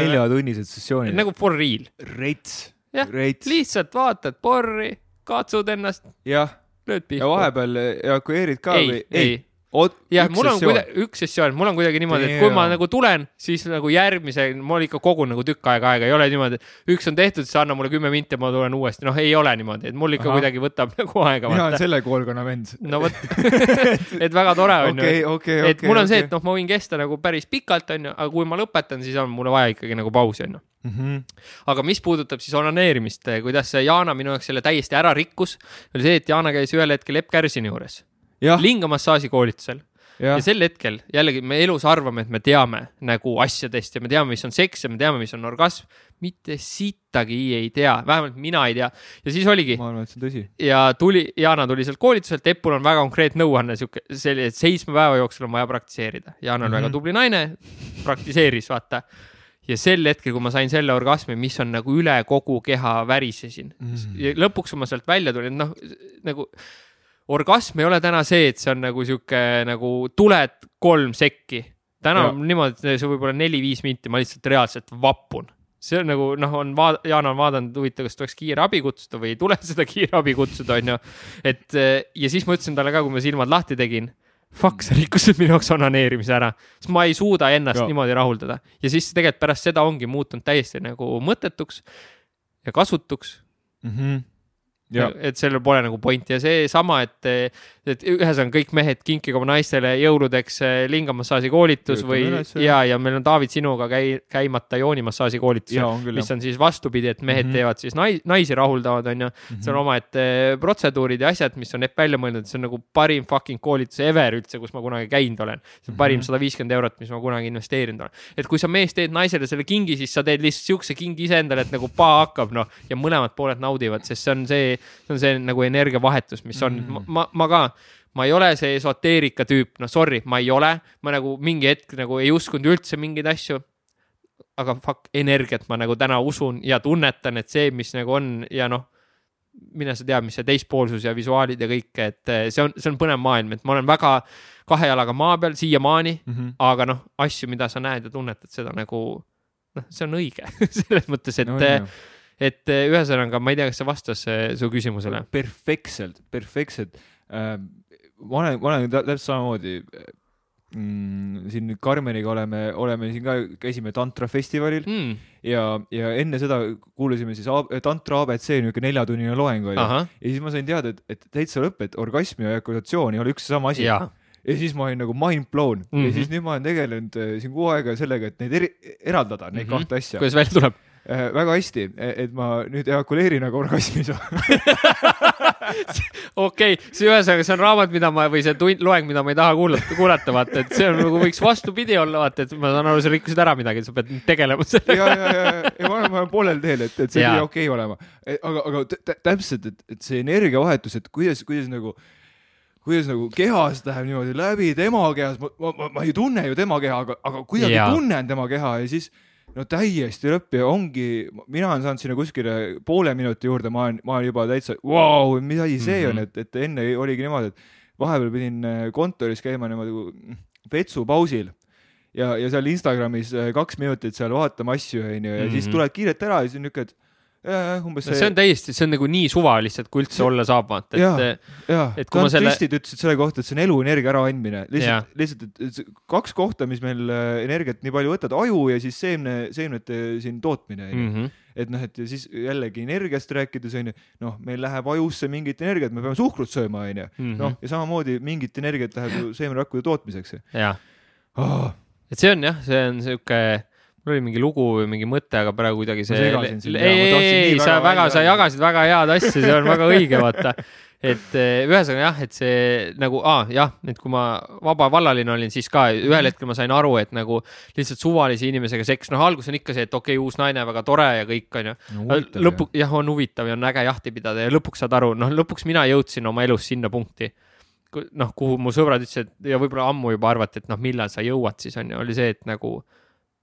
neljatunnised sessioonid. nagu for real, rets, Jah, lihtsalt vaatad porri, katsud ennast, jah, ja vahepeal evakueerid ka ei või?, ei, oot, jah, mul on kuidagi üks sessioon, mul on kuidagi niimoodi, et kui ma nagu tulen, siis nagu järgmise, mul ikka kogun nagu tükk aega aega, ei ole niimoodi, et üks on tehtud, siis anna mulle kümme minti ma tulen uuesti, noh, ei ole niimoodi, et mul ikka Ahah. kuidagi võtab nagu aega. mina olen selle koolkonna vend. no vot, *laughs* et väga tore on ju okei, okei, okei. et mul on see, et noh, ma võin kesta nagu päris pikalt, onju, aga kui ma lõpetan, siis on mulle vaja ikkagi nagu pausi, onju. noh. aga mis puudutab siis onaneerimist, kuidas Jana minu jaoks selle täiesti ära rikkus, oli see, et Jana käis ühel hetkel Epp Kärsini juures lingamassaaži koolituses jah ja, sel hetkel jällegi me elus arvame, et me teame nagu asjadest ja me teame, mis on seks ja me teame, mis on orgasm. mitte sittagi ei tea, vähemalt mina ei tea ja siis oligi ma arvan, et see on tõsi. ja tuli, Jana tuli sealt koolituselt, Eppul on väga konkreetne nõuanne, sihuke, selline, et seitsme päeva jooksul on vaja praktiseerida. Jana on mm -hmm. väga Mhm. tubli naine, praktiseeris, vaata. ja sel hetkel, kui ma sain selle orgasmi, mis on nagu üle kogu keha värisesin mm. Ja lõpuks, kui ma sealt välja tulin, noh nagu orgasm ei ole täna see, et see on nagu sihuke nagu tuled kolm sekki. täna Jaa. on niimoodi, see võib olla neli-viis minti, ma lihtsalt reaalselt vapun see on nagu noh, on vaad-, Jaan on vaadanud, huvitav, kas tuleks kiirabi kutsuda või ei tule *laughs* seda kiirabi kutsuda, onju. et ja siis ma ütlesin talle ka, kui ma silmad lahti tegin, fuck, sa rikkusid minu jaoks onaneerimise ära, sest ma ei suuda ennast ja. niimoodi rahuldada ja siis tegelikult pärast seda ongi muutunud täiesti nagu mõttetuks ja kasutuks ja, et sellel pole nagu pointi. Ja seesama, et, et ühesõnaga kõik mehed kinkige oma naistele jõuludeks eh, lingamassaaži koolitus või üles, ja, ja meil on David sinuga käi-, käimata joonimassaaži koolitus, mis on siis vastupidi, et mehed mm Mhm. -hmm. teevad siis nai-, naisi rahuldavad, onju. Mhm. see on omaette protseduurid ja asjad, mis on Epp välja mõelnud, see on nagu parim fucking koolitus ever üldse, kus ma kunagi käinud olen. see on parim Mhm. sada viiskümmend eurot, mis ma kunagi investeerinud olen. et kui sa mees teed naisele selle kingi, siis sa teed lihtsalt siukse kingi iseendale, et nagu paa hakkab, noh, ja mõlemad pooled naudivad, sest see on see, see on see nagu energiavahetus, mis on Mhm. mm., ma, ma ka ma ei ole see esoteerika tüüp, no sorry, ma ei ole, ma nagu mingi hetk nagu ei uskunud üldse mingeid asju. aga fuck, energiat ma nagu täna usun ja tunnetan, et see, mis nagu on ja noh, mine sa tea, mis see teispoolsus ja visuaalid ja kõik, et eh, see on, see on põnev maailm, et ma olen väga kahe jalaga maa peal siiamaani, Mhm. aga noh, asju, mida sa näed ja tunnetad, seda nagu noh, see on õige *laughs* selles mõttes, et No et eh, ühesõnaga, ma ei tea, kas see vastas eh, su küsimusele. perfektselt, perfektselt. Ma olen, ma olen tä- täpselt samamoodi. mm, siin Karmeniga oleme, oleme siin ka, käisime tantrafestivalil mm.. ja, ja enne seda kuulasime siis tantra abc niisugune neljatunnine loeng oli. ahah, ja siis ma sain teada, et, et täitsa lõpp, et orgasm ja ejakulatsioon ei ole üks ja sama asi. jaa. ja siis ma olin nagu mind blown mm -hmm. Mhm. ja siis nüüd ma olen tegelenud äh, siin kuu aega sellega, et neid eri, eraldada, neid mm Mhm. -hmm. kahte asja. kuidas välja tuleb? Äh, väga hästi, et ma nüüd ejakuleerin aga orgasmis. *laughs* okei okay,, see ühesõnaga, see on raamat, mida ma või see tund, loeng, mida ma ei taha kuulata, kuulata, vaata, et see on nagu võiks vastupidi olla, vaata, et ma saan aru, sa rikkusid ära midagi, sa pead tegelema ja, sellega. ja, ja, ja ma olen, ma olen poolel teel, et, et see pidi okei okay olema. aga, aga tä- täpselt, et, et see energiavahetus, et kuidas, kuidas nagu kuidas nagu kehas läheb niimoodi läbi tema kehas, ma, ma, ma, ei tunne ju tema keha, aga, aga kuidagi tunnen tema keha ja siis no täiesti lõpp ja ongi, mina olen saanud sinna kuskile poole minuti juurde, ma olen, ma olen juba täitsa, vau, mis asi see mm -hmm. on, Mhm. et, et enne oligi niimoodi, et vahepeal pidin äh, kontoris käima niimoodi vetsupausil ja, ja seal Instagramis äh, kaks minutit seal vaatama asju, onju, ja mm -hmm. siis Mhm. tuled kiirelt ära ja siis on niuke, et jah, umbes see on täiesti, see on nagu nii suva lihtsalt, kui üldse olla saab, vaata, et et kui ma selle- ütlesid selle kohta, et see on eluenergia äraandmine, lihtsalt, lihtsalt, see kaks kohta, mis meil äh, energiat nii palju võtavad, aju ja siis seemne, seemnete siin tootmine, mm. -hmm. et noh, et ja siis jällegi energiast rääkides onju, noh, meil läheb ajusse mingit energiat, me peame suhkrut sööma, onju. Mhm. noh, ja samamoodi mingit energiat läheb ju seemnerakkude tootmiseks jah, oh,. et see on jah, see on sihuke, mul oli mingi lugu või mingi mõte, aga praegu kuidagi see. ei, ei, ei, sa väga väga, sa jagasid väga head asja, see on väga õige, vaata. *laughs* et eh, ühesõnaga jah, et see nagu ah,, jah, et kui ma vaba vallaline olin, siis ka ühel hetkel ma sain aru, et nagu lihtsalt suvalise inimesega seks, noh, algus on ikka see, et okei okay,, uus naine, väga tore ja kõik onju. lõpu, jah, on huvitav ja on äge jahti pidada ja lõpuks saad aru, noh, lõpuks mina jõudsin oma elus sinna punkti. noh, kuhu mu sõbrad ütlesid ja võib-olla ammu juba arvati, et noh, millal sa jõuad siis on ju, oli see, et nagu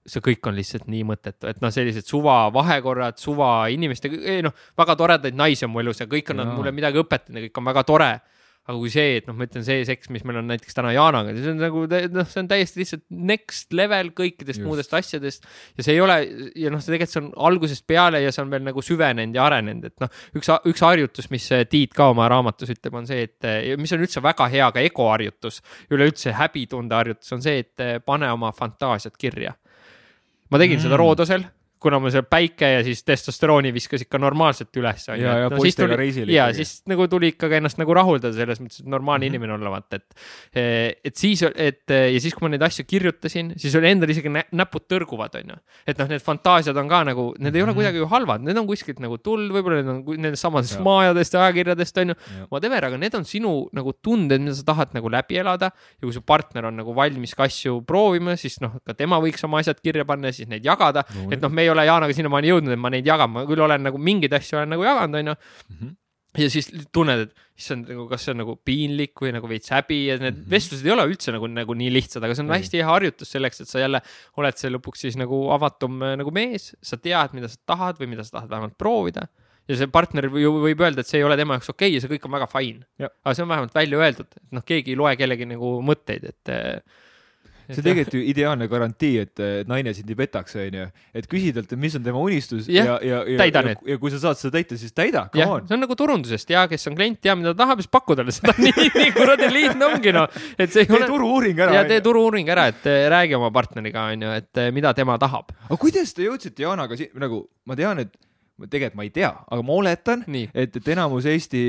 see kõik on lihtsalt nii mõttetu, et noh, sellised suva vahekorrad, suva inimestega, noh, väga toredaid naisi on mu elus ja kõik on nad mulle midagi õpetanud ja kõik on väga tore. aga kui see, et noh, ma ütlen, see seks, mis meil on näiteks täna Jaanaga, see on nagu noh, see on täiesti lihtsalt next level kõikidest Just. Muudest asjadest ja see ei ole ja noh, see tegelikult see on algusest peale ja see on veel nagu süvenenud ja arenenud, et noh, üks, üks harjutus, mis eh, Tiit ka oma raamatus ütleb, on see, et ja mis on üldse väga hea ka ego harjutus, üleüldse häbitunde harjutus on see, et eh, pane oma fantaasiad kirja. Ma tegin mm. seda. Roodosel, kuna mul see päike ja siis testosterooni viskas ikka normaalselt üles. ja, ja poistega reisil ja. siis nagu tuli ikkagi ennast nagu rahuldada selles mõttes, et normaalne mm. -hmm. inimene olla, vaata, et, et siis, et ja siis, kui ma neid asju kirjutasin, siis oli endal isegi nä näpud tõrguvad, onju. et noh, need fantaasiad on ka nagu, need ei ole Mhm. kuidagi ju halvad, need on kuskilt nagu tulnud, võib-olla need on nendest samadest maajadest ja ajakirjadest, onju Jaa.. Whatever, aga need on sinu nagu tunded, mida sa tahad nagu läbi elada ja kui su partner on nagu valmis ka asju proovima, siis noh, ka tema võiks oma asjad kirja panna ja siis neid jagada No, et noh, me ei ole Jaanaga sinnamaani jõudnud, et ma neid jagan, ma küll olen nagu mingeid asju olen nagu jaganud, onju. Mhm. ja siis tunned, et issand, nagu kas see on nagu piinlik või nagu veits häbi ja need mm. -hmm. vestlused ei ole üldse nagu, nagu nii lihtsad, aga see on Ei. hästi hea harjutus selleks, et sa jälle oled see lõpuks siis nagu avatum äh, nagu mees, sa tead, mida sa tahad või mida sa tahad vähemalt proovida ja see partner ju võib öelda, et see ei ole tema jaoks okei okay, ja see kõik on väga fine aga see on vähemalt välja öeldud, et noh, keegi ei loe kellegi nagu mõtteid, et äh, see on tegelikult ju ideaalne garantii, et naine sind ei petaks, onju. et küsi talt, et mis on tema unistus Jah, ja, ja, ja, ja, ja kui sa saad seda täita, siis täida, come jah, on. see on nagu turundusest, tea, kes on klient, tea, mida ta tahab, siis pakku talle seda *laughs* nii, nii kuradi lihtne ongi noh, et see ei tee ole. turu-uuring ära. ja tee turu-uuring ära, et eh, räägi oma partneriga, onju, et eh, mida tema tahab. aga kuidas te jõudsite Jaanaga si-, nagu ma tean, et tegelikult ma ei tea, aga ma oletan, et, et enamus Eesti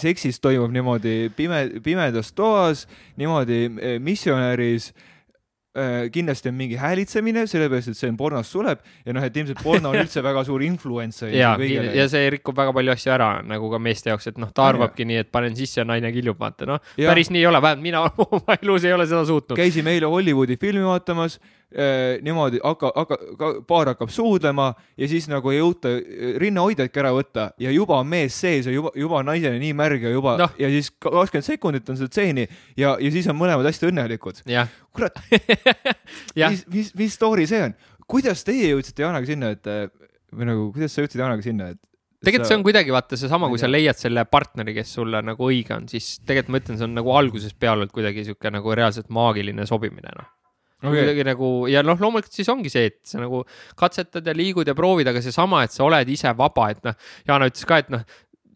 seksist toimub niimoodi pime, pimedas toas, niimoodi eh, missionäris. kindlasti on mingi häälitsemine, sellepärast et see on pornos suleb ja noh, et ilmselt porno on üldse väga suur influencer. ja, ja see rikub väga palju asju ära nagu ka meeste jaoks, et noh, ta arvabki nii, et panen sisse ja naine kiljub, vaata noh, Ja. päris nii ei ole, vähemalt mina *laughs* oma elus ei ole seda suutnud. käisime eile Hollywoodi filmi vaatamas eh,, niimoodi hakka, hakka, paar hakkab suudlema ja siis nagu ei jõuta rinnahoidjatki ära võtta ja juba on mees sees ja juba, juba naisele nii märg ja juba no. ja siis kakskümmend sekundit on seda stseeni ja, ja siis on mõlemad hästi õnnelikud. kurat, *laughs* mis, mis, mis story see on? kuidas teie jõudsite Jaanaga sinna, et või nagu, kuidas sa jõudsid Jaanaga sinna, et tegelikult see on kuidagi vaata seesama, kui sa leiad selle partneri, kes sulle nagu õige on, siis tegelikult ma ütlen, see on nagu algusest peale olnud kuidagi sihuke nagu reaalselt maagiline sobimine noh. Okei. kuidagi nagu ja noh, loomulikult siis ongi see, et sa nagu katsetad ja liigud ja proovid, aga seesama, et sa oled ise vaba, et noh, Jana ütles ka, et noh,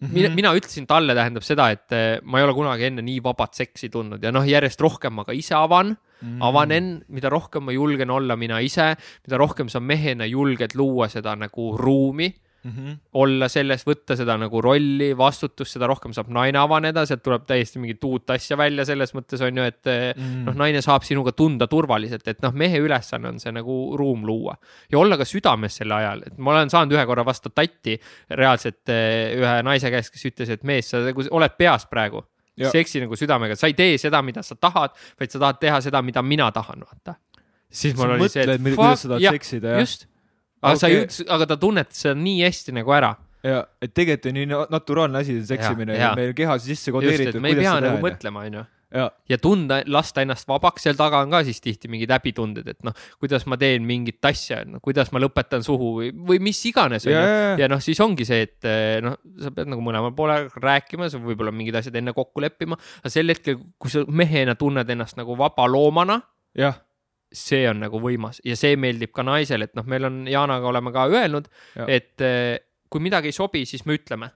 mina, mina ütlesin talle tähendab seda, et eh, ma ei ole kunagi enne nii vabat seksi tundnud ja noh, järjest rohkem ma ka ise avan mm., avanen, mida rohkem ma julgen olla mina ise, mida rohkem sa mehena julged luua seda nagu ruumi mm. -hmm. olla selles, võtta seda nagu rolli, vastutust, seda rohkem saab naine avaneda, sealt tuleb täiesti mingit uut asja välja selles mõttes on ju, et mm. noh, naine saab sinuga tunda turvaliselt, et noh, mehe ülesanne on see nagu ruum luua ja olla ka südames sel ajal, et ma olen saanud ühe korra vastu tatti reaalselt eh, ühe naise käest, kes ütles, et mees, sa nagu oled peas praegu Ja. seksi nagu südamega, sa ei tee seda, mida sa tahad, vaid sa tahad teha seda, mida mina tahan, vaata. siis mul oli see, et fuck, jah? just. Aga sa ei Okei., aga ta tunnetas seda nii hästi nagu ära ja et tegelikult on nii na- naturaalne asi see seksimine Ja, ja, meil kehas sisse kodeeritud. me ei pea nagu. mõtlema, onju. ja, ja tunda, lasta ennast vabaks, seal taga on ka siis tihti mingid häbitunded, et noh, kuidas ma teen mingit asja, no kuidas ma lõpetan suhu või, või mis iganes, ja, ja, ja noh, siis ongi see, et eh, noh, sa pead nagu mõlemal poolel rääkima, sa võib-olla mingid asjad enne kokku leppima, aga sel hetkel, kui sa mehena tunned ennast nagu vaba loomana, jah, see on nagu võimas ja see meeldib ka naisele, et noh, meil on Jaanaga oleme ka öelnud, et eh, kui midagi ei sobi, siis me ütleme,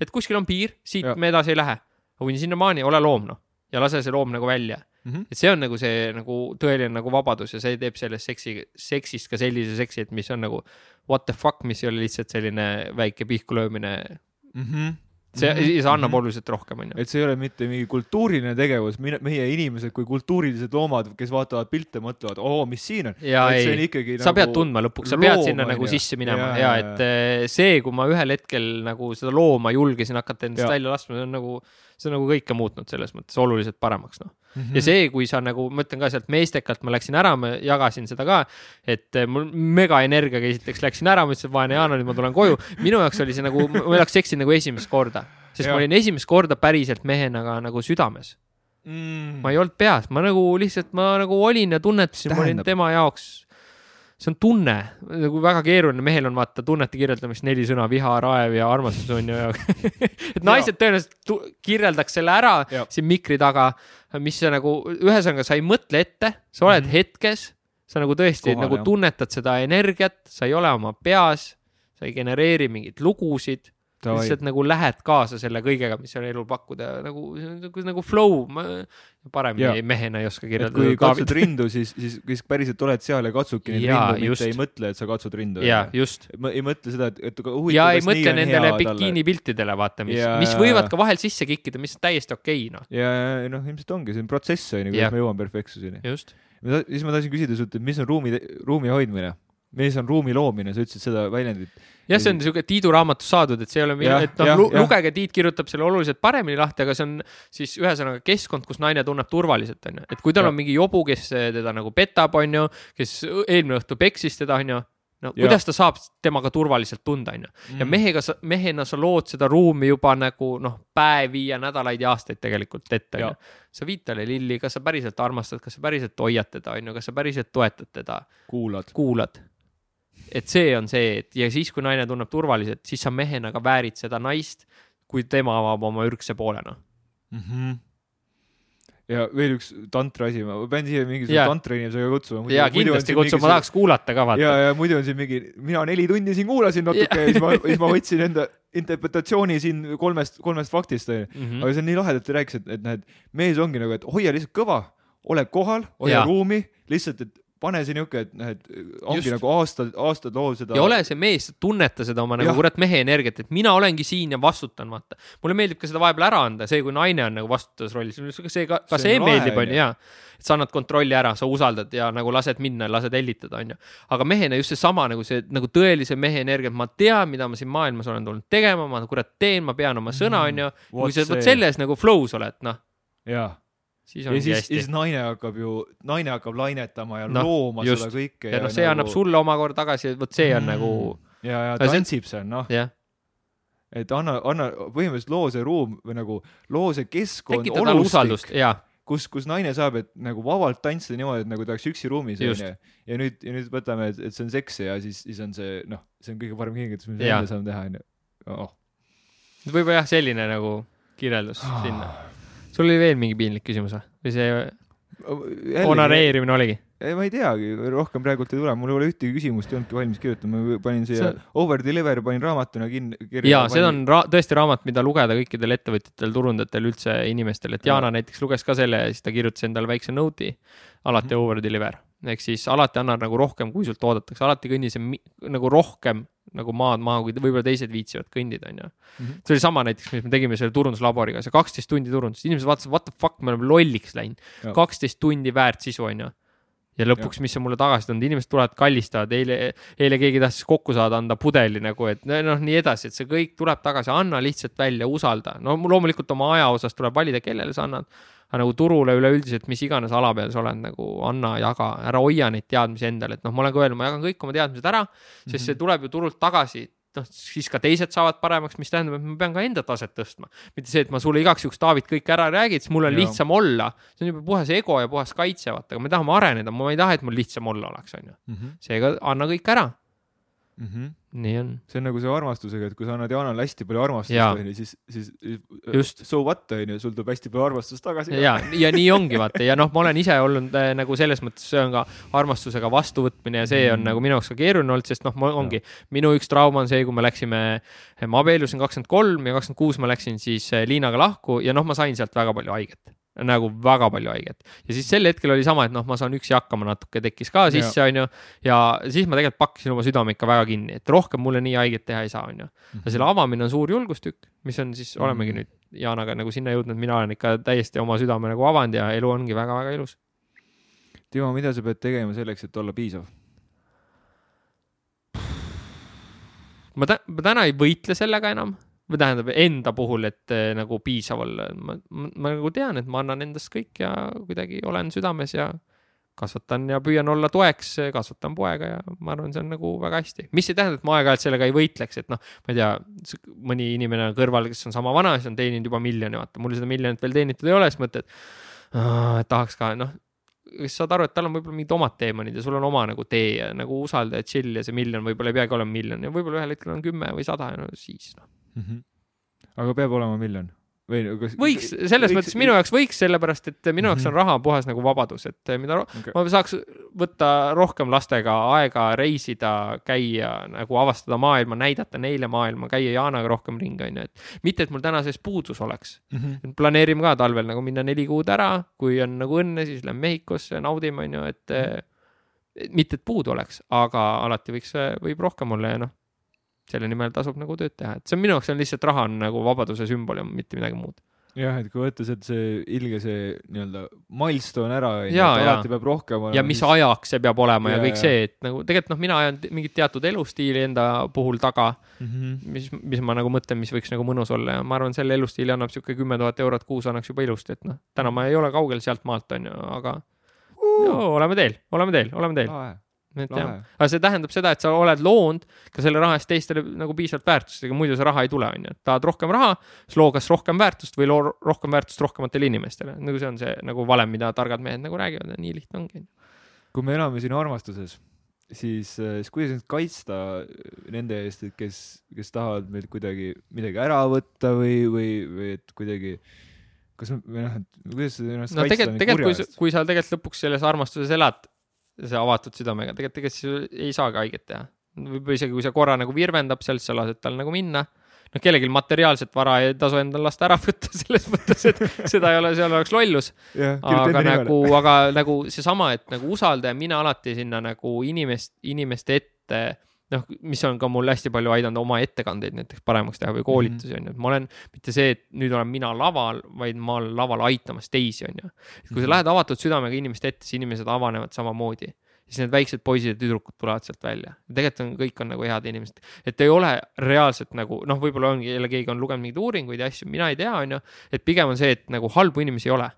et kuskil on piir, siit Ja. me edasi ei lähe. aga kuni sinnamaani, ole loom noh ja lase see loom nagu välja. Mhm. et see on nagu see nagu tõeline nagu vabadus ja see teeb sellest seksi, seksist ka sellise seksi, et mis on nagu what the fuck, mis ei ole lihtsalt selline väike pihku löömine. mm, -hmm. See annab oluliselt rohkem, onju. Mhm. et see ei ole mitte mingi kultuuriline tegevus, meie inimesed kui kultuurilised loomad, kes vaatavad pilte, mõtlevad, oo, mis siin on. ja see ei, sa nagu pead tundma lõpuks, sa pead sinna nagu sisse minema Ja, ja, ja ja, et eh, see, kui ma ühel hetkel nagu seda looma julgesin hakata endast Ja. välja laskma, see on nagu, see on nagu kõike muutnud selles mõttes oluliselt paremaks, noh. Mhm. ja see, kui sa nagu, ma ütlen ka sealt meestekalt ma läksin ära, ma jagasin seda ka, et eh, mul mega energiaga esiteks läksin ära, ma ütlesin, et vaene Jaan, nüüd ma tulen koju. minu jaoks oli see nagu, ma oleks seksinud nagu esimest korda, sest Jah. ma olin esimest korda päriselt mehena ka nagu südames. mm. ma ei olnud peas, ma nagu lihtsalt, ma nagu olin ja tunnetasin, ma olin tema jaoks, see on tunne, nagu väga keeruline, mehel on vaata tunnete kirjeldamist neli sõna, viha, raev ja armastus on ju. *laughs* et naised tõenäoliselt kirjeldaks selle ära Ja. siin mikri taga, mis sa nagu, ühesõnaga sa ei mõtle ette, sa oled mm. -hmm. hetkes, sa nagu tõesti Kohal, nagu jah. tunnetad seda energiat, sa ei ole oma peas, sa ei genereeri mingeid lugusid lihtsalt nagu lähed kaasa selle kõigega, mis on elul pakkuda, nagu, nagu, nagu flow, ma paremini Jaa. mehena ei oska kirjeldada. kui katsud rindu, siis, siis, siis päriselt oled seal ja katsudki neid Jaa, rindu, mitte ei mõtle, et sa katsud rindu. ja just. ei mõtle seda, et, et aga ja huvitav, ei mõtle nendele bikiinipiltidele, vaata, mis mis võivad ka vahel sisse kikkida, mis on täiesti okei, noh. ja, ja noh, ilmselt ongi, see on protsess on ju, kuidas me jõuame perfektsuseni. just. siis ma tahtsin küsida sult, et mis on ruumi, ruumi hoidmine? Mis on ruumi loomine, sa ütlesid seda väljendit. jah, see on niisugune Tiidu raamatust saadud, et see ei ole, et noh lugege, Tiit kirjutab selle oluliselt paremini lahti, aga see on siis ühesõnaga keskkond, kus naine tunneb turvaliselt, onju. et kui tal Jah. on mingi jobu, kes teda nagu petab, onju, kes eelmine õhtu peksis teda, onju, no Jah. kuidas ta saab temaga turvaliselt tunda, onju. Mm. ja mehega sa, mehena sa lood seda ruumi juba nagu noh, päevi ja nädalaid ja aastaid tegelikult ette, onju. sa viid talle lilli, kas sa päriselt armastad, kas sa päriselt hoiad teda, onju, kas sa päriselt toetad teda, kuulad. kuulad. Et see on see, et ja siis, kui naine tunneb turvaliselt, siis sa mehena ka väärid seda naist, kui tema avab oma ürgse poolena. mm. -hmm. ja veel üks tantra asi, ma pean siia mingisuguse tantra inimesega kutsuma. ja kindlasti kutsun, ma tahaks kuulata ka ja, vaata. ja muidu on siin mingi, mina neli tundi siin kuulasin natuke ja siis ma, siis ma võtsin enda interpretatsiooni siin kolmest, kolmest faktist onju. Mhm. aga see on nii lahe, et ta rääkis, et, et näed, mees ongi nagu, et hoia lihtsalt kõva, ole kohal, hoia Jaa. ruumi, lihtsalt, et pane see niuke, et noh, et ongi Just. Nagu aastad, aastad loov seda. ja ole see mees, tunneta seda oma nagu kurat mehe energiat, et mina olengi siin ja vastutan, vaata. mulle meeldib ka seda vahepeal ära anda, see, kui naine on nagu vastutavas rollis, see ka, ka See see, meeldib, onju. jaa. et sa annad kontrolli ära, sa usaldad ja nagu lased minna, lased hellitada, onju. aga mehena just seesama nagu see nagu tõelise mehe energia, et ma tean, mida ma siin maailmas olen tulnud tegema, ma kurat teen, ma pean oma sõna, onju. kui sa vot selles nagu flow's oled, noh, jaa, siis ja ongi siis, hästi siis naine hakkab ju, naine hakkab lainetama ja no, looma just. seda kõike. ja noh, see annab sulle omakorda tagasi, vot see on Mm. nagu ja, ja Aga see- tantsib seal, noh, jah, et anna, anna põhimõtteliselt loo see ruum või nagu loo see keskkond, ja kus, kus naine saab, et nagu vabalt tantsida niimoodi, et nagu ta oleks üksi ruumis onju. ja nüüd, ja nüüd võtame, et, et see on seks ja siis, siis on see noh, see on kõige parem kingitus, mis me saame teha onju. oh. võib-olla jah, selline nagu kirjeldus sinna. Sul oli veel mingi piinlik küsimus või? või see onareerimine oligi? ei, ma ei teagi, rohkem praegult ei tule, mul ei ole ühtegi küsimust ei olnudki valmis kirjutama, ma panin siia See- over deliver panin raamatuna kinni. ja see on ra tõesti raamat, mida lugeda kõikidel ettevõtjatel, turundajatel, üldse inimestel, et Jana näiteks luges ka selle ja siis ta kirjutas endale väikse note'i, alati over deliver. ehk siis alati anna nagu rohkem, kui sult oodatakse, alati kõnni see nagu rohkem nagu maad maha, kui võib-olla teised viitsivad kõndida, onju. Mhm. see oli sama näiteks, mis me tegime selle turunduslaboriga, see kaksteist tundi turundust, inimesed vaatasid, what the fuck, me oleme lolliks läinud kaksteist tundi väärt sisu, onju ja lõpuks, mis on mulle tagasi tulnud, inimesed tulevad, kallistavad, eile, eile keegi tahtis kokku saada, anda pudeli nagu, et noh, nii edasi, et see kõik tuleb tagasi, anna lihtsalt välja, usalda. no loomulikult oma aja osas tuleb valida, kellele sa annad. Aga nagu turule üleüldiselt, mis iganes ala peal sa oled, nagu anna, jaga, ära hoia neid teadmisi endale, et noh, ma olen ka öelnud, ma jagan kõik oma teadmised ära, sest see tuleb ju turult tagasi noh, siis ka teised saavad paremaks, mis tähendab, et ma pean ka enda taset tõstma. mitte see, et ma sulle igaks juhuks, David, kõik ära räägid, siis mul on Jaa. lihtsam olla. see on juba puhas ego ja puhas kaitse, vaata, aga me tahame areneda, ma ei taha, et mul lihtsam olla oleks, onju. mm. -hmm. seega anna kõik ära, Mm -hmm. nii on. see on nagu see armastusega, et kui sa annad Jaanale hästi palju armastust, onju, siis, siis Just. so what, onju, sul tuleb hästi palju armastust tagasi. ja, ja nii ongi vaata ja noh, ma olen ise olnud äh, nagu selles mõttes, see on ka armastusega vastuvõtmine ja see on Mm. nagu minu jaoks ka keeruline olnud, sest noh, ma ongi, minu üks trauma on see, kui me läksime, ma abiellusin kakskümmend kolm ja kakskümmend kuus ma läksin siis äh, Liinaga lahku ja noh, ma sain sealt väga palju haiget nagu väga palju haiget ja siis sel hetkel oli sama, et noh, ma saan üksi hakkama natuke tekkis ka sisse, onju. ja siis ma tegelikult pakkisin oma südame ikka väga kinni, et rohkem mulle nii haiget teha ei saa, onju. ja selle avamine on suur julgustükk, mis on siis, olemegi Mhm. nüüd Jaanaga nagu sinna jõudnud, mina olen ikka täiesti oma südame nagu avanud ja elu ongi väga-väga ilus. Timo, mida sa pead tegema selleks, et olla piisav? ma tä-, ma täna ei võitle sellega enam, või tähendab enda puhul, et eh, nagu piisav olla, ma, ma, ma nagu tean, et ma annan endast kõik ja kuidagi olen südames ja kasvatan ja püüan olla toeks, kasvatan poega ja ma arvan, see on nagu väga hästi. mis ei tähenda, et ma aeg-ajalt sellega ei võitleks, et noh, ma ei tea, mõni inimene on kõrval, kes on sama vana, siis on teeninud juba miljoni, vaata, mul seda miljonit veel teenitud ei ole, siis mõtled, tahaks ka, noh, kes saad aru, et tal on võib-olla mingid omad teemonid ja sul on oma nagu tee ja nagu usalda ja chill ja see miljon võib-olla ei peagi olema miljon ja võib-olla ühel hetkel on kümme või sada ja no siis noh. Aga peab olema miljon või no kas? võiks, selles mõttes minu jaoks võiks, sellepärast et minu jaoks on raha puhas nagu vabadus, et mida ro- Okay. ma saaks võtta rohkem lastega aega reisida, käia nagu avastada maailma, näidata neile maailma, käia Jaanaga rohkem ringi, onju, et mitte, et mul täna sees puudus oleks. Mhm. planeerime ka talvel nagu minna neli kuud ära, kui on nagu õnne, siis lähme Mehhikosse, naudime, onju, et eh, mitte, et puudu oleks, aga alati võiks, võib rohkem olla ja noh, selle nimel tasub nagu tööd teha, et see on minu jaoks on lihtsalt raha on nagu vabaduse sümbol ja mitte midagi muud. jah, et kui võtta sealt see ilge see nii-öelda milstone ära, alati peab rohkem olema. ja mis ajaks see peab olema ja, ja kõik jaa. see, et nagu tegelikult noh, mina ajan mingit teatud elustiili enda puhul taga, Mhm. mis, mis ma nagu mõtlen, mis võiks nagu mõnus olla ja ma arvan, selle elustiili annab sihuke kümme tuhat eurot kuus annaks juba ilusti, et noh, täna ma ei ole kaugel sealt maalt, onju, aga joo, oleme teel, oleme teel, oleme teel. lahe, et jah, aga see tähendab seda, et sa oled loonud ka selle raha eest teistele nagu piisavalt väärtust, ega muidu see raha ei tule, onju. tahad rohkem raha, siis loo kas rohkem väärtust või loo rohkem väärtust rohkematele inimestele. nagu see on see nagu valem, mida targad mehed nagu räägivad ja nii lihtne ongi. kui me elame siin armastuses, siis, siis kuidas end kaitsta nende eest, et kes, kes tahavad meilt kuidagi midagi ära võtta või, või, või et kuidagi, kas või noh, et kuidas seda ennast no kaitsta tegelikult, kui eest?, kui sa tegelikult lõpuks selles armastuses elad, see avatud südamega, tegelikult, tegelikult siis ei saagi haiget teha. võib-olla isegi kui see korra nagu virvendab seal, siis sa lased tal nagu minna. noh, kellelgi materiaalset vara ei tasu endal lasta ära võtta *laughs* selles mõttes, et seda ei ole, seal oleks lollus. kirjuta aga nagu aga nagu seesama, et nagu usalda ja mina alati sinna nagu inimest, inimeste ette noh, mis on ka mul hästi palju aidanud oma ettekandeid näiteks paremaks teha või koolitusi on ju, et ma olen mitte see, et nüüd olen mina laval, vaid ma olen laval aitamas teisi, on ju. kui sa lähed avatud südamega inimeste ette, siis inimesed avanevad samamoodi. siis need väiksed poisid ja tüdrukud tulevad sealt välja. tegelikult on, kõik on nagu head inimesed, et ei ole reaalselt nagu noh, võib-olla ongi jälle keegi on lugenud mingeid uuringuid ja asju, mina ei tea, on ju. et pigem on see, et nagu halbu inimesi ei ole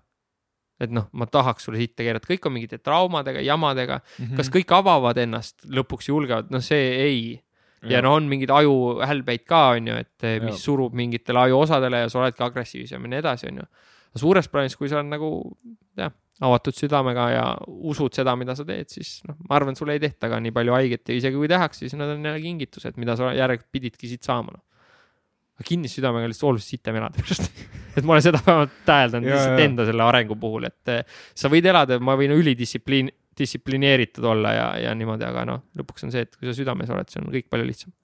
et noh, ma tahaks sulle sitte keerata, kõik on mingite traumadega, jamadega, Mhm. kas kõik avavad ennast lõpuks julgevad, noh, see ei. ja no on mingeid ajuhälbeid ka, on ju, et eh, mis Jaa. surub mingitele ajuosadele ja sa oledki agressiivsem ja nii edasi, on ju. suures plaanis, kui sa oled nagu jah, avatud südamega ja usud seda, mida sa teed, siis noh, ma arvan, sulle ei tehta ka nii palju haiget ja isegi kui tehakse, siis need on jälle kingitused, mida sa järelikult pididki siit saama noh. Aga kinnise südamega lihtsalt oluliselt sitem elada *laughs* just et ma olen seda vähemalt täheldanud lihtsalt jaa. enda selle arengu puhul, et eh, sa võid elada, ma võin ülidistsipliin, distsiplineeritud olla ja, ja niimoodi, aga noh, lõpuks on see, et kui sa südames oled, see on kõik palju lihtsam.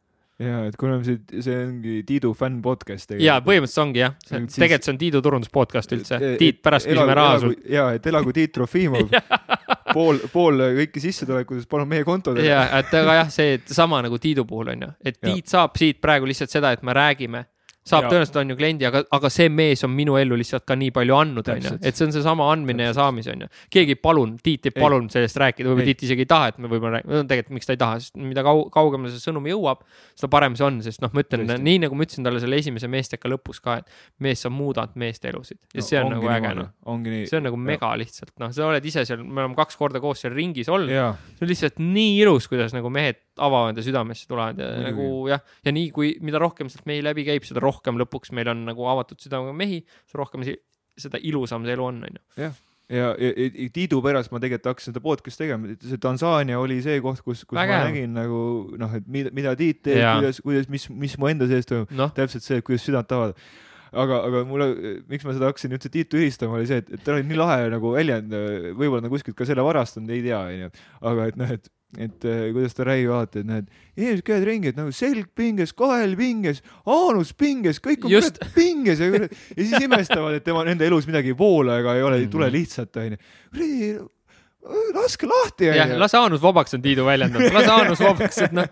ja, et kuna see, see ongi Tiidu fänn podcast. ja põhimõtteliselt ongi jah, siis... tegelikult see on Tiidu turundus podcast üldse, Tiit, pärast küsime raha sult. ja, et elagu Tiit Trofimov *laughs* pool, pool kõiki sissetulekutest palun meie kontodele. ja, et aga jah, see sama nagu Tiidu puhul on ju, et Tiit ja. saab siit praegu lihtsalt seda, et me räägime saab tõenäoliselt on ju kliendi, aga, aga see mees on minu ellu lihtsalt ka nii palju andnud, on ju, et see on seesama andmine Täpselt. ja saamise, on ju. keegi ei palunud, Tiit ei palunud sellest rääkida, võib-olla Tiit isegi ei taha, et me võib-olla räägime, no tegelikult miks ta ei taha, sest mida kau-, kaugemale see sõnum jõuab, seda parem see on, sest noh, ma ütlen, nii nagu ma ütlesin talle selle esimese meesteka lõpus ka, et mees, sa muudad meeste elusid. Ja no, see on nagu äge, noh. see on nagu mega lihtsalt, noh, sa oled ise seal, me oleme kaks korda koos seal ringis olnud, see on lihtsalt nii ilus, kuidas nagu mehed avavad ja südamesse tulevad ja mm. nagu jah, ja nii kui, mida rohkem sealt mehi läbi käib, seda rohkem lõpuks meil on nagu avatud südamega mehi, seda rohkem seda ilusam see elu on, onju. jah, ja, ja, ja, ja Tiidu pärast ma tegelikult hakkasin seda podcast'i tegema, see Tansaania oli see koht, kus, kus Väga. ma nägin nagu noh, et mida, mida Tiit teeb, kuidas, kuidas, mis, mis mu enda sees toimub no., täpselt see, kuidas südant avada aga, aga mulle, miks ma seda hakkasin üldse Tiitu ülistama, oli see, et, et tal oli nii lahe nagu väljend, võib-olla ta kuskilt ka selle varastanud, ei tea, onju. aga et noh, et et äh, kuidas ta räägib alati, et näed, inimesed käivad ringi, et nagu selg pinges, kael pinges, aanus pinges, kõik on Just... pinges ja, ja siis imestavad, et tema, nende elus midagi ei voola ega ei ole, ei tule mm. lihtsalt, onju. kuradi, laske lahti, onju. lase aanus vabaks, on Tiidu väljendanud, lase aanus vabaks, et noh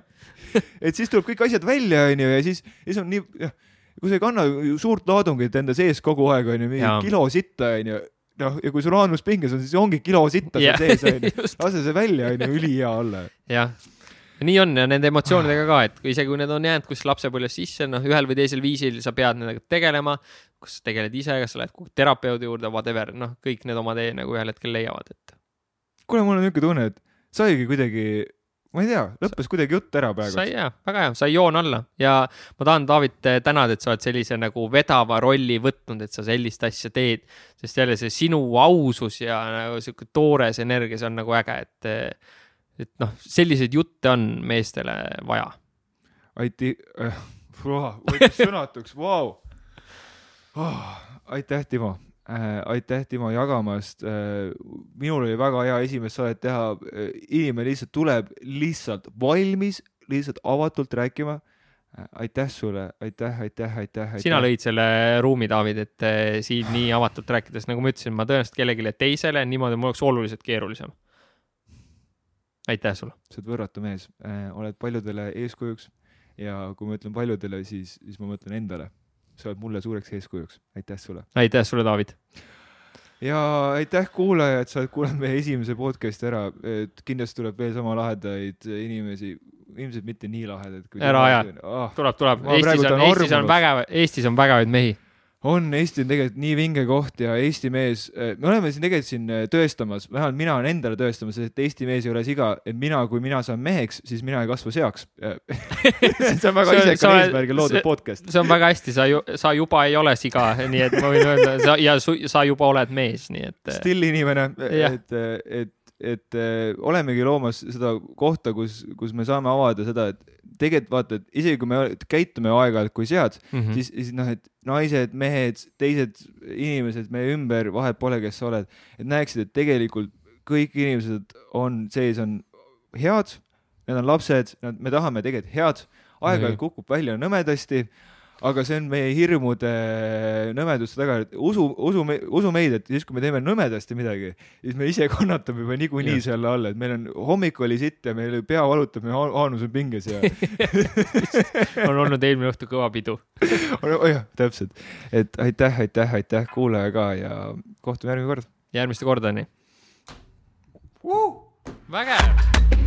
*laughs* et siis tuleb kõik asjad välja, onju, ja siis, siis on nii, kui sa ei kanna suurt laadungit enda sees kogu aeg, onju, mingi kilo sitta, onju noh, ja kui sul aanus pinges on, siis ongi kilo sitta seal sees onju. lase see välja onju, ülihea olla. jah, nii on ja nende emotsioonidega ka, et isegi kui need on jäänud kuskil lapsepõlves sisse, noh, ühel või teisel viisil sa pead nendega tegelema. kas sa tegeled ise, kas sa lähed kuhugi terapeudi juurde, whatever, noh, kõik need oma tee nagu ühel hetkel leiavad, et. kuule, mul on niisugune tunne, et saigi kuidagi ma ei tea, lõppes sa, kuidagi jutt ära praegu. sai hea, väga hea, sai joon alla ja ma tahan, David, tänada, et sa oled sellise nagu vedava rolli võtnud, et sa sellist asja teed, sest jälle see sinu ausus ja nagu sihuke toores energia, see on nagu äge, et, et noh, selliseid jutte on meestele vaja. aitäh äh,, *laughs* sõnatuks, vau. Ah, aitäh, Timo äh,. aitäh, Timo, jagamast äh,. minul oli väga hea esimest saadet teha äh,. inimene lihtsalt tuleb lihtsalt valmis, lihtsalt avatult rääkima äh,. aitäh sulle, aitäh, aitäh, aitäh, aitäh. sina lõid selle ruumi, David, et äh, siin nii avatult rääkides, nagu ma ütlesin, ma tõenäoliselt kellelegi teisele niimoodi mul oleks oluliselt keerulisem. aitäh sulle. sa oled võrratu mees oled paljudele eeskujuks ja kui ma ütlen paljudele, siis, siis ma mõtlen endale sa oled mulle suureks eeskujuks, aitäh sulle. aitäh sulle, David. ja aitäh, kuulaja, et sa oled kuulanud meie esimese podcast'i ära, et kindlasti tuleb veel sama lahedaid inimesi, ilmselt mitte nii lahedaid. ära aja oh., tuleb, tuleb, Eestis on, Eestis on vägev, Eestis on vägevaid mehi on, Eesti on tegelikult nii vinge koht ja Eesti mees, äh, me oleme siin tegelikult siin äh, tõestamas, vähemalt mina olen endale tõestamas, et Eesti mees ei ole siga, et mina, kui mina saan meheks, siis mina ei kasva seaks *laughs* see on väga isekal eesmärgil loodud podcast. see on väga hästi, sa ju, sa juba ei ole siga, nii et ma võin öelda, sa ja su, sa juba oled mees, nii et. Äh, Still inimene, et, et, et olemegi loomas seda kohta, kus, kus me saame avada seda, et tegelikult vaata, et isegi kui me käitume aeg-ajalt kui sead mm, -hmm. siis, siis noh, et naised, mehed, teised inimesed meie ümber, vahet pole, kes sa oled, et näeksid, et tegelikult kõik inimesed on sees, on head, need on lapsed, me tahame tegelikult head, aeg-ajalt kukub välja nõmedasti aga see on meie hirmude, nõmeduste taga, et usu, usu, usu meid, et siis, kui me teeme nõmedasti midagi, siis me ise kannatame juba niikuinii selle all, et meil on, hommik oli sitt ja meil pea valutab, meie aanus on pinges ja *laughs* on olnud eelmine õhtu kõva pidu *laughs* oh jah, täpselt, et aitäh, aitäh, aitäh kuulaja ka ja kohtume järgmine kord. järgmiste kordadeni uh!. vägev